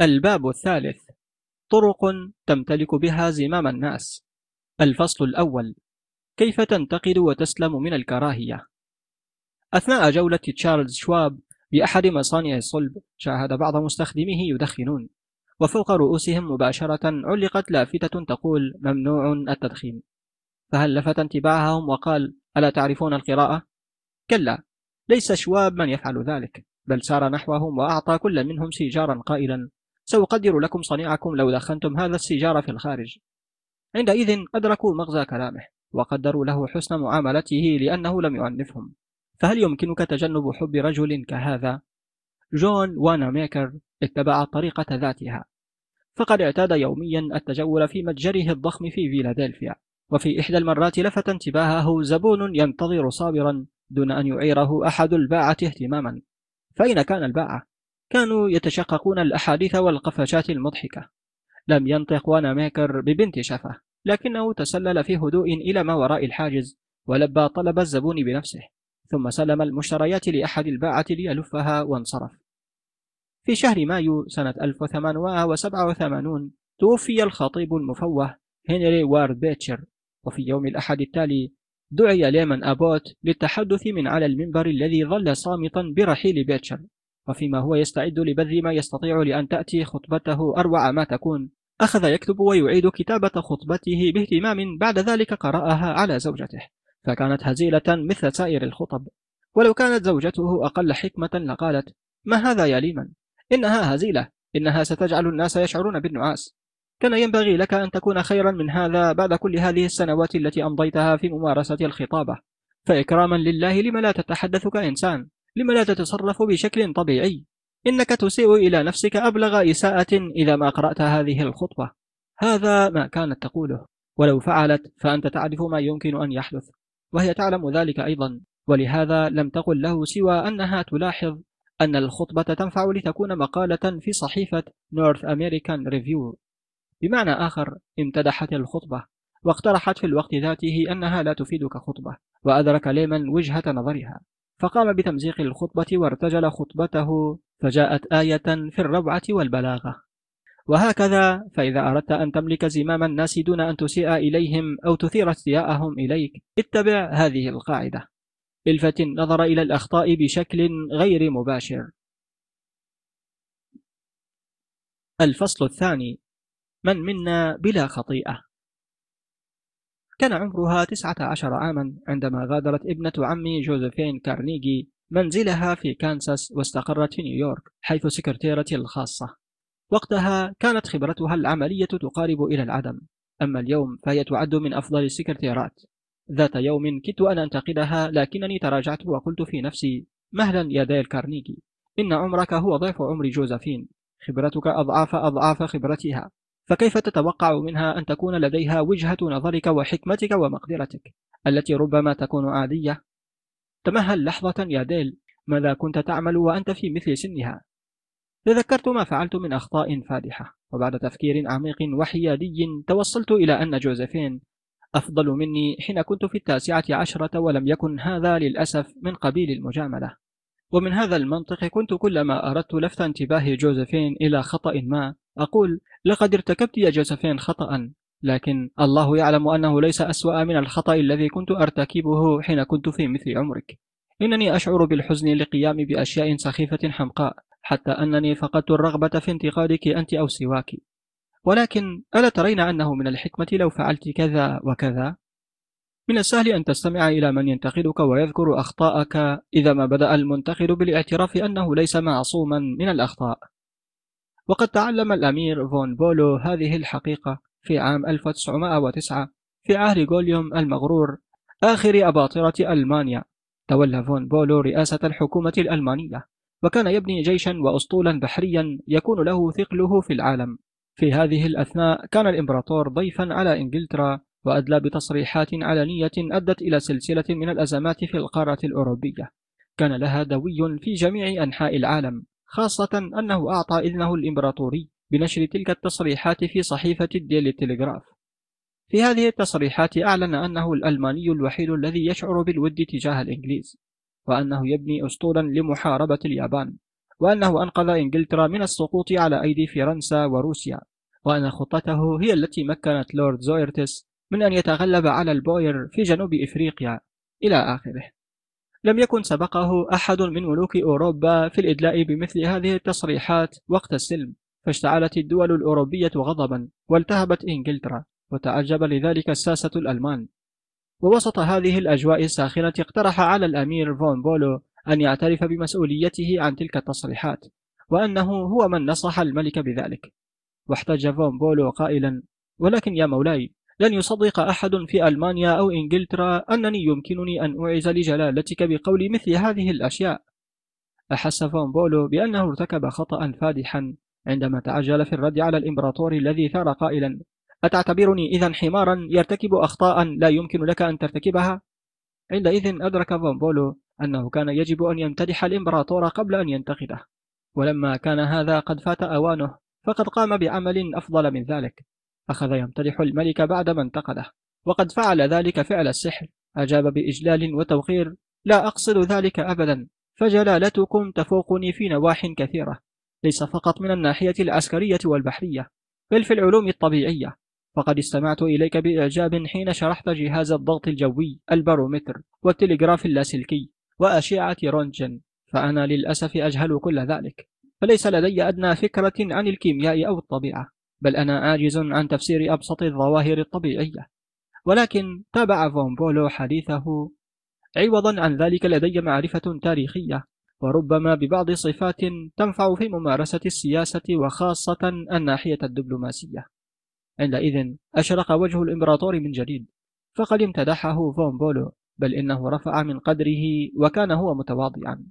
الباب الثالث. طرق تمتلك بها زمام الناس. الفصل الأول كيف تنتقد وتسلم من الكراهية؟ أثناء جولة تشارلز شواب بأحد مصانع الصلب شاهد بعض مستخدميه يدخنون وفوق رؤوسهم مباشرة علقت لافتة تقول ممنوع التدخين. فهل لفت انتباههم وقال ألا تعرفون القراءة؟ كلا ليس شواب من يفعل ذلك بل سار نحوهم وأعطى كل منهم سيجارا قائلا سأقدر لكم صنيعكم لو دخنتم هذا السيجار في الخارج عندئذ أدركوا مغزى كلامه وقدروا له حسن معاملته لأنه لم يعنفهم فهل يمكنك تجنب حب رجل كهذا؟ جون واناميكر اتبع الطريقة ذاتها فقد اعتاد يوميا التجول في متجره الضخم في فيلادلفيا وفي إحدى المرات لفت انتباهه زبون ينتظر صابرا دون أن يعيره أحد الباعة اهتماما فأين كان الباعة؟ كانوا يتشققون الأحاديث والقفشات المضحكة. لم ينطق وأنا ميكر ببنت شفة لكنه تسلل في هدوء إلى ما وراء الحاجز ولبى طلب الزبون بنفسه ثم سلم المشتريات لأحد الباعة ليلفها وانصرف. في شهر مايو سنة 1887 توفي الخطيب المفوه هنري وارد بيتشر وفي يوم الأحد التالي دعي ليمن أبوت للتحدث من على المنبر الذي ظل صامتا برحيل بيتشر. وفيما هو يستعد لبذل ما يستطيع لأن تأتي خطبته أروع ما تكون. أخذ يكتب ويعيد كتابة خطبته باهتمام بعد ذلك قرأها على زوجته فكانت هزيلة مثل سائر الخطب. ولو كانت زوجته أقل حكمة لقالت ما هذا يا ليمن؟ إنها هزيلة إنها ستجعل الناس يشعرون بالنعاس. كان ينبغي لك أن تكون خيرا من هذا بعد كل هذه السنوات التي أمضيتها في ممارسة الخطابة. فإكراما لله لم لا تتحدث كإنسان لم لا تتصرف بشكل طبيعي. إنك تسيء إلى نفسك أبلغ إساءة إذا ما قرأت هذه الخطبة. هذا ما كانت تقوله. ولو فعلت فأنت تعرف ما يمكن أن يحدث. وهي تعلم ذلك أيضا. ولهذا لم تقل له سوى أنها تلاحظ أن الخطبة تنفع لتكون مقالة في صحيفة نورث أمريكان ريفيو بمعنى آخر امتدحت الخطبة. واقترحت في الوقت ذاته أنها لا تفيدك خطبة. وأدرك ليمن وجهة نظرها. فقام بتمزيق الخطبة وارتجل خطبته فجاءت آية في الروعة والبلاغة. وهكذا فإذا أردت أن تملك زمام الناس دون أن تسيء إليهم أو تثير استياءهم إليك اتبع هذه القاعدة. إلفت النظر إلى الأخطاء بشكل غير مباشر. الفصل الثاني من منا بلا خطيئة. كان عمرها تسعة عشر عاما عندما غادرت ابنة عمي جوزيفين كارنيجي منزلها في كانساس واستقرت في نيويورك حيث سكرتيرتي الخاصة. وقتها كانت خبرتها العملية تقارب إلى العدم. أما اليوم فهي تعد من أفضل السكرتيرات. ذات يوم كدت أن أنتقدها لكنني تراجعت وقلت في نفسي مهلا يا ديل كارنيجي إن عمرك هو ضعف عمر جوزفين خبرتك أضعاف أضعاف خبرتها. فكيف تتوقع منها أن تكون لديها وجهة نظرك وحكمتك ومقدرتك التي ربما تكون عادية؟ تمهل لحظة يا ديل ماذا كنت تعمل وأنت في مثل سنها؟ تذكرت ما فعلت من أخطاء فادحة وبعد تفكير عميق وحيادي توصلت إلى أن جوزيفين أفضل مني حين كنت في التاسعة عشرة ولم يكن هذا للأسف من قبيل المجاملة. ومن هذا المنطق كنت كلما أردت لفت انتباه جوزيفين إلى خطأ ما أقول لقد ارتكبت يا جوزيفين خطأ لكن الله يعلم أنه ليس أسوأ من الخطأ الذي كنت أرتكبه حين كنت في مثل عمرك. إنني أشعر بالحزن للقيام بأشياء سخيفة حمقاء حتى أنني فقدت الرغبة في انتقادك أنت أو سواك. ولكن ألا ترين أنه من الحكمة لو فعلت كذا وكذا؟ من السهل أن تستمع إلى من ينتقدك ويذكر أخطاءك إذا ما بدأ المنتقد بالاعتراف أنه ليس معصوما من الأخطاء. وقد تعلم الأمير فون بولو هذه الحقيقة في عام 1909 في عهد غليوم المغرور آخر أباطرة ألمانيا. تولى فون بولو رئاسة الحكومة الألمانية وكان يبني جيشا وأسطولا بحريا يكون له ثقله في العالم. في هذه الأثناء كان الإمبراطور ضيفا على إنجلترا وأدلى بتصريحات علنية أدت إلى سلسلة من الأزمات في القارة الأوروبية. كان لها دوي في جميع أنحاء العالم. خاصة أنه أعطى إذنه الإمبراطوري بنشر تلك التصريحات في صحيفة الديلي تيليغراف في هذه التصريحات أعلن أنه الألماني الوحيد الذي يشعر بالود تجاه الإنجليز وأنه يبني أسطولا لمحاربة اليابان وأنه أنقذ إنجلترا من السقوط على أيدي فرنسا وروسيا وأن خطته هي التي مكنت لورد روبرتس من أن يتغلب على البوير في جنوب إفريقيا إلى آخره. لم يكن سبقه أحد من ملوك أوروبا في الإدلاء بمثل هذه التصريحات وقت السلم فاشتعلت الدول الأوروبية غضبا والتهبت إنجلترا وتعجب لذلك الساسة الألمان. ووسط هذه الأجواء الساخنة اقترح على الأمير فون بولو أن يعترف بمسؤوليته عن تلك التصريحات وأنه هو من نصح الملك بذلك. واحتج فون بولو قائلا ولكن يا مولاي لن يصدق أحد في ألمانيا أو إنجلترا أنني يمكنني أن أوعز لجلالتك بقول مثل هذه الأشياء. أحس فون بولو بأنه ارتكب خطأ فادحا عندما تعجل في الرد على الإمبراطور الذي ثار قائلا. أتعتبرني إذا حمارا يرتكب أخطاء لا يمكن لك أن ترتكبها؟ عندئذ أدرك فون بولو أنه كان يجب أن يمتدح الإمبراطور قبل أن ينتقده. ولما كان هذا قد فات أوانه فقد قام بعمل أفضل من ذلك. أخذ يمتدح الملك بعدما انتقده وقد فعل ذلك فعل السحر. أجاب بإجلال وتوقير لا أقصد ذلك أبدا. فجلالتكم تفوقني في نواح كثيرة. ليس فقط من الناحية العسكرية والبحرية بل في العلوم الطبيعية. فقد استمعت إليك بإعجاب حين شرحت جهاز الضغط الجوي البارومتر والتلغراف اللاسلكي وأشعة رونجن. فأنا للأسف أجهل كل ذلك. فليس لدي أدنى فكرة عن الكيمياء أو الطبيعة. بل أنا عاجز عن تفسير أبسط الظواهر الطبيعية. ولكن تابع فون بولو حديثه عوضا عن ذلك لدي معرفة تاريخية وربما ببعض صفات تنفع في ممارسة السياسة وخاصة الناحية الدبلوماسية. عندئذ أشرق وجه الإمبراطور من جديد فقد امتدحه فون بولو بل إنه رفع من قدره وكان هو متواضعا.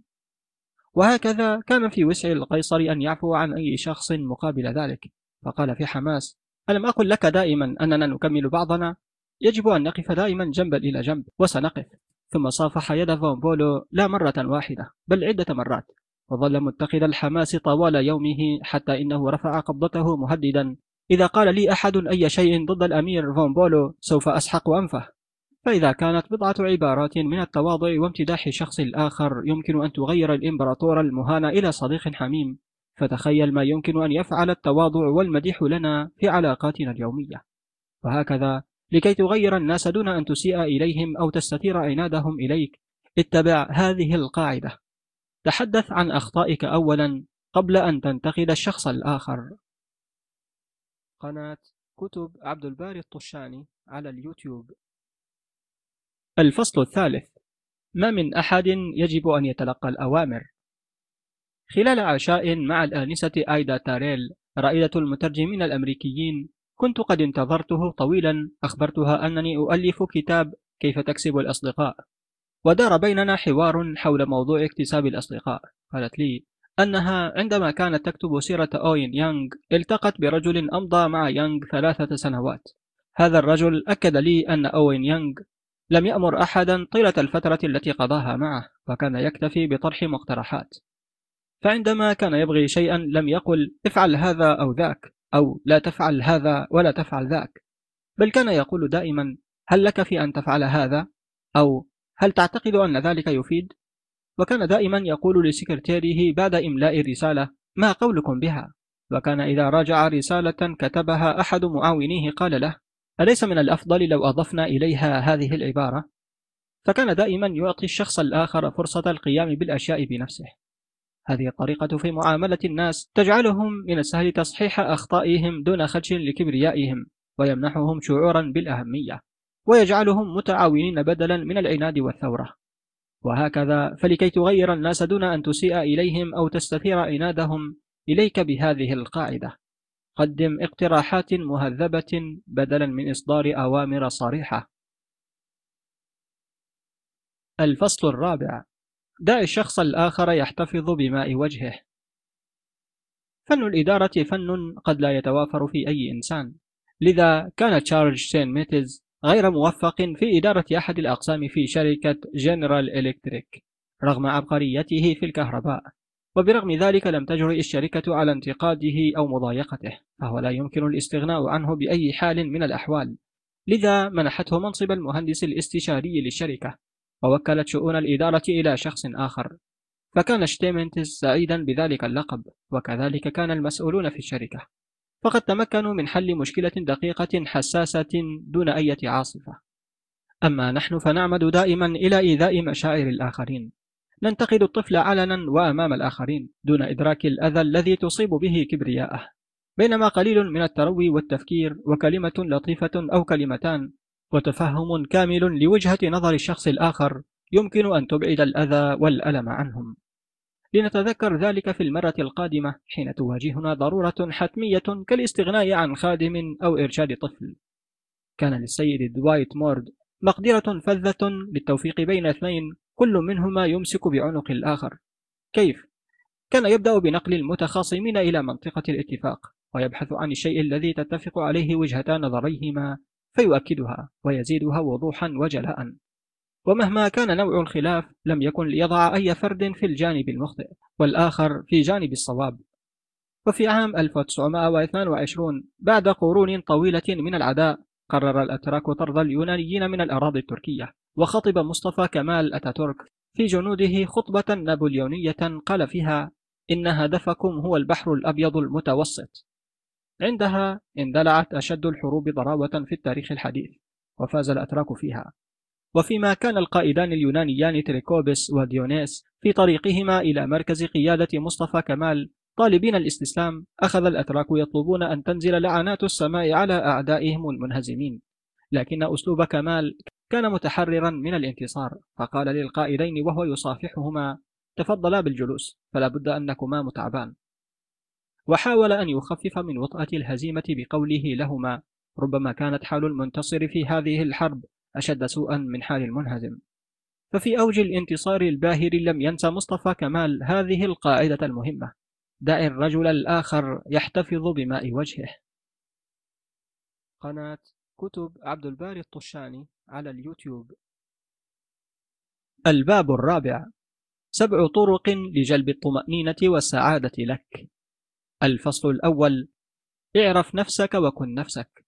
وهكذا كان في وسع القيصر أن يعفو عن أي شخص مقابل ذلك. فقال في حماس ألم أقل لك دائما أننا نكمل بعضنا؟ يجب أن نقف دائما جنبا إلى جنب وسنقف. ثم صافح يد فون بولو لا مرة واحدة بل عدة مرات وظل متقد الحماس طوال يومه حتى إنه رفع قبضته مهددا. إذا قال لي أحد أي شيء ضد الأمير فون بولو سوف أسحق أنفه. فإذا كانت بضعة عبارات من التواضع وامتداح شخص الآخر يمكن أن تغير الإمبراطور المهان إلى صديق حميم. فتخيل ما يمكن أن يفعل التواضع والمديح لنا في علاقاتنا اليومية. وهكذا لكي تغير الناس دون أن تسيء إليهم أو تستثير عنادهم إليك اتبع هذه القاعدة. تحدث عن أخطائك أولا قبل أن تنتقد الشخص الآخر. قناة كتب عبد الباري الطشاني على اليوتيوب. الفصل الثالث ما من أحد يجب أن يتلقى الأوامر. خلال عشاء مع الآنسة آيدا تاريل رائدة المترجمين الأمريكيين كنت قد انتظرته طويلا أخبرتها أنني أؤلف كتاب كيف تكسب الأصدقاء. ودار بيننا حوار حول موضوع اكتساب الأصدقاء. قالت لي أنها عندما كانت تكتب سيرة أوين يانغ التقت برجل أمضى مع يانغ ثلاثة سنوات. هذا الرجل أكد لي أن أوين يانغ لم يأمر أحدا طيلة الفترة التي قضاها معه وكان يكتفي بطرح مقترحات. فعندما كان يبغي شيئا لم يقل افعل هذا أو ذاك أو لا تفعل هذا ولا تفعل ذاك. بل كان يقول دائما هل لك في أن تفعل هذا؟ أو هل تعتقد أن ذلك يفيد؟ وكان دائما يقول لسكرتيره بعد إملاء الرسالة ما قولكم بها؟ وكان إذا راجع رسالة كتبها أحد معاونيه قال له أليس من الأفضل لو أضفنا إليها هذه العبارة؟ فكان دائما يعطي الشخص الآخر فرصة القيام بالأشياء بنفسه. هذه الطريقة في معاملة الناس تجعلهم من السهل تصحيح أخطائهم دون خدش لكبريائهم ويمنحهم شعورا بالأهمية ويجعلهم متعاونين بدلا من العناد والثورة. وهكذا فلكي تغير الناس دون أن تسيء إليهم أو تستثير عنادهم إليك بهذه القاعدة. قدم اقتراحات مهذبة بدلا من إصدار أوامر صريحة. الفصل الرابع دع الشخص الآخر يحتفظ بماء وجهه. فن الإدارة فن قد لا يتوافر في أي إنسان. لذا كان تشارلز شتينميتز غير موفق في إدارة أحد الأقسام في شركة جنرال إلكتريك رغم عبقريته في الكهرباء. وبرغم ذلك لم تجرؤ الشركة على انتقاده أو مضايقته فهو لا يمكن الاستغناء عنه بأي حال من الأحوال. لذا منحته منصب المهندس الاستشاري للشركة. ووكلت شؤون الإدارة إلى شخص آخر. فكان شتينمتس سعيدا بذلك اللقب وكذلك كان المسؤولون في الشركة. فقد تمكنوا من حل مشكلة دقيقة حساسة دون أي عاصفة. أما نحن فنعمد دائما إلى إيذاء مشاعر الآخرين. ننتقد الطفل علنا وأمام الآخرين دون إدراك الأذى الذي تصيب به كبرياءه. بينما قليل من التروي والتفكير وكلمة لطيفة أو كلمتان وتفهم كامل لوجهة نظر الشخص الآخر يمكن أن تبعد الأذى والألم عنهم. لنتذكر ذلك في المرة القادمة حين تواجهنا ضرورة حتمية كالاستغناء عن خادم أو إرشاد طفل. كان للسيد دوايت مورد مقدرة فذة للتوفيق بين اثنين كل منهما يمسك بعنق الآخر. كيف؟ كان يبدأ بنقل المتخاصمين إلى منطقة الاتفاق ويبحث عن الشيء الذي تتفق عليه وجهتا نظريهما فيؤكدها ويزيدها وضوحا وجلاء. ومهما كان نوع الخلاف لم يكن ليضع أي فرد في الجانب المخطئ والآخر في جانب الصواب. وفي عام 1922 بعد قرون طويلة من العداء قرر الأتراك طرد اليونانيين من الأراضي التركية وخطب مصطفى كمال أتاتورك في جنوده خطبة نابليونية قال فيها إن هدفكم هو البحر الأبيض المتوسط. عندها اندلعت أشد الحروب ضراوة في التاريخ الحديث وفاز الأتراك فيها. وفيما كان القائدان اليونانيان تريكوبس وديونيس في طريقهما إلى مركز قيادة مصطفى كمال طالبين الاستسلام أخذ الأتراك يطلبون أن تنزل لعنات السماء على أعدائهم المنهزمين. لكن أسلوب كمال كان متحررا من الانتصار فقال للقائدين وهو يصافحهما تفضلا بالجلوس فلا بد أنكما متعبان. وحاول أن يخفف من وطأة الهزيمة بقوله لهما ربما كانت حال المنتصر في هذه الحرب أشد سوءا من حال المنهزم. ففي أوج الانتصار الباهر لم ينسى مصطفى كمال هذه القاعدة المهمة. دع الرجل الآخر يحتفظ بماء وجهه. قناة كتب عبد الباري الطشاني على اليوتيوب. الباب الرابع. سبع طرق لجلب الطمأنينة والسعادة لك. الفصل الأول اعرف نفسك وكن نفسك.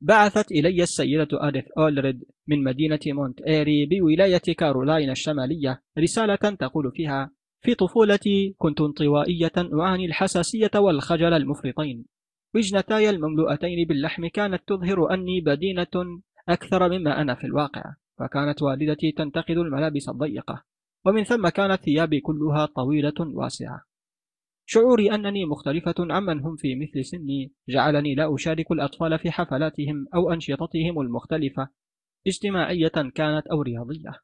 بعثت إلي السيدة إديث أولريد من مدينة مونت إيري بولاية كارولاين الشمالية رسالة تقول فيها في طفولتي كنت انطوائية أعاني الحساسية والخجل المفرطين. وجنتاي المملوءتين باللحم كانت تظهر أني بدينة أكثر مما أنا في الواقع فكانت والدتي تنتقد الملابس الضيقة. ومن ثم كانت ثيابي كلها طويلة واسعة. شعوري أنني مختلفة عمن هم في مثل سني جعلني لا أشارك الأطفال في حفلاتهم أو أنشطتهم المختلفة. اجتماعية كانت أو رياضية.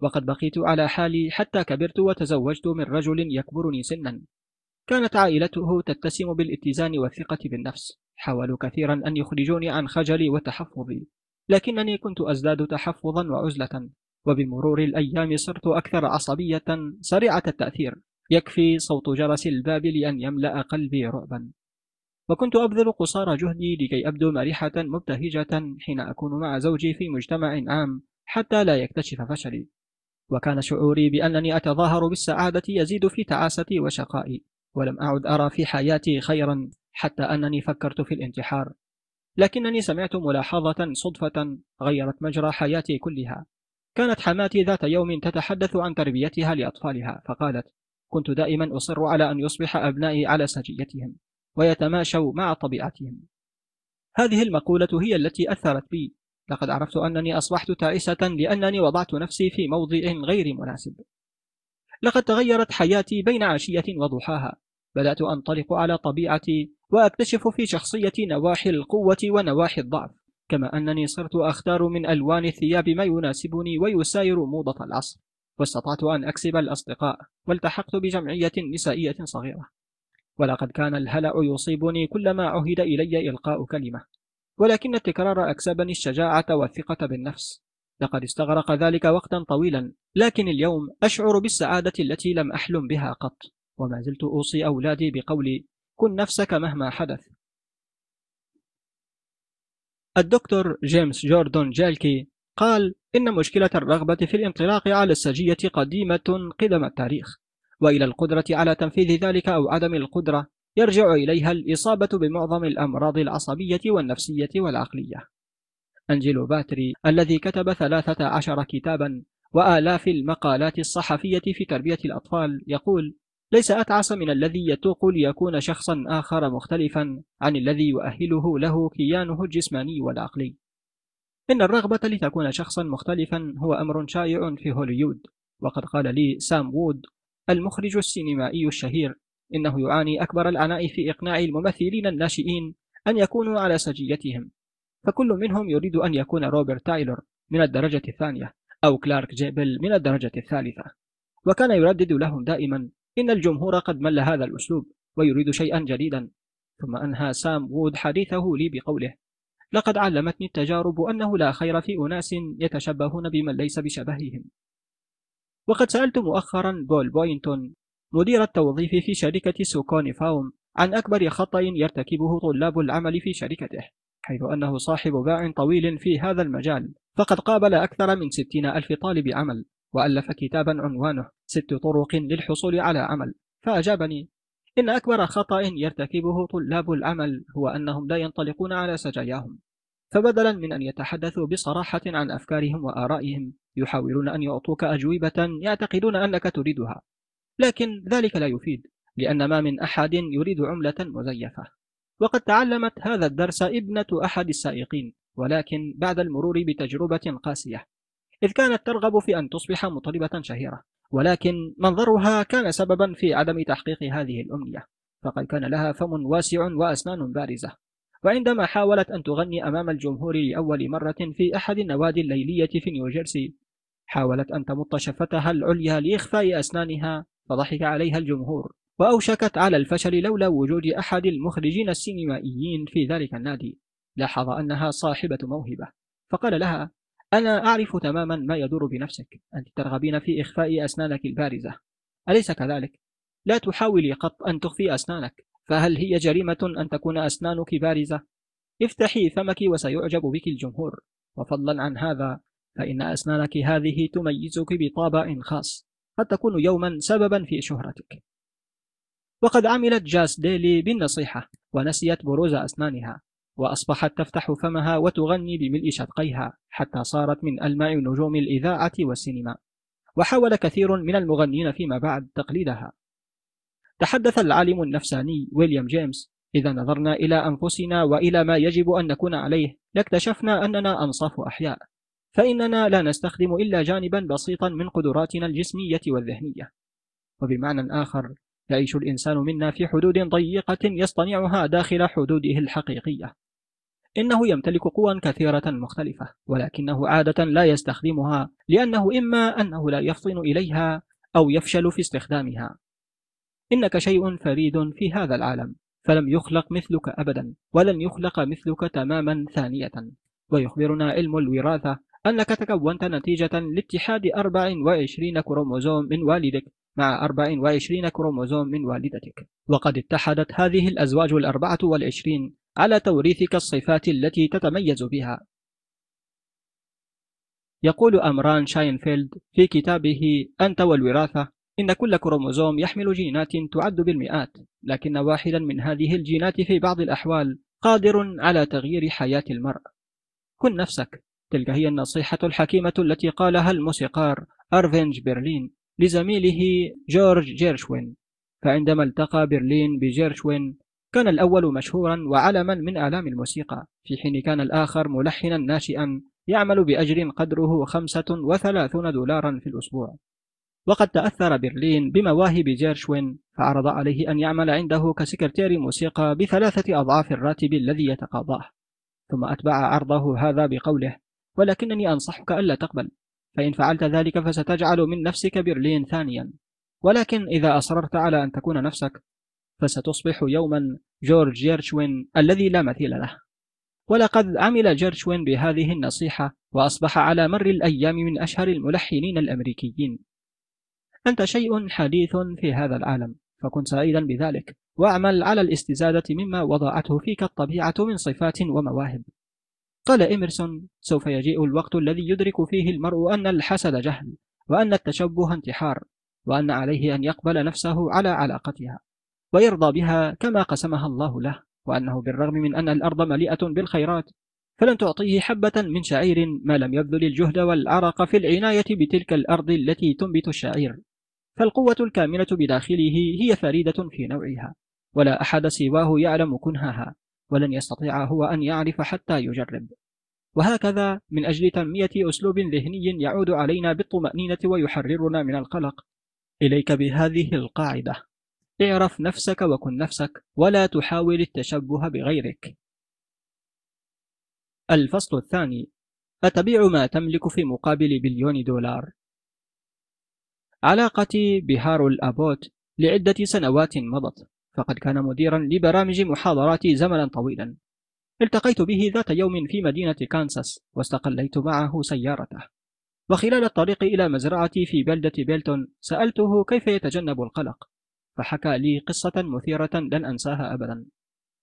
وقد بقيت على حالي حتى كبرت وتزوجت من رجل يكبرني سنا. كانت عائلته تتسم بالاتزان والثقة بالنفس. حاولوا كثيرا أن يخرجوني عن خجلي وتحفظي. لكنني كنت أزداد تحفظا وعزلة. وبمرور الأيام صرت أكثر عصبية سريعة التأثير. يكفي صوت جرس الباب لأن يملأ قلبي رعبا. وكنت أبذل قصارى جهدي لكي أبدو مرحة مبتهجة حين أكون مع زوجي في مجتمع عام حتى لا يكتشف فشلي. وكان شعوري بأنني أتظاهر بالسعادة يزيد في تعاستي وشقائي ولم أعد أرى في حياتي خيرا حتى أنني فكرت في الانتحار. لكنني سمعت ملاحظة صدفة غيرت مجرى حياتي كلها. كانت حماتي ذات يوم تتحدث عن تربيتها لأطفالها فقالت كنت دائما أصر على أن يصبح أبنائي على سجيتهم ويتماشوا مع طبيعتهم. هذه المقولة هي التي أثرت بي. لقد عرفت أنني أصبحت تعيسة لأنني وضعت نفسي في موضع غير مناسب. لقد تغيرت حياتي بين عشية وضحاها. بدأت أنطلق على طبيعتي وأكتشف في شخصيتي نواحي القوة ونواحي الضعف كما أنني صرت أختار من ألوان الثياب ما يناسبني ويساير موضة العصر. واستطعت أن أكسب الأصدقاء والتحقت بجمعية نسائية صغيرة. ولقد كان الهلع يصيبني كلما عهد إلي إلقاء كلمة. ولكن التكرار أكسبني الشجاعة والثقة بالنفس. لقد استغرق ذلك وقتا طويلا لكن اليوم أشعر بالسعادة التي لم أحلم بها قط. وما زلت أوصي أولادي بقولي كن نفسك مهما حدث. الدكتور جيمس جوردون جالكي قال إن مشكلة الرغبة في الانطلاق على السجية قديمة قدم التاريخ وإلى القدرة على تنفيذ ذلك أو عدم القدرة يرجع إليها الإصابة بمعظم الأمراض العصبية والنفسية والعقلية. أنجيلو باتري الذي كتب ثلاثة عشر كتابا وآلاف المقالات الصحفية في تربية الأطفال يقول ليس أتعس من الذي يتوق ليكون شخصا آخر مختلفا عن الذي يؤهله له كيانه الجسماني والعقلي. إن الرغبة لتكون شخصا مختلفا هو أمر شائع في هوليود. وقد قال لي سام وود المخرج السينمائي الشهير إنه يعاني أكبر العناء في إقناع الممثلين الناشئين أن يكونوا على سجيتهم. فكل منهم يريد أن يكون روبرت تايلور من الدرجة الثانية أو كلارك جيبل من الدرجة الثالثة. وكان يردد لهم دائما إن الجمهور قد مل هذا الأسلوب ويريد شيئا جديدا. ثم أنهى سام وود حديثه لي بقوله لقد علمتني التجارب أنه لا خير في أناس يتشبهون بمن ليس بشبههم. وقد سألت مؤخرا بول بوينتون مدير التوظيف في شركة سوكوني فاكوم عن أكبر خطأ يرتكبه طلاب العمل في شركته حيث أنه صاحب باع طويل في هذا المجال فقد قابل أكثر من ستين ألف طالب عمل وألف كتابا عنوانه ست طرق للحصول على عمل فأجابني إن أكبر خطأ يرتكبه طلاب العمل هو أنهم لا ينطلقون على سجاياهم فبدلا من أن يتحدثوا بصراحة عن أفكارهم وآرائهم يحاولون أن يعطوك أجوبة يعتقدون أنك تريدها لكن ذلك لا يفيد لأن ما من أحد يريد عملة مزيفة. وقد تعلمت هذا الدرس ابنة أحد السائقين ولكن بعد المرور بتجربة قاسية إذ كانت ترغب في أن تصبح مطربة شهيرة. ولكن منظرها كان سببا في عدم تحقيق هذه الأمنية. فقد كان لها فم واسع وأسنان بارزة. وعندما حاولت أن تغني أمام الجمهور لأول مرة في أحد النوادي الليلية في نيوجيرسي حاولت أن تمط شفتها العليا لإخفاء أسنانها فضحك عليها الجمهور وأوشكت على الفشل لولا وجود أحد المخرجين السينمائيين في ذلك النادي. لاحظ أنها صاحبة موهبة. فقال لها أنا أعرف تماما ما يدور بنفسك. أنت ترغبين في إخفاء أسنانك البارزة. أليس كذلك؟ لا تحاولي قط أن تخفي أسنانك. فهل هي جريمة أن تكون أسنانك بارزة؟ افتحي فمك وسيعجب بك الجمهور. وفضلا عن هذا فإن أسنانك هذه تميزك بطابع خاص. قد تكون يوما سببا في شهرتك. وقد عملت جاس ديلي بالنصيحة ونسيت بروز أسنانها. وأصبحت تفتح فمها وتغني بملء شدقيها حتى صارت من ألمع نجوم الإذاعة والسينما. وحاول كثير من المغنين فيما بعد تقليدها. تحدث العالم النفساني ويليام جيمس إذا نظرنا إلى أنفسنا وإلى ما يجب أن نكون عليه لاكتشفنا أننا أنصاف أحياء. فإننا لا نستخدم إلا جانبا بسيطا من قدراتنا الجسمية والذهنية. وبمعنى آخر يعيش الإنسان منا في حدود ضيقة يصطنعها داخل حدوده الحقيقية. إنه يمتلك قوى كثيرة مختلفة ولكنه عادة لا يستخدمها لأنه إما أنه لا يفطن إليها أو يفشل في استخدامها. إنك شيء فريد في هذا العالم فلم يخلق مثلك أبدا ولن يخلق مثلك تماما ثانية. ويخبرنا علم الوراثة أنك تكونت نتيجة لاتحاد 24 كروموزوم من والدك مع 24 كروموزوم من والدتك. وقد اتحدت هذه الأزواج الأربعة والعشرين على توريثك الصفات التي تتميز بها. يقول أمران شاينفيلد في كتابه أنت والوراثة إن كل كروموزوم يحمل جينات تعد بالمئات لكن واحدا من هذه الجينات في بعض الأحوال قادر على تغيير حياة المرء. كن نفسك. تلك هي النصيحة الحكيمة التي قالها الموسيقار أرفينج برلين لزميله جورج جيرشوين فعندما التقى برلين بجيرشوين كان الأول مشهورا وعلما من أعلام الموسيقى في حين كان الآخر ملحنا ناشئا يعمل بأجر قدره 35 دولارا في الأسبوع. وقد تأثر برلين بمواهب جيرشوين فعرض عليه أن يعمل عنده كسكرتير موسيقى بثلاثة أضعاف الراتب الذي يتقاضاه. ثم أتبع عرضه هذا بقوله ولكنني أنصحك ألا تقبل. فإن فعلت ذلك فستجعل من نفسك برلين ثانيا. ولكن إذا أصررت على أن تكون نفسك فستصبح يوما جورج يرشوين الذي لا مثيل له. ولقد عمل جيرشوين بهذه النصيحة وأصبح على مر الأيام من أشهر الملحنين الأمريكيين. أنت شيء حديث في هذا العالم فكن سعيدا بذلك واعمل على الاستزادة مما وضعته فيك الطبيعة من صفات ومواهب. قال إمرسون سوف يجيء الوقت الذي يدرك فيه المرء أن الحسد جهل وأن التشبه انتحار وأن عليه أن يقبل نفسه على علاقتها ويرضى بها كما قسمها الله له وأنه بالرغم من أن الأرض مليئة بالخيرات فلن تعطيه حبة من شعير ما لم يبذل الجهد والعرق في العناية بتلك الأرض التي تنبت الشعير. فالقوة الكامنة بداخله هي فريدة في نوعها ولا أحد سواه يعلم كنهها. ولن يستطيع هو أن يعرف حتى يجرب. وهكذا من أجل تنمية أسلوب ذهني يعود علينا بالطمأنينة ويحررنا من القلق. إليك بهذه القاعدة. اعرف نفسك وكن نفسك ولا تحاول التشبه بغيرك. الفصل الثاني. أتبيع ما تملك في مقابل بليون دولار؟ علاقتي بهارو الأبوت لعدة سنوات مضت. فقد كان مديرا لبرامج محاضراتي زمنا طويلا. التقيت به ذات يوم في مدينة كانساس واستقليت معه سيارته. وخلال الطريق إلى مزرعتي في بلدة بيلتون سألته كيف يتجنب القلق فحكى لي قصة مثيرة لن أنساها أبدا.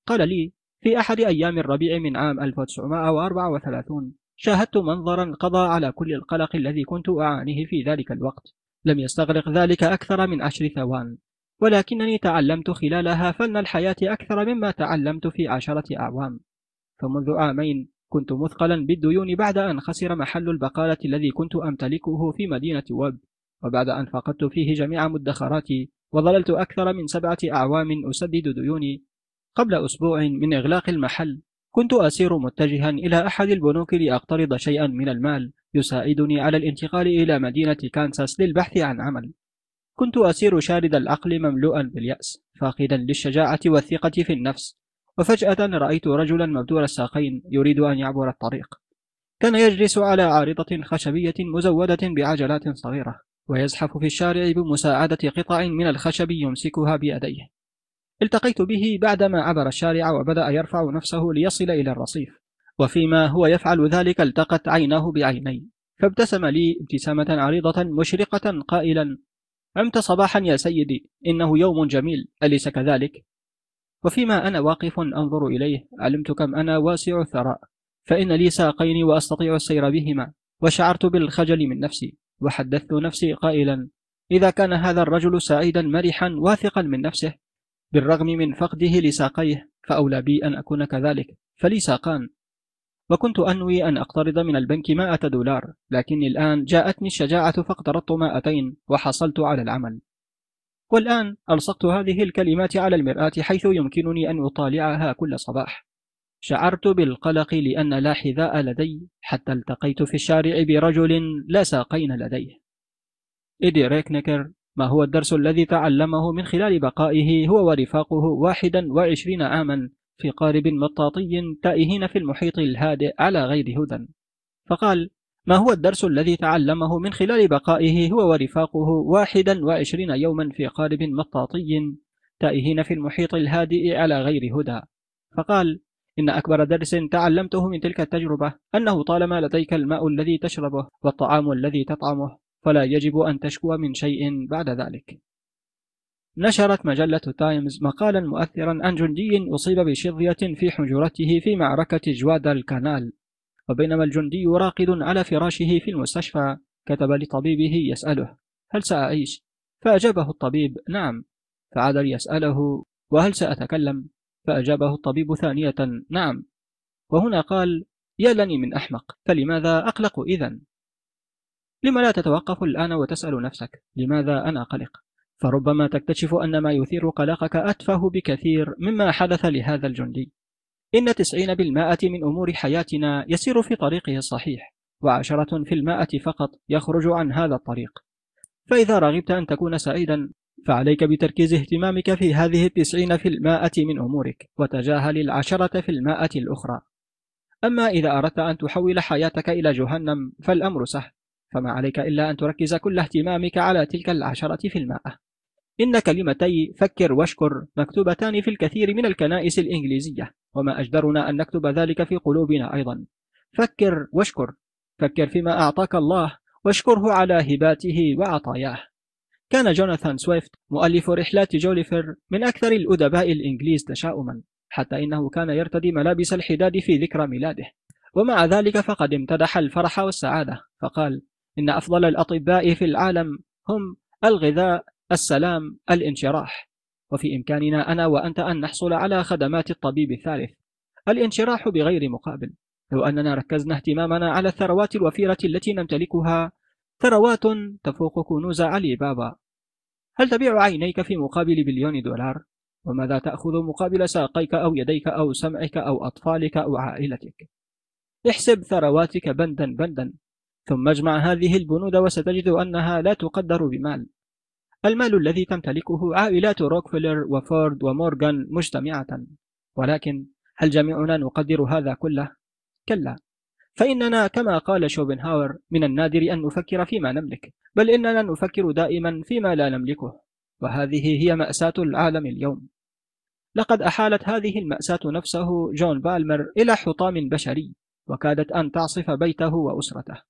قال لي في أحد أيام الربيع من عام 1934 شاهدت منظرا قضى على كل القلق الذي كنت أعانيه في ذلك الوقت. لم يستغرق ذلك أكثر من عشر ثوان. ولكنني تعلمت خلالها فن الحياة أكثر مما تعلمت في عشرة أعوام. فمنذ عامين كنت مثقلا بالديون بعد أن خسر محل البقالة الذي كنت أمتلكه في مدينة وب وبعد أن فقدت فيه جميع مدخراتي وظللت أكثر من سبعة أعوام أسدد ديوني. قبل أسبوع من إغلاق المحل كنت أسير متجها إلى أحد البنوك لأقترض شيئا من المال يساعدني على الانتقال إلى مدينة كانساس للبحث عن عمل. كنت أسير شارد العقل مملوءا باليأس فاقدا للشجاعة والثقة في النفس. وفجأة رأيت رجلا مبدور الساقين يريد أن يعبر الطريق. كان يجلس على عارضة خشبية مزودة بعجلات صغيرة ويزحف في الشارع بمساعدة قطع من الخشب يمسكها بيديه. التقيت به بعدما عبر الشارع وبدأ يرفع نفسه ليصل إلى الرصيف. وفيما هو يفعل ذلك التقت عيناه بعيني فابتسم لي ابتسامة عريضة مشرقة قائلا عمت صباحا يا سيدي إنه يوم جميل أليس كذلك؟ وفيما أنا واقف أنظر إليه علمت كم أنا واسع الثراء فإن لي ساقين وأستطيع السير بهما وشعرت بالخجل من نفسي وحدثت نفسي قائلا إذا كان هذا الرجل سعيدا مرحا واثقا من نفسه بالرغم من فقده لساقيه فأولى بي أن أكون كذلك فلي ساقان وكنت أنوي أن أقترض من البنك مائة دولار لكني الآن جاءتني الشجاعة فاقترضت مائتين وحصلت على العمل. والآن ألصقت هذه الكلمات على المرآة حيث يمكنني أن أطالعها كل صباح. شعرت بالقلق لأن لا حذاء لدي حتى التقيت في الشارع برجل لا ساقين لديه. إيدي ريكنيكر ما هو الدرس الذي تعلمه من خلال بقائه هو ورفاقه واحدا وعشرين عاما في قارب مطاطي تائهين في المحيط الهادئ على غير هدى. فقال ما هو الدرس الذي تعلمه من خلال بقائه هو ورفاقه واحدا وعشرين يوما في قارب مطاطي تائهين في المحيط الهادئ على غير هدى؟ فقال إن أكبر درس تعلمته من تلك التجربة أنه طالما لديك الماء الذي تشربه والطعام الذي تطعمه فلا يجب أن تشكو من شيء بعد ذلك. نشرت مجلة تايمز مقالا مؤثرا عن جندي أصيب بشظية في حنجرته في معركة جوادالكانال وبينما الجندي راقد على فراشه في المستشفى كتب لطبيبه يسأله هل سأعيش؟ فأجابه الطبيب نعم فعاد ليسأله وهل سأتكلم؟ فأجابه الطبيب ثانية نعم وهنا قال يا لني من أحمق فلماذا أقلق إذا؟ لما لا تتوقف الآن وتسأل نفسك لماذا أنا قلق؟ فربما تكتشف أن ما يثير قلقك أتفه بكثير مما حدث لهذا الجندي. إن تسعين بالمائة من أمور حياتنا يسير في طريقه الصحيح وعشرة في المائة فقط يخرج عن هذا الطريق. فإذا رغبت أن تكون سعيدا فعليك بتركيز اهتمامك في هذه التسعين في المائة من أمورك وتجاهل العشرة في المائة الأخرى. أما إذا أردت أن تحول حياتك إلى جهنم فالأمر سهل فما عليك إلا أن تركز كل اهتمامك على تلك العشرة في المائة. إن كلمتي فكر واشكر مكتوبتان في الكثير من الكنائس الإنجليزية وما أجدرنا أن نكتب ذلك في قلوبنا أيضا. فكر واشكر فكر فيما أعطاك الله واشكره على هباته وعطاياه. كان جوناثان سويفت مؤلف رحلات جوليفر من أكثر الأدباء الإنجليز تشاؤما حتى إنه كان يرتدي ملابس الحداد في ذكرى ميلاده. ومع ذلك فقد امتدح الفرح والسعادة فقال إن أفضل الأطباء في العالم هم الغذاء السلام الانشراح. وفي إمكاننا أنا وأنت أن نحصل على خدمات الطبيب الثالث. الانشراح بغير مقابل. لو أننا ركزنا اهتمامنا على الثروات الوفيرة التي نمتلكها ثروات تفوق كنوز علي بابا. هل تبيع عينيك في مقابل بليون دولار؟ وماذا تأخذ مقابل ساقيك أو يديك أو سمعك أو أطفالك أو عائلتك؟ احسب ثرواتك بندا بندا. ثم اجمع هذه البنود وستجد أنها لا تقدر بمال. المال الذي تمتلكه عائلات روكفيلر وفورد ومورغان مجتمعة. ولكن هل جميعنا نقدر هذا كله؟ كلا. فإننا كما قال شوبنهاور من النادر أن نفكر فيما نملك بل إننا نفكر دائما فيما لا نملكه وهذه هي مأساة العالم اليوم. لقد أحالت هذه المأساة نفسه جون بالمر إلى حطام بشري وكادت أن تعصف بيته وأسرته.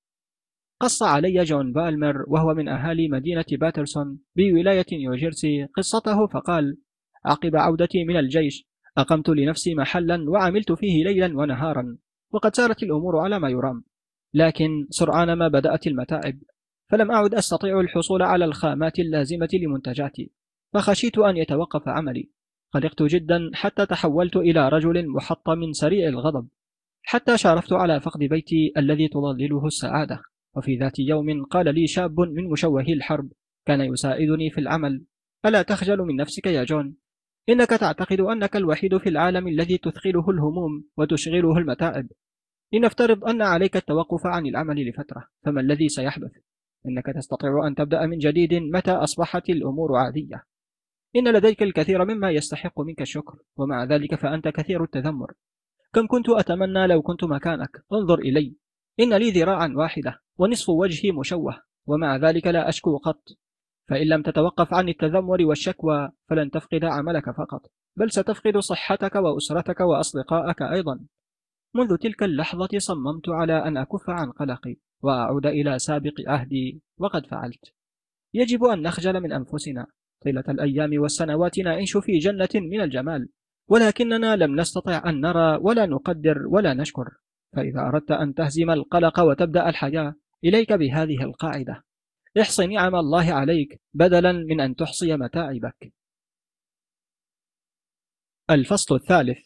قص علي جون بالمر وهو من أهالي مدينة باترسون بولاية نيوجيرسي قصته فقال عقب عودتي من الجيش أقمت لنفسي محلا وعملت فيه ليلا ونهارا وقد سارت الأمور على ما يرام لكن سرعان ما بدأت المتاعب فلم أعد أستطيع الحصول على الخامات اللازمة لمنتجاتي فخشيت أن يتوقف عملي. قلقت جدا حتى تحولت إلى رجل محطم سريع الغضب حتى شارفت على فقد بيتي الذي تظلله السعادة. وفي ذات يوم قال لي شاب من مشوهي الحرب كان يساعدني في العمل. ألا تخجل من نفسك يا جون؟ إنك تعتقد أنك الوحيد في العالم الذي تثقله الهموم وتشغله المتاعب. لنفترض أن عليك التوقف عن العمل لفترة فما الذي سيحدث؟ إنك تستطيع أن تبدأ من جديد متى أصبحت الأمور عادية. إن لديك الكثير مما يستحق منك الشكر ومع ذلك فأنت كثير التذمر. كم كنت أتمنى لو كنت مكانك انظر إلي. إن لي ذراعا واحدة. ونصف وجهي مشوه ومع ذلك لا أشكو قط. فإن لم تتوقف عن التذمر والشكوى فلن تفقد عملك فقط. بل ستفقد صحتك وأسرتك وأصدقائك أيضا. منذ تلك اللحظة صممت على أن أكف عن قلقي وأعود إلى سابق عهدي وقد فعلت. يجب أن نخجل من أنفسنا طيلة الأيام والسنوات نعيش في جنة من الجمال. ولكننا لم نستطع أن نرى ولا نقدر ولا نشكر. فإذا أردت أن تهزم القلق وتبدأ الحياة إليك بهذه القاعدة. احصي نعم الله عليك بدلا من أن تحصي متاعبك. الفصل الثالث.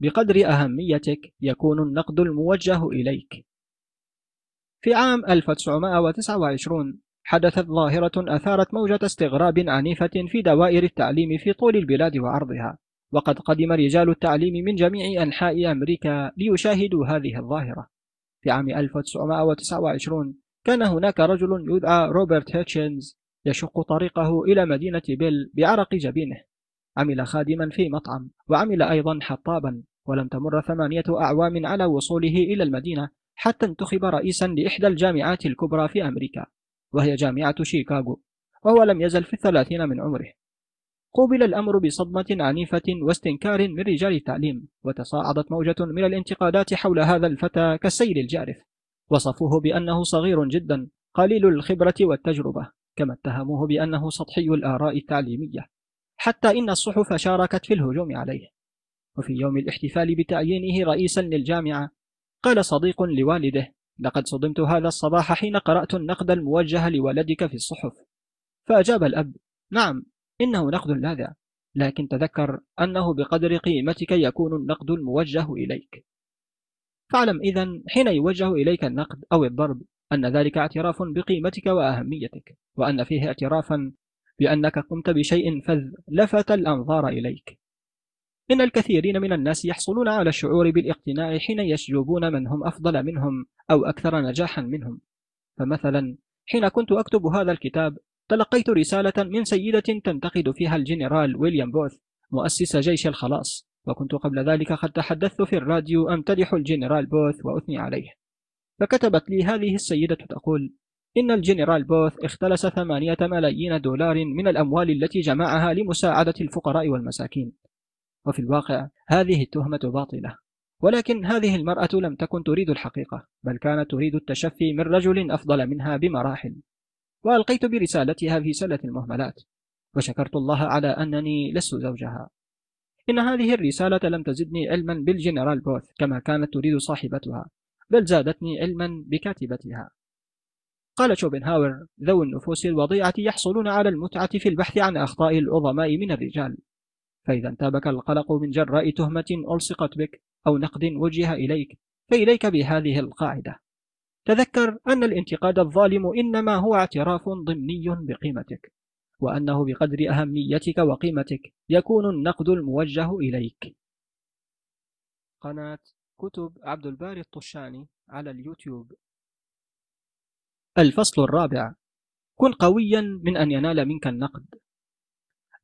بقدر أهميتك يكون النقد الموجه إليك. في عام 1929 حدثت ظاهرة أثارت موجة استغراب عنيفة في دوائر التعليم في طول البلاد وعرضها وقد قدم رجال التعليم من جميع أنحاء أمريكا ليشاهدوا هذه الظاهرة. في عام 1929 كان هناك رجل يدعى روبرت هيتشنز يشق طريقه إلى مدينة بيل بعرق جبينه. عمل خادما في مطعم وعمل أيضا حطابا ولم تمر ثمانية أعوام على وصوله إلى المدينة حتى انتخب رئيسا لإحدى الجامعات الكبرى في أمريكا وهي جامعة شيكاغو وهو لم يزل في الثلاثين من عمره. قوبل الأمر بصدمة عنيفة واستنكار من رجال التعليم وتصاعدت موجة من الانتقادات حول هذا الفتى كالسيل الجارف. وصفوه بأنه صغير جدا قليل الخبرة والتجربة كما اتهموه بأنه سطحي الآراء التعليمية. حتى إن الصحف شاركت في الهجوم عليه. وفي يوم الاحتفال بتعيينه رئيسا للجامعة قال صديق لوالده لقد صدمت هذا الصباح حين قرأت النقد الموجه لولدك في الصحف فأجاب الأب نعم إنه نقد لاذع لكن تذكر أنه بقدر قيمتك يكون النقد الموجه إليك. فاعلم إذا حين يوجه إليك النقد أو الضرب أن ذلك اعتراف بقيمتك وأهميتك وأن فيه اعترافا بأنك قمت بشيء فذ لفت الأنظار إليك. إن الكثيرين من الناس يحصلون على الشعور بالاقتناع حين يسجبون من هم أفضل منهم أو أكثر نجاحا منهم. فمثلا حين كنت أكتب هذا الكتاب تلقيت رسالة من سيدة تنتقد فيها الجنرال ويليام بوث مؤسس جيش الخلاص وكنت قبل ذلك قد تحدثت في الراديو أمتدح الجنرال بوث وأثني عليه. فكتبت لي هذه السيدة تقول إن الجنرال بوث اختلس ثمانية ملايين دولار من الأموال التي جمعها لمساعدة الفقراء والمساكين. وفي الواقع هذه التهمة باطلة. ولكن هذه المرأة لم تكن تريد الحقيقة بل كانت تريد التشفي من رجل أفضل منها بمراحل. وألقيت برسالتها في سلة المهملات وشكرت الله على أنني لست زوجها. إن هذه الرسالة لم تزدني علما بالجنرال بوث كما كانت تريد صاحبتها بل زادتني علما بكاتبتها. قال شوبنهاور ذوي النفوس الوضيعة يحصلون على المتعة في البحث عن أخطاء العظماء من الرجال. فإذا انتابك القلق من جراء تهمة ألصقت بك أو نقد وجه إليك فإليك بهذه القاعدة. تذكر أن الانتقاد الظالم إنما هو اعتراف ضمني بقيمتك وأنه بقدر أهميتك وقيمتك يكون النقد الموجه إليك. قناة كتب عبد الباري الطشاني على اليوتيوب. الفصل الرابع. كن قويا من أن ينال منك النقد.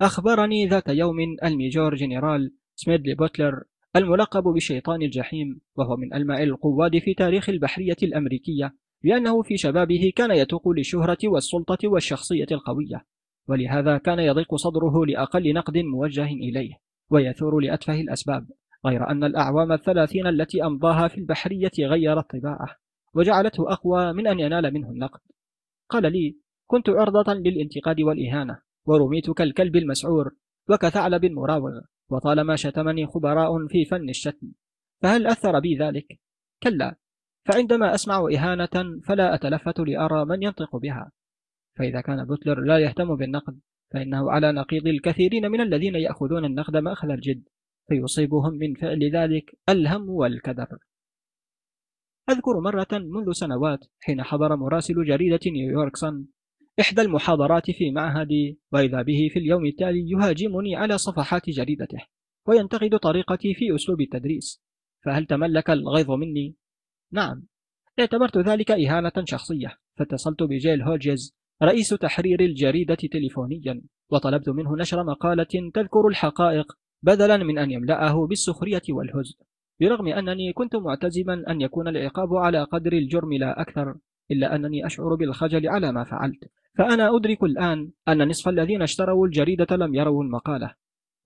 أخبرني ذات يوم الميجور جنرال سميدلي بوتلر الملقب بشيطان الجحيم وهو من ألمع القواد في تاريخ البحرية الأمريكية بأنه في شبابه كان يتوق للشهرة والسلطة والشخصية القوية ولهذا كان يضيق صدره لأقل نقد موجه إليه ويثور لأتفه الأسباب غير أن الأعوام الثلاثين التي أمضاها في البحرية غيرت طباعه وجعلته أقوى من أن ينال منه النقد. قال لي كنت عرضة للانتقاد والإهانة ورميت كالكلب المسعور وكثعلب مراوغ وطالما شتمني خبراء في فن الشتم فهل أثر بي ذلك؟ كلا فعندما أسمع إهانة فلا أتلفت لأرى من ينطق بها فإذا كان بوتلر لا يهتم بالنقد فإنه على نقيض الكثيرين من الذين يأخذون النقد مأخذ الجد فيصيبهم من فعل ذلك الهم والكدر أذكر مرة منذ سنوات حين حضر مراسل جريدة نيويورك سن إحدى المحاضرات في معهدي وإذا به في اليوم التالي يهاجمني على صفحات جريدته وينتقد طريقتي في أسلوب التدريس. فهل تملك الغيظ مني؟ نعم. اعتبرت ذلك إهانة شخصية. فاتصلت بجيل هوجز رئيس تحرير الجريدة تليفونيا وطلبت منه نشر مقالة تذكر الحقائق بدلا من أن يملأه بالسخرية والهزء برغم أنني كنت معتزما أن يكون العقاب على قدر الجرم لا أكثر. إلا أنني أشعر بالخجل على ما فعلت. فأنا أدرك الآن أن نصف الذين اشتروا الجريدة لم يروا المقالة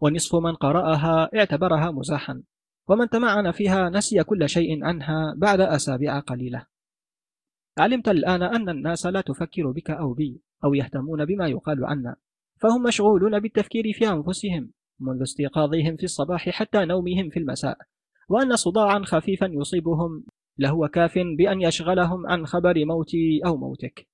ونصف من قرأها اعتبرها مزاحا. ومن تمعن فيها نسي كل شيء عنها بعد أسابيع قليلة. علمت الآن أن الناس لا تفكر بك أو بي أو يهتمون بما يقال عنا. فهم مشغولون بالتفكير في أنفسهم منذ استيقاظهم في الصباح حتى نومهم في المساء. وأن صداعا خفيفا يصيبهم لهو كاف بأن يشغلهم عن خبر موتي أو موتك.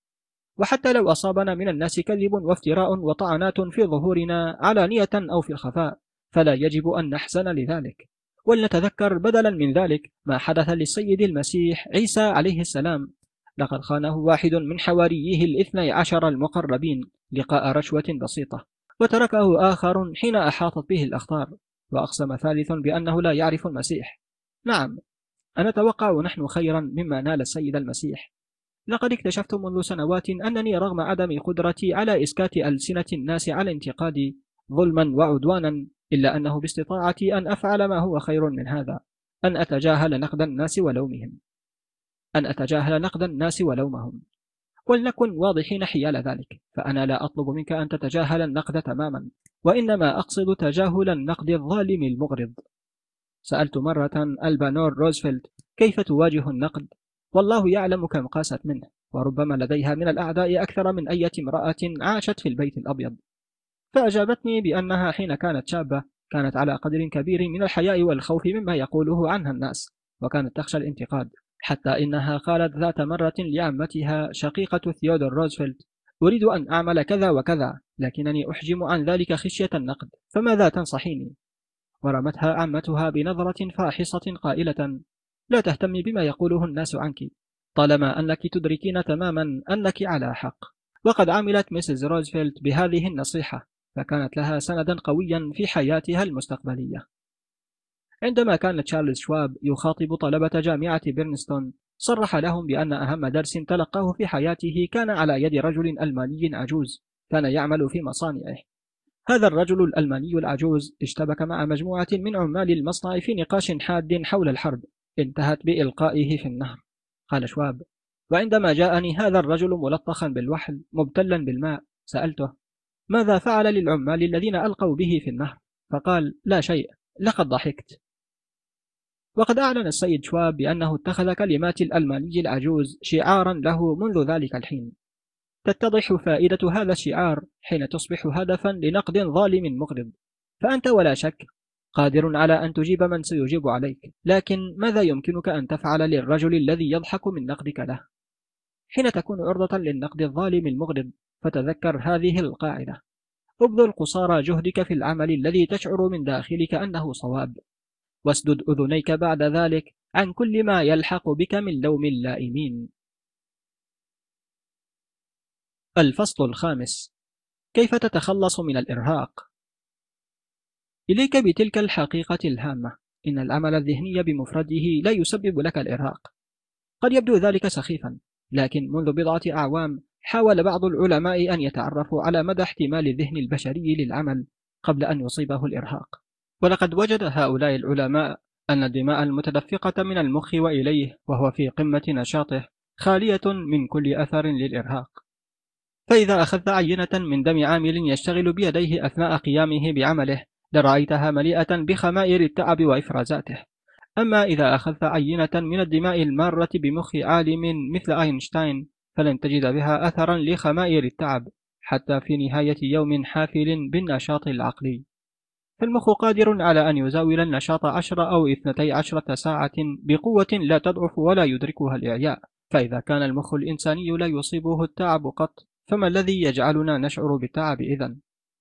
وحتى لو أصابنا من الناس كذب وافتراء وطعنات في ظهورنا علانية أو في الخفاء فلا يجب أن نحزن لذلك. ولنتذكر بدلا من ذلك ما حدث للسيد المسيح عيسى عليه السلام. لقد خانه واحد من حواريه الاثني عشر المقربين لقاء رشوة بسيطة وتركه آخر حين أحاطت به الأخطار وأقسم ثالث بأنه لا يعرف المسيح. نعم أنا أتوقع نحن خيرا مما نال السيد المسيح. لقد اكتشفت منذ سنوات أنني رغم عدم قدرتي على إسكات ألسنة الناس على انتقادي ظلما وعدوانا إلا أنه باستطاعتي أن أفعل ما هو خير من هذا أن أتجاهل نقد الناس ولومهم. أن أتجاهل نقد الناس ولومهم. ولنكن واضحين حيال ذلك فأنا لا أطلب منك أن تتجاهل النقد تماما وإنما أقصد تجاهل النقد الظالم المغرض. سألت مرة ألبانور روزفلت كيف تواجه النقد والله يعلم كم قاست منه وربما لديها من الأعداء أكثر من أي امرأة عاشت في البيت الأبيض فأجابتني بأنها حين كانت شابة كانت على قدر كبير من الحياء والخوف مما يقوله عنها الناس وكانت تخشى الانتقاد حتى إنها قالت ذات مرة لعمتها شقيقة ثيودور روزفلت أريد أن أعمل كذا وكذا لكنني أحجم عن ذلك خشية النقد فماذا تنصحيني؟ ورمتها عمتها بنظرة فاحصة قائلة لا تهتمي بما يقوله الناس عنك طالما أنك تدركين تماما أنك على حق. وقد عملت Mrs روزفلت بهذه النصيحة فكانت لها سندا قويا في حياتها المستقبلية. عندما كان تشارلز شواب يخاطب طلبة جامعة برنستون صرح لهم بأن أهم درس تلقاه في حياته كان على يد رجل ألماني عجوز كان يعمل في مصانعه. هذا الرجل الألماني العجوز اشتبك مع مجموعة من عمال المصنع في نقاش حاد حول الحرب. انتهت بإلقائه في النهر. قال شواب وعندما جاءني هذا الرجل ملطخا بالوحل مبتلا بالماء سألته ماذا فعل للعمال الذين ألقوا به في النهر؟ فقال لا شيء لقد ضحكت. وقد أعلن السيد شواب بأنه اتخذ كلمات الألماني العجوز شعارا له منذ ذلك الحين. تتضح فائدة هذا الشعار حين تصبح هدفا لنقد ظالم مغرض. فأنت ولا شك قادر على أن تجيب من سيجيب عليك لكن ماذا يمكنك أن تفعل للرجل الذي يضحك من نقدك له؟ حين تكون عرضة للنقد الظالم المغرض فتذكر هذه القاعدة. ابذل قصارى جهدك في العمل الذي تشعر من داخلك أنه صواب. واسدد أذنيك بعد ذلك عن كل ما يلحق بك من لوم اللائمين. الفصل الخامس. كيف تتخلص من الإرهاق؟ إليك بتلك الحقيقة الهامة. إن العمل الذهني بمفرده لا يسبب لك الإرهاق. قد يبدو ذلك سخيفا لكن منذ بضعة أعوام حاول بعض العلماء أن يتعرفوا على مدى احتمال الذهن البشري للعمل قبل أن يصيبه الإرهاق. ولقد وجد هؤلاء العلماء أن الدماء المتدفقة من المخ وإليه وهو في قمة نشاطه خالية من كل أثر للإرهاق. فإذا أخذت عينة من دم عامل يشتغل بيديه أثناء قيامه بعمله لرأيتها مليئة بخمائر التعب وإفرازاته. أما إذا أخذت عينة من الدماء المارة بمخ عالم مثل أينشتاين فلن تجد بها أثرا لخمائر التعب حتى في نهاية يوم حافل بالنشاط العقلي. فالمخ قادر على أن يزاول النشاط عشر أو اثنتي عشرة ساعة بقوة لا تضعف ولا يدركها الإعياء. فإذا كان المخ الإنساني لا يصيبه التعب قط فما الذي يجعلنا نشعر بالتعب إذن؟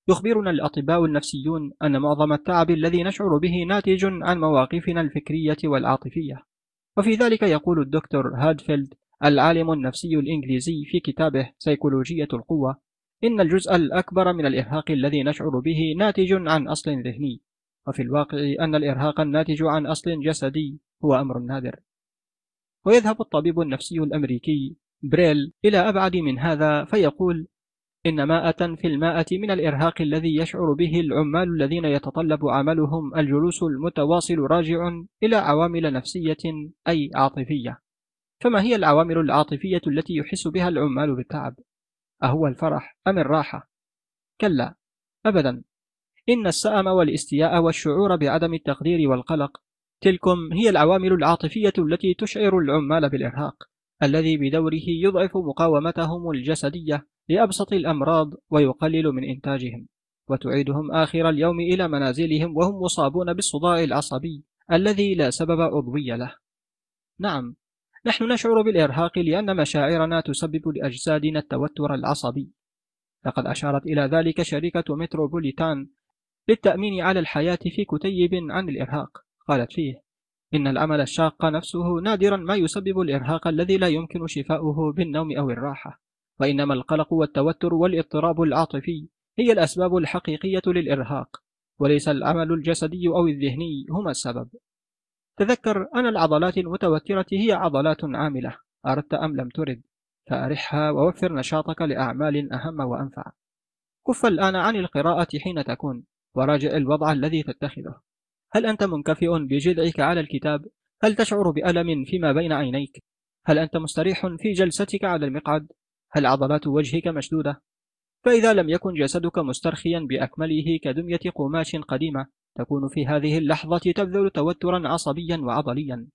يخبرنا الأطباء النفسيون أن معظم التعب الذي نشعر به ناتج عن مواقفنا الفكرية والعاطفية. وفي ذلك يقول الدكتور هادفيلد العالم النفسي الإنجليزي في كتابه سيكولوجية القوة إن الجزء الأكبر من الإرهاق الذي نشعر به ناتج عن أصل ذهني. وفي الواقع أن الإرهاق الناتج عن أصل جسدي هو أمر نادر. ويذهب الطبيب النفسي الأمريكي بريل إلى أبعد من هذا فيقول إن مائة في المائة من الإرهاق الذي يشعر به العمال الذين يتطلب عملهم الجلوس المتواصل راجع إلى عوامل نفسية أي عاطفية فما هي العوامل العاطفية التي يحس بها العمال بالتعب؟ أهو الفرح أم الراحة؟ كلا أبدا إن السأم والاستياء والشعور بعدم التقدير والقلق تلكم هي العوامل العاطفية التي تشعر العمال بالإرهاق الذي بدوره يضعف مقاومتهم الجسدية لأبسط الأمراض ويقلل من إنتاجهم. وتعيدهم آخر اليوم إلى منازلهم وهم مصابون بالصداع العصبي الذي لا سبب عضوي له. نعم نحن نشعر بالإرهاق لأن مشاعرنا تسبب لأجسادنا التوتر العصبي. لقد أشارت إلى ذلك شركة متروبوليتان للتأمين على الحياة في كتيب عن الإرهاق. قالت فيه إن العمل الشاق نفسه نادرا ما يسبب الإرهاق الذي لا يمكن شفاؤه بالنوم أو الراحة. وإنما القلق والتوتر والاضطراب العاطفي هي الأسباب الحقيقية للإرهاق وليس العمل الجسدي أو الذهني هما السبب. تذكر أن العضلات المتوترة هي عضلات عاملة. أردت أم لم ترد؟ فأرحها ووفر نشاطك لأعمال أهم وأنفع. كف الآن عن القراءة حين تكون وراجع الوضع الذي تتخذه. هل أنت منكفئ بجذعك على الكتاب؟ هل تشعر بألم فيما بين عينيك؟ هل أنت مستريح في جلستك على المقعد؟ هل عضلات وجهك مشدودة؟ فإذا لم يكن جسدك مسترخيا بأكمله كدمية قماش قديمة تكون في هذه اللحظة تبذل توترا عصبيا وعضليا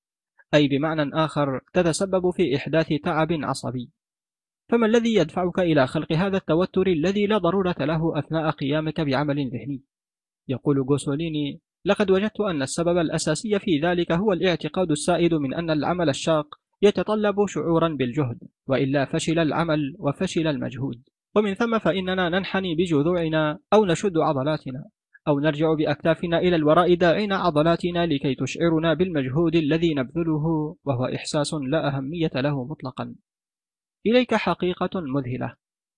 أي بمعنى آخر تتسبب في إحداث تعب عصبي فما الذي يدفعك إلى خلق هذا التوتر الذي لا ضرورة له أثناء قيامك بعمل ذهني؟ يقول غوسوليني لقد وجدت أن السبب الأساسي في ذلك هو الاعتقاد السائد من أن العمل الشاق يتطلب شعورا بالجهد وإلا فشل العمل وفشل المجهود. ومن ثم فإننا ننحني بجذوعنا أو نشد عضلاتنا أو نرجع بأكتافنا إلى الوراء داعين عضلاتنا لكي تشعرنا بالمجهود الذي نبذله وهو إحساس لا أهمية له مطلقا. إليك حقيقة مذهلة.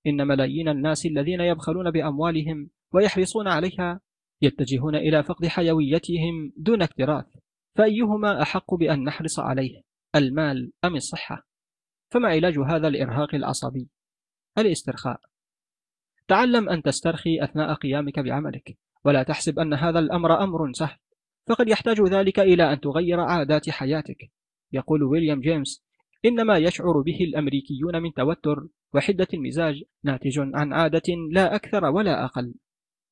إن ملايين الناس الذين يبخلون بأموالهم ويحرصون عليها يتجهون إلى فقد حيويتهم دون اكتراث فأيهما أحق بأن نحرص عليه؟ المال أم الصحة؟ فما علاج هذا الإرهاق العصبي؟ الاسترخاء. تعلم أن تسترخي أثناء قيامك بعملك ولا تحسب أن هذا الأمر أمر سهل فقد يحتاج ذلك إلى أن تغير عادات حياتك. يقول ويليام جيمس إنما يشعر به الأمريكيون من توتر وحدة المزاج ناتج عن عادة لا أكثر ولا أقل.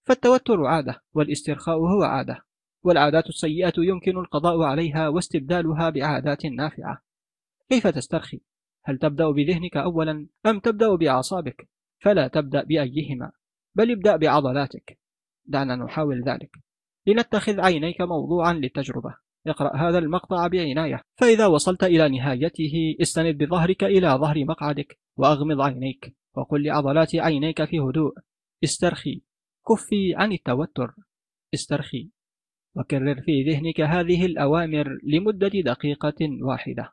فالتوتر عادة والاسترخاء هو عادة والعادات السيئة يمكن القضاء عليها واستبدالها بعادات نافعة. كيف تسترخي؟ هل تبدأ بذهنك أولا أم تبدأ بأعصابك؟ فلا تبدأ بأيهما بل ابدأ بعضلاتك. دعنا نحاول ذلك. لنتخذ عينيك موضوعا للتجربة. اقرأ هذا المقطع بعناية. فإذا وصلت إلى نهايته استند بظهرك إلى ظهر مقعدك وأغمض عينيك وقل لعضلات عينيك في هدوء. استرخي. كفي عن التوتر استرخي وكرر في ذهنك هذه الأوامر لمدة دقيقة واحدة.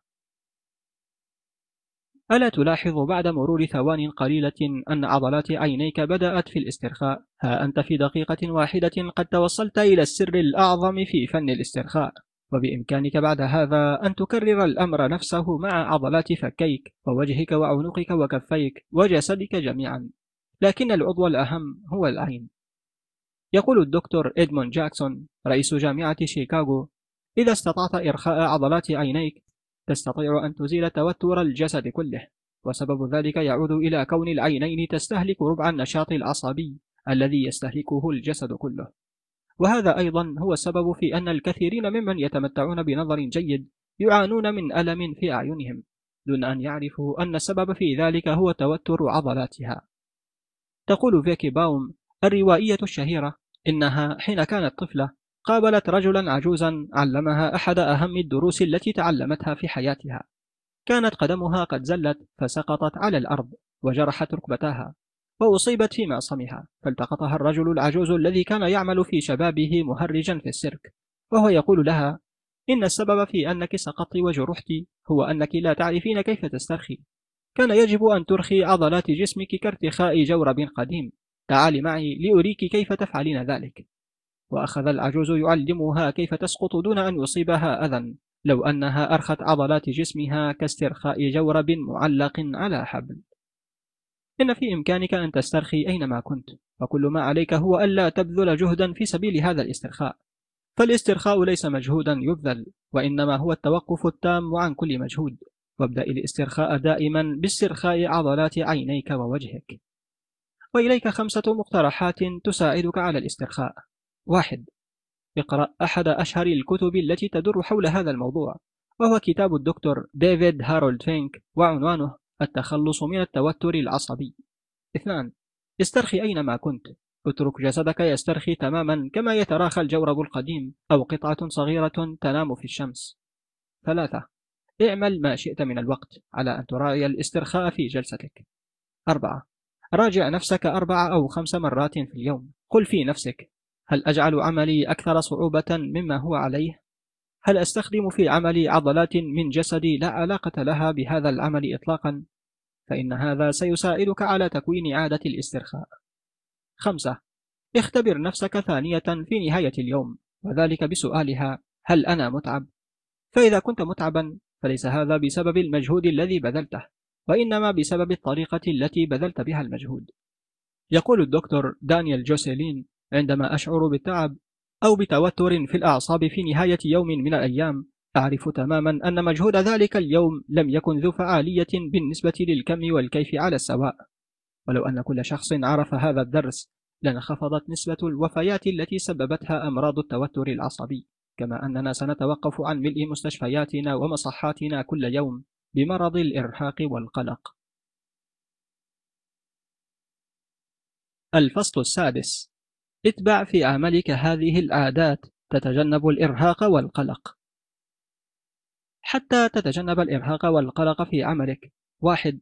ألا تلاحظ بعد مرور ثوان قليلة أن عضلات عينيك بدأت في الاسترخاء؟ ها أنت في دقيقة واحدة قد توصلت إلى السر الأعظم في فن الاسترخاء وبإمكانك بعد هذا أن تكرر الأمر نفسه مع عضلات فكيك ووجهك وعنقك وكفيك وجسدك جميعا لكن العضو الأهم هو العين. يقول الدكتور إدمون جاكسون رئيس جامعة شيكاغو إذا استطعت إرخاء عضلات عينيك تستطيع أن تزيل توتر الجسد كله وسبب ذلك يعود إلى كون العينين تستهلك ربع النشاط العصبي الذي يستهلكه الجسد كله. وهذا أيضا هو السبب في أن الكثيرين ممن يتمتعون بنظر جيد يعانون من ألم في أعينهم دون أن يعرفوا أن السبب في ذلك هو توتر عضلاتها. تقول فيكي باوم الروائية الشهيرة إنها حين كانت طفلة قابلت رجلا عجوزا علمها أحد أهم الدروس التي تعلمتها في حياتها. كانت قدمها قد زلت فسقطت على الأرض وجرحت ركبتها وأصيبت في معصمها. فالتقطها الرجل العجوز الذي كان يعمل في شبابه مهرجا في السيرك وهو يقول لها إن السبب في أنك سقطت وجرحت هو أنك لا تعرفين كيف تسترخي. كان يجب أن ترخي عضلات جسمك كارتخاء جورب قديم. تعالي معي لأريك كيف تفعلين ذلك. وأخذ العجوز يعلمها كيف تسقط دون أن يصيبها أذى لو أنها أرخت عضلات جسمها كاسترخاء جورب معلق على حبل. إن في إمكانك أن تسترخي أينما كنت وكل ما عليك هو ألا تبذل جهدا في سبيل هذا الاسترخاء. فالاسترخاء ليس مجهودا يبذل وإنما هو التوقف التام عن كل مجهود. وابدأ الاسترخاء دائما باسترخاء عضلات عينيك ووجهك. وإليك خمسة مقترحات تساعدك على الاسترخاء. واحد. اقرأ أحد أشهر الكتب التي تدور حول هذا الموضوع وهو كتاب الدكتور ديفيد هارولد فينك وعنوانه التخلص من التوتر العصبي. اثنان. استرخي أينما كنت. اترك جسدك يسترخي تماما كما يتراخى الجورب القديم أو قطعة صغيرة تنام في الشمس. ثلاثة. اعمل ما شئت من الوقت على أن تراعي الاسترخاء في جلستك. أربعة. راجع نفسك أربع أو خمس مرات في اليوم قل في نفسك هل أجعل عملي أكثر صعوبة مما هو عليه؟ هل أستخدم في عملي عضلات من جسدي لا علاقة لها بهذا العمل إطلاقا؟ فإن هذا سيساعدك على تكوين عادة الاسترخاء. خمسة اختبر نفسك ثانية في نهاية اليوم وذلك بسؤالها هل أنا متعب؟ فإذا كنت متعبا فليس هذا بسبب المجهود الذي بذلته وإنما بسبب الطريقة التي بذلت بها المجهود. يقول الدكتور دانيال جوسيلين عندما أشعر بالتعب أو بتوتر في الأعصاب في نهاية يوم من الأيام أعرف تماما أن مجهود ذلك اليوم لم يكن ذو فعالية بالنسبة للكم والكيف على السواء ولو أن كل شخص عرف هذا الدرس لانخفضت نسبة الوفيات التي سببتها أمراض التوتر العصبي كما أننا سنتوقف عن ملء مستشفياتنا ومصحاتنا كل يوم بمرض الإرهاق والقلق. الفصل السادس. اتبع في عملك هذه العادات تتجنب الإرهاق والقلق. حتى تتجنب الإرهاق والقلق في عملك. واحد.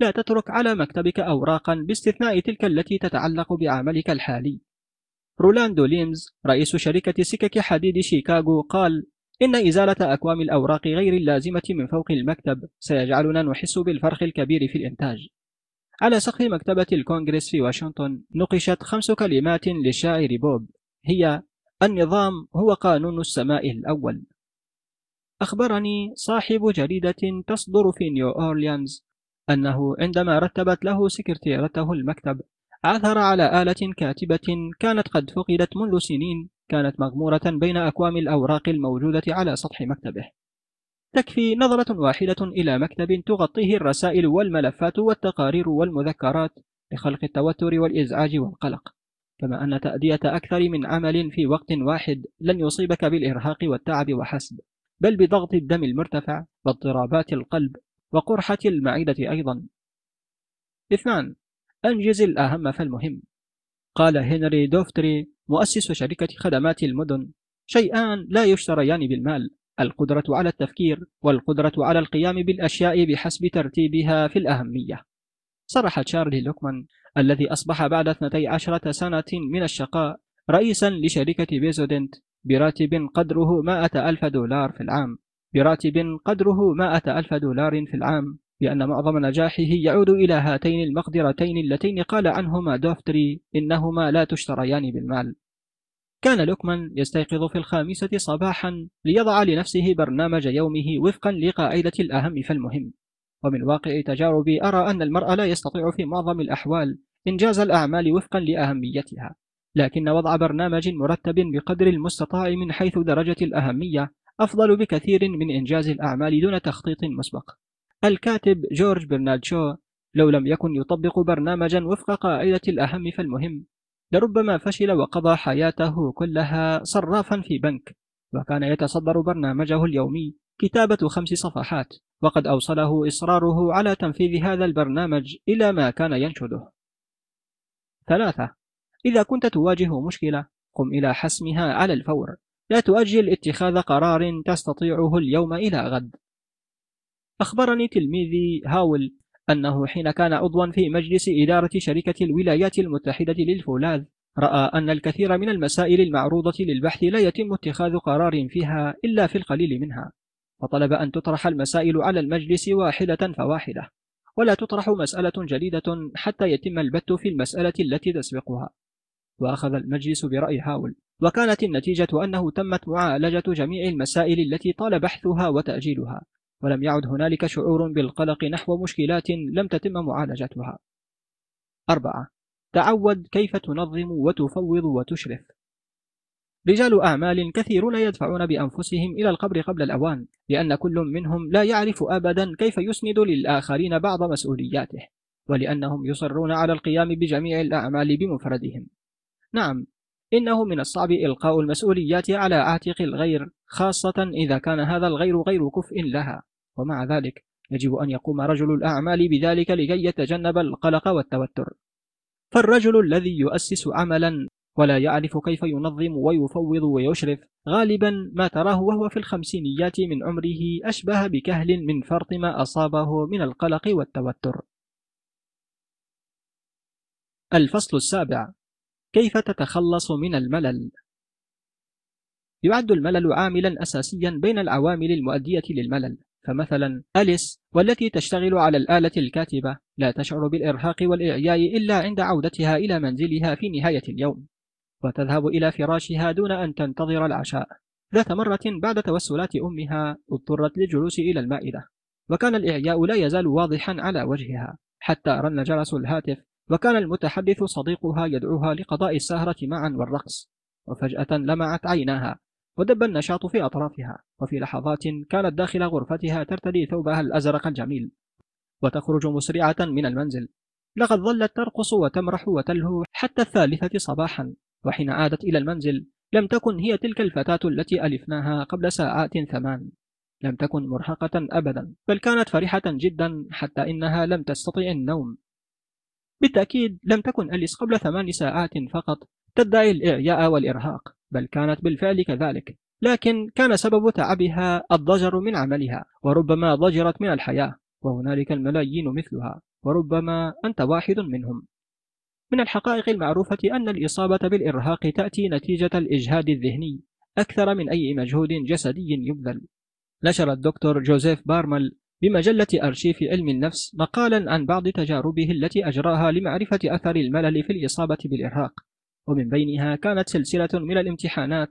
لا تترك على مكتبك أوراقا باستثناء تلك التي تتعلق بعملك الحالي. رولاندو ليمز رئيس شركة سكك حديد شيكاغو قال إن إزالة أكوام الأوراق غير اللازمة من فوق المكتب سيجعلنا نحس بالفرق الكبير في الإنتاج. على سقف مكتبة الكونغرس في واشنطن نقشت خمس كلمات للشاعر بوب هي النظام هو قانون السماء الأول. أخبرني صاحب جريدة تصدر في نيو أورليانز أنه عندما رتبت له سكرتيرته المكتب عثر على آلة كاتبة كانت قد فقدت منذ سنين كانت مغمورة بين أكوام الأوراق الموجودة على سطح مكتبه. تكفي نظرة واحدة إلى مكتب تغطيه الرسائل والملفات والتقارير والمذكرات لخلق التوتر والإزعاج والقلق. كما أن تأدية أكثر من عمل في وقت واحد لن يصيبك بالإرهاق والتعب وحسب بل بضغط الدم المرتفع واضطرابات القلب وقرحة المعدة أيضا. اثنان أنجز الأهم فالمهم. قال هنري دوفتري مؤسس شركة خدمات المدن شيئان لا يشتريان بالمال القدرة على التفكير والقدرة على القيام بالأشياء بحسب ترتيبها في الأهمية. صرح تشارلي لوكمان الذي أصبح بعد 12 سنة من الشقاء رئيسا لشركة بيزودنت براتب قدره 100 ألف دولار في العام براتب قدره 100 ألف دولار في العام بأن معظم نجاحه يعود إلى هاتين المقدرتين اللتين قال عنهما دوفتري إنهما لا تشتريان بالمال. كان لوكمان يستيقظ في الخامسة صباحا ليضع لنفسه برنامج يومه وفقا لقاعدة الأهم فالمهم ومن واقع تجاربي أرى أن المرء لا يستطيع في معظم الأحوال إنجاز الأعمال وفقا لأهميتها. لكن وضع برنامج مرتب بقدر المستطاع من حيث درجة الأهمية أفضل بكثير من إنجاز الأعمال دون تخطيط مسبق. الكاتب جورج برنارد شو لو لم يكن يطبق برنامجا وفق قاعدة الأهم فالمهم. لربما فشل وقضى حياته كلها صرافا في بنك وكان يتصدر برنامجه اليومي كتابة خمس صفحات وقد أوصله إصراره على تنفيذ هذا البرنامج إلى ما كان ينشده. ثلاثة إذا كنت تواجه مشكلة قم إلى حسمها على الفور. لا تؤجل اتخاذ قرار تستطيعه اليوم إلى غد. أخبرني تلميذي هاول أنه حين كان عضوا في مجلس إدارة شركة الولايات المتحدة للفولاذ رأى أن الكثير من المسائل المعروضة للبحث لا يتم اتخاذ قرار فيها إلا في القليل منها فطلب أن تطرح المسائل على المجلس واحدة فواحدة ولا تطرح مسألة جديدة حتى يتم البت في المسألة التي تسبقها. وأخذ المجلس برأي هاول وكانت النتيجة أنه تمت معالجة جميع المسائل التي طال بحثها وتأجيلها. ولم يعد هنالك شعور بالقلق نحو مشكلات لم تتم معالجتها. أربعة. تعود كيف تنظم وتفوض وتشرف. رجال أعمال كثيرون يدفعون بأنفسهم إلى القبر قبل الأوان لأن كل منهم لا يعرف أبدا كيف يسند للآخرين بعض مسؤولياته ولأنهم يصرون على القيام بجميع الأعمال بمفردهم. نعم إنه من الصعب إلقاء المسؤوليات على عاتق الغير خاصة إذا كان هذا الغير غير كفء لها. ومع ذلك يجب أن يقوم رجل الأعمال بذلك لكي يتجنب القلق والتوتر. فالرجل الذي يؤسس عملا ولا يعرف كيف ينظم ويفوض ويشرف غالبا ما تراه وهو في الخمسينيات من عمره أشبه بكهل من فرط ما أصابه من القلق والتوتر. الفصل السابع كيف تتخلص من الملل؟ يعد الملل عاملا أساسيا بين العوامل المؤدية للملل. فمثلا أليس والتي تشتغل على الآلة الكاتبة لا تشعر بالإرهاق والإعياء إلا عند عودتها إلى منزلها في نهاية اليوم وتذهب إلى فراشها دون أن تنتظر العشاء. ذات مرة بعد توسلات أمها اضطرت للجلوس إلى المائدة وكان الإعياء لا يزال واضحا على وجهها حتى رن جرس الهاتف وكان المتحدث صديقها يدعوها لقضاء السهرة معا والرقص وفجأة لمعت عيناها. ودب النشاط في أطرافها وفي لحظات كانت داخل غرفتها ترتدي ثوبها الأزرق الجميل وتخرج مسرعة من المنزل. لقد ظلت ترقص وتمرح وتلهو حتى الثالثة صباحا وحين عادت إلى المنزل لم تكن هي تلك الفتاة التي ألفناها قبل ساعات ثمان. لم تكن مرهقة أبدا بل كانت فرحة جدا حتى إنها لم تستطع النوم. بالتأكيد لم تكن أليس قبل ثمان ساعات فقط تدعي الإعياء والإرهاق. بل كانت بالفعل كذلك. لكن كان سبب تعبها الضجر من عملها وربما ضجرت من الحياة وهنالك الملايين مثلها وربما أنت واحد منهم. من الحقائق المعروفة أن الإصابة بالإرهاق تأتي نتيجة الإجهاد الذهني أكثر من أي مجهود جسدي يبذل. نشر الدكتور جوزيف بارمل بمجلة أرشيف علم النفس مقالا عن بعض تجاربه التي أجراها لمعرفة أثر الملل في الإصابة بالإرهاق. ومن بينها كانت سلسلة من الامتحانات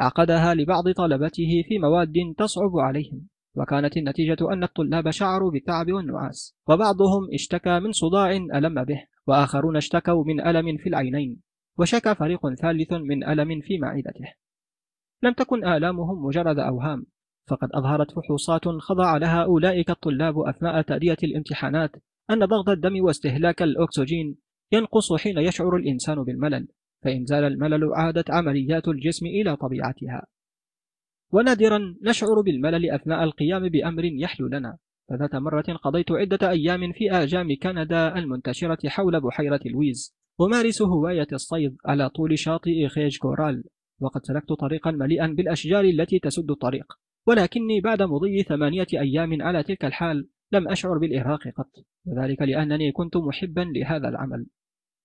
عقدها لبعض طلبته في مواد تصعب عليهم وكانت النتيجة أن الطلاب شعروا بالتعب والنعاس وبعضهم اشتكى من صداع ألم به وآخرون اشتكوا من ألم في العينين وشكى فريق ثالث من ألم في معدته. لم تكن آلامهم مجرد أوهام فقد أظهرت فحوصات خضع لها أولئك الطلاب أثناء تأدية الامتحانات أن ضغط الدم واستهلاك الأكسجين ينقص حين يشعر الإنسان بالملل. فإن زال الملل عادت عمليات الجسم إلى طبيعتها. ونادرا نشعر بالملل أثناء القيام بأمر يحلو لنا. فذات مرة قضيت عدة أيام في آجام كندا المنتشرة حول بحيرة لويز أمارس هواية الصيد على طول شاطئ خيج كورال وقد سلكت طريقا مليئا بالأشجار التي تسد الطريق. ولكني بعد مضي ثمانية أيام على تلك الحال لم أشعر بالإرهاق قط. وذلك لأنني كنت محبا لهذا العمل.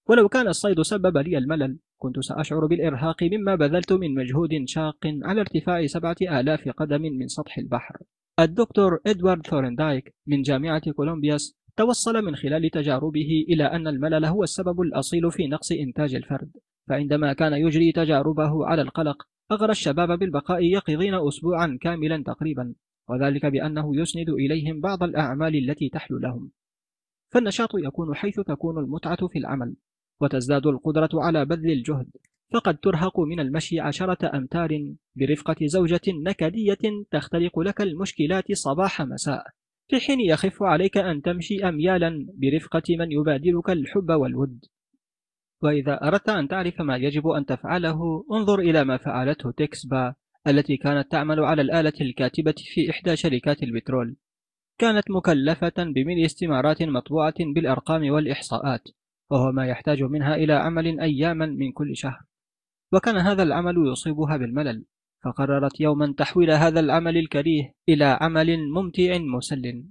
ولو كان الصيد سبب لي الملل كنت سأشعر بالإرهاق مما بذلت من مجهود شاق على ارتفاع سبعة آلاف قدم من سطح البحر. الدكتور إدوارد ثورندايك من جامعة كولومبيا توصل من خلال تجاربه إلى أن الملل هو السبب الأصيل في نقص إنتاج الفرد. فعندما كان يجري تجاربه على القلق أغرى الشباب بالبقاء يقظين أسبوعا كاملا تقريبا وذلك بأنه يسند إليهم بعض الأعمال التي تحلو لهم. فالنشاط يكون حيث تكون المتعة في العمل. وتزداد القدرة على بذل الجهد فقد ترهق من المشي عشرة أمتار برفقة زوجة نكدية تختلق لك المشكلات صباح مساء. في حين يخف عليك أن تمشي أميالا برفقة من يبادلك الحب والود. وإذا أردت أن تعرف ما يجب أن تفعله انظر إلى ما فعلته تكسبا التي كانت تعمل على الآلة الكاتبة في إحدى شركات البترول. كانت مكلفة بملء استمارات مطبوعة بالأرقام والإحصاءات. وهو ما يحتاج منها إلى عمل أياما من كل شهر. وكان هذا العمل يصيبها بالملل فقررت يوما تحويل هذا العمل الكريه إلى عمل ممتع مسل.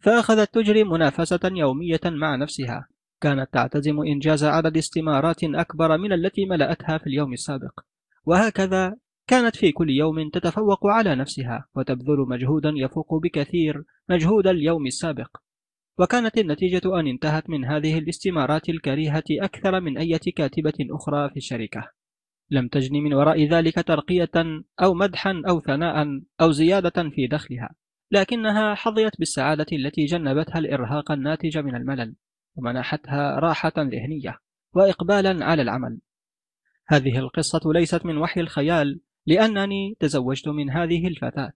فأخذت تجري منافسة يومية مع نفسها كانت تعتزم إنجاز عدد استمارات أكبر من التي ملأتها في اليوم السابق. وهكذا كانت في كل يوم تتفوق على نفسها وتبذل مجهودا يفوق بكثير مجهود اليوم السابق. وكانت النتيجة أن انتهت من هذه الاستمارات الكريهة أكثر من أي كاتبة أخرى في الشركة. لم تجن من وراء ذلك ترقية أو مدحا أو ثناء أو زيادة في دخلها لكنها حظيت بالسعادة التي جنبتها الإرهاق الناتج من الملل ومنحتها راحة ذهنية وإقبالا على العمل. هذه القصة ليست من وحي الخيال لأنني تزوجت من هذه الفتاة.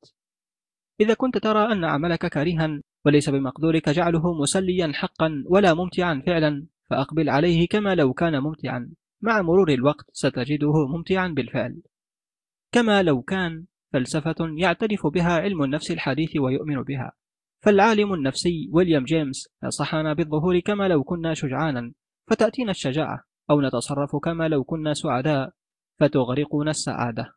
إذا كنت ترى أن عملك كريها وليس بمقدورك جعله مسليا حقا ولا ممتعا فعلا فأقبل عليه كما لو كان ممتعا. مع مرور الوقت ستجده ممتعا بالفعل. كما لو كان فلسفة يعترف بها علم النفس الحديث ويؤمن بها. فالعالم النفسي ويليام جيمس نصحنا بالظهور كما لو كنا شجعانا. فتأتينا الشجاعة أو نتصرف كما لو كنا سعداء. فتغرقنا السعادة.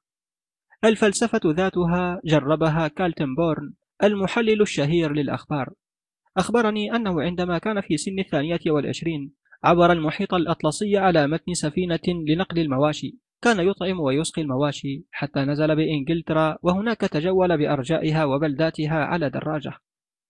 الفلسفة ذاتها جربها كالتن بورن المحلل الشهير للأخبار. أخبرني أنه عندما كان في سن الثانية والعشرين عبر المحيط الأطلسي على متن سفينة لنقل المواشي كان يطعم ويسقي المواشي حتى نزل بإنجلترا وهناك تجول بأرجائها وبلداتها على دراجة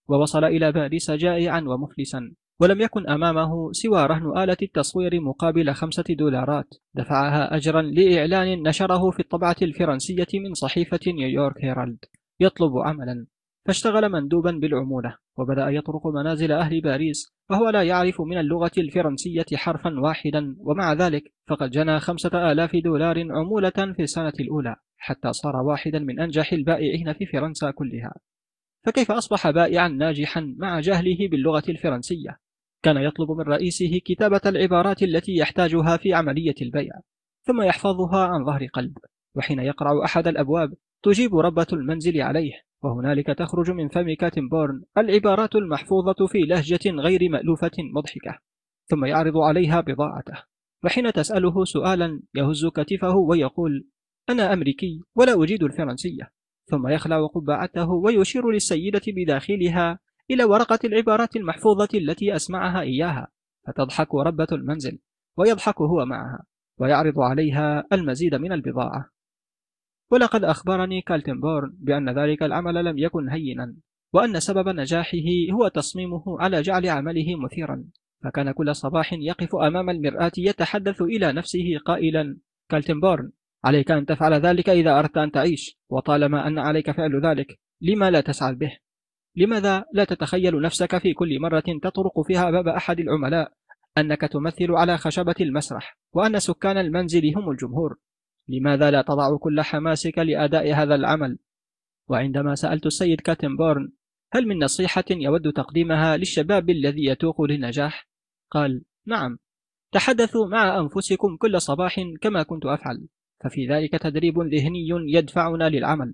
ووصل إلى باريس جائعا ومفلسا ولم يكن أمامه سوى رهن آلة التصوير مقابل خمسة دولارات. دفعها أجرا لإعلان نشره في الطبعة الفرنسية من صحيفة نيويورك هيرالد. يطلب عملا. فاشتغل مندوبا بالعمولة وبدأ يطرق منازل أهل باريس وهو لا يعرف من اللغة الفرنسية حرفا واحدا. ومع ذلك فقد جنى خمسة آلاف دولار عمولة في السنة الأولى حتى صار واحدا من أنجح البائعين في فرنسا كلها. فكيف أصبح بائعا ناجحا مع جهله باللغة الفرنسية؟ كان يطلب من رئيسه كتابة العبارات التي يحتاجها في عملية البيع ثم يحفظها عن ظهر قلب. وحين يقرع أحد الأبواب تجيب ربة المنزل عليه. وهنالك تخرج من فم كاتنبورن العبارات المحفوظة في لهجة غير مألوفة مضحكة ثم يعرض عليها بضاعته. وحين تسأله سؤالا يهز كتفه ويقول أنا أمريكي ولا أجيد الفرنسية. ثم يخلع قبعته ويشير للسيدة بداخلها إلى ورقة العبارات المحفوظة التي أسمعها إياها فتضحك ربة المنزل ويضحك هو معها ويعرض عليها المزيد من البضاعة. ولقد أخبرني كالتنبورن بأن ذلك العمل لم يكن هينا وأن سبب نجاحه هو تصميمه على جعل عمله مثيرا. فكان كل صباح يقف أمام المرآة يتحدث إلى نفسه قائلا كالتنبورن عليك أن تفعل ذلك إذا أردت أن تعيش وطالما أن عليك فعل ذلك لما لا تسعد به؟ لماذا لا تتخيل نفسك في كل مرة تطرق فيها باب أحد العملاء؟ أنك تمثل على خشبة المسرح وأن سكان المنزل هم الجمهور. لماذا لا تضع كل حماسك لأداء هذا العمل وعندما سألت السيد كاتنبورن هل من نصيحة يود تقديمها للشباب الذي يتوق للنجاح؟ قال نعم تحدثوا مع أنفسكم كل صباح كما كنت أفعل ففي ذلك تدريب ذهني يدفعنا للعمل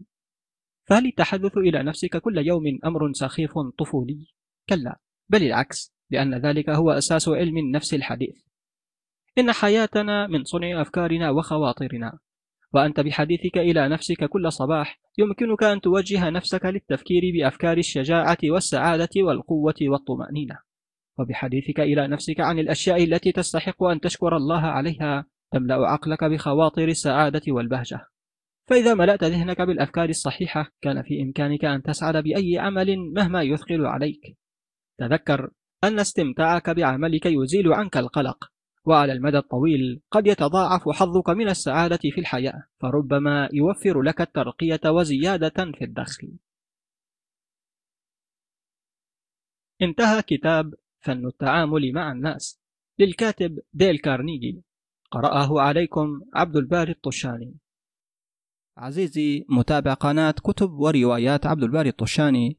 فهل التحدث إلى نفسك كل يوم أمر سخيف طفولي؟ كلا بل العكس لأن ذلك هو أساس علم النفس الحديث إن حياتنا من صنع أفكارنا وخواطرنا وأنت بحديثك إلى نفسك كل صباح يمكنك أن توجه نفسك للتفكير بأفكار الشجاعة والسعادة والقوة والطمأنينة. وبحديثك إلى نفسك عن الأشياء التي تستحق أن تشكر الله عليها تملأ عقلك بخواطر السعادة والبهجة. فإذا ملأت ذهنك بالأفكار الصحيحة كان في إمكانك أن تسعد بأي عمل مهما يثقل عليك. تذكر أن استمتاعك بعملك يزيل عنك القلق. وعلى المدى الطويل قد يتضاعف حظك من السعادة في الحياة فربما يوفر لك الترقية وزيادة في الدخل. انتهى كتاب فن التعامل مع الناس للكاتب ديل كارنيجي. قرأه عليكم عبد الباري الطشاني. عزيزي متابع قناة كتب وروايات عبد الباري الطشاني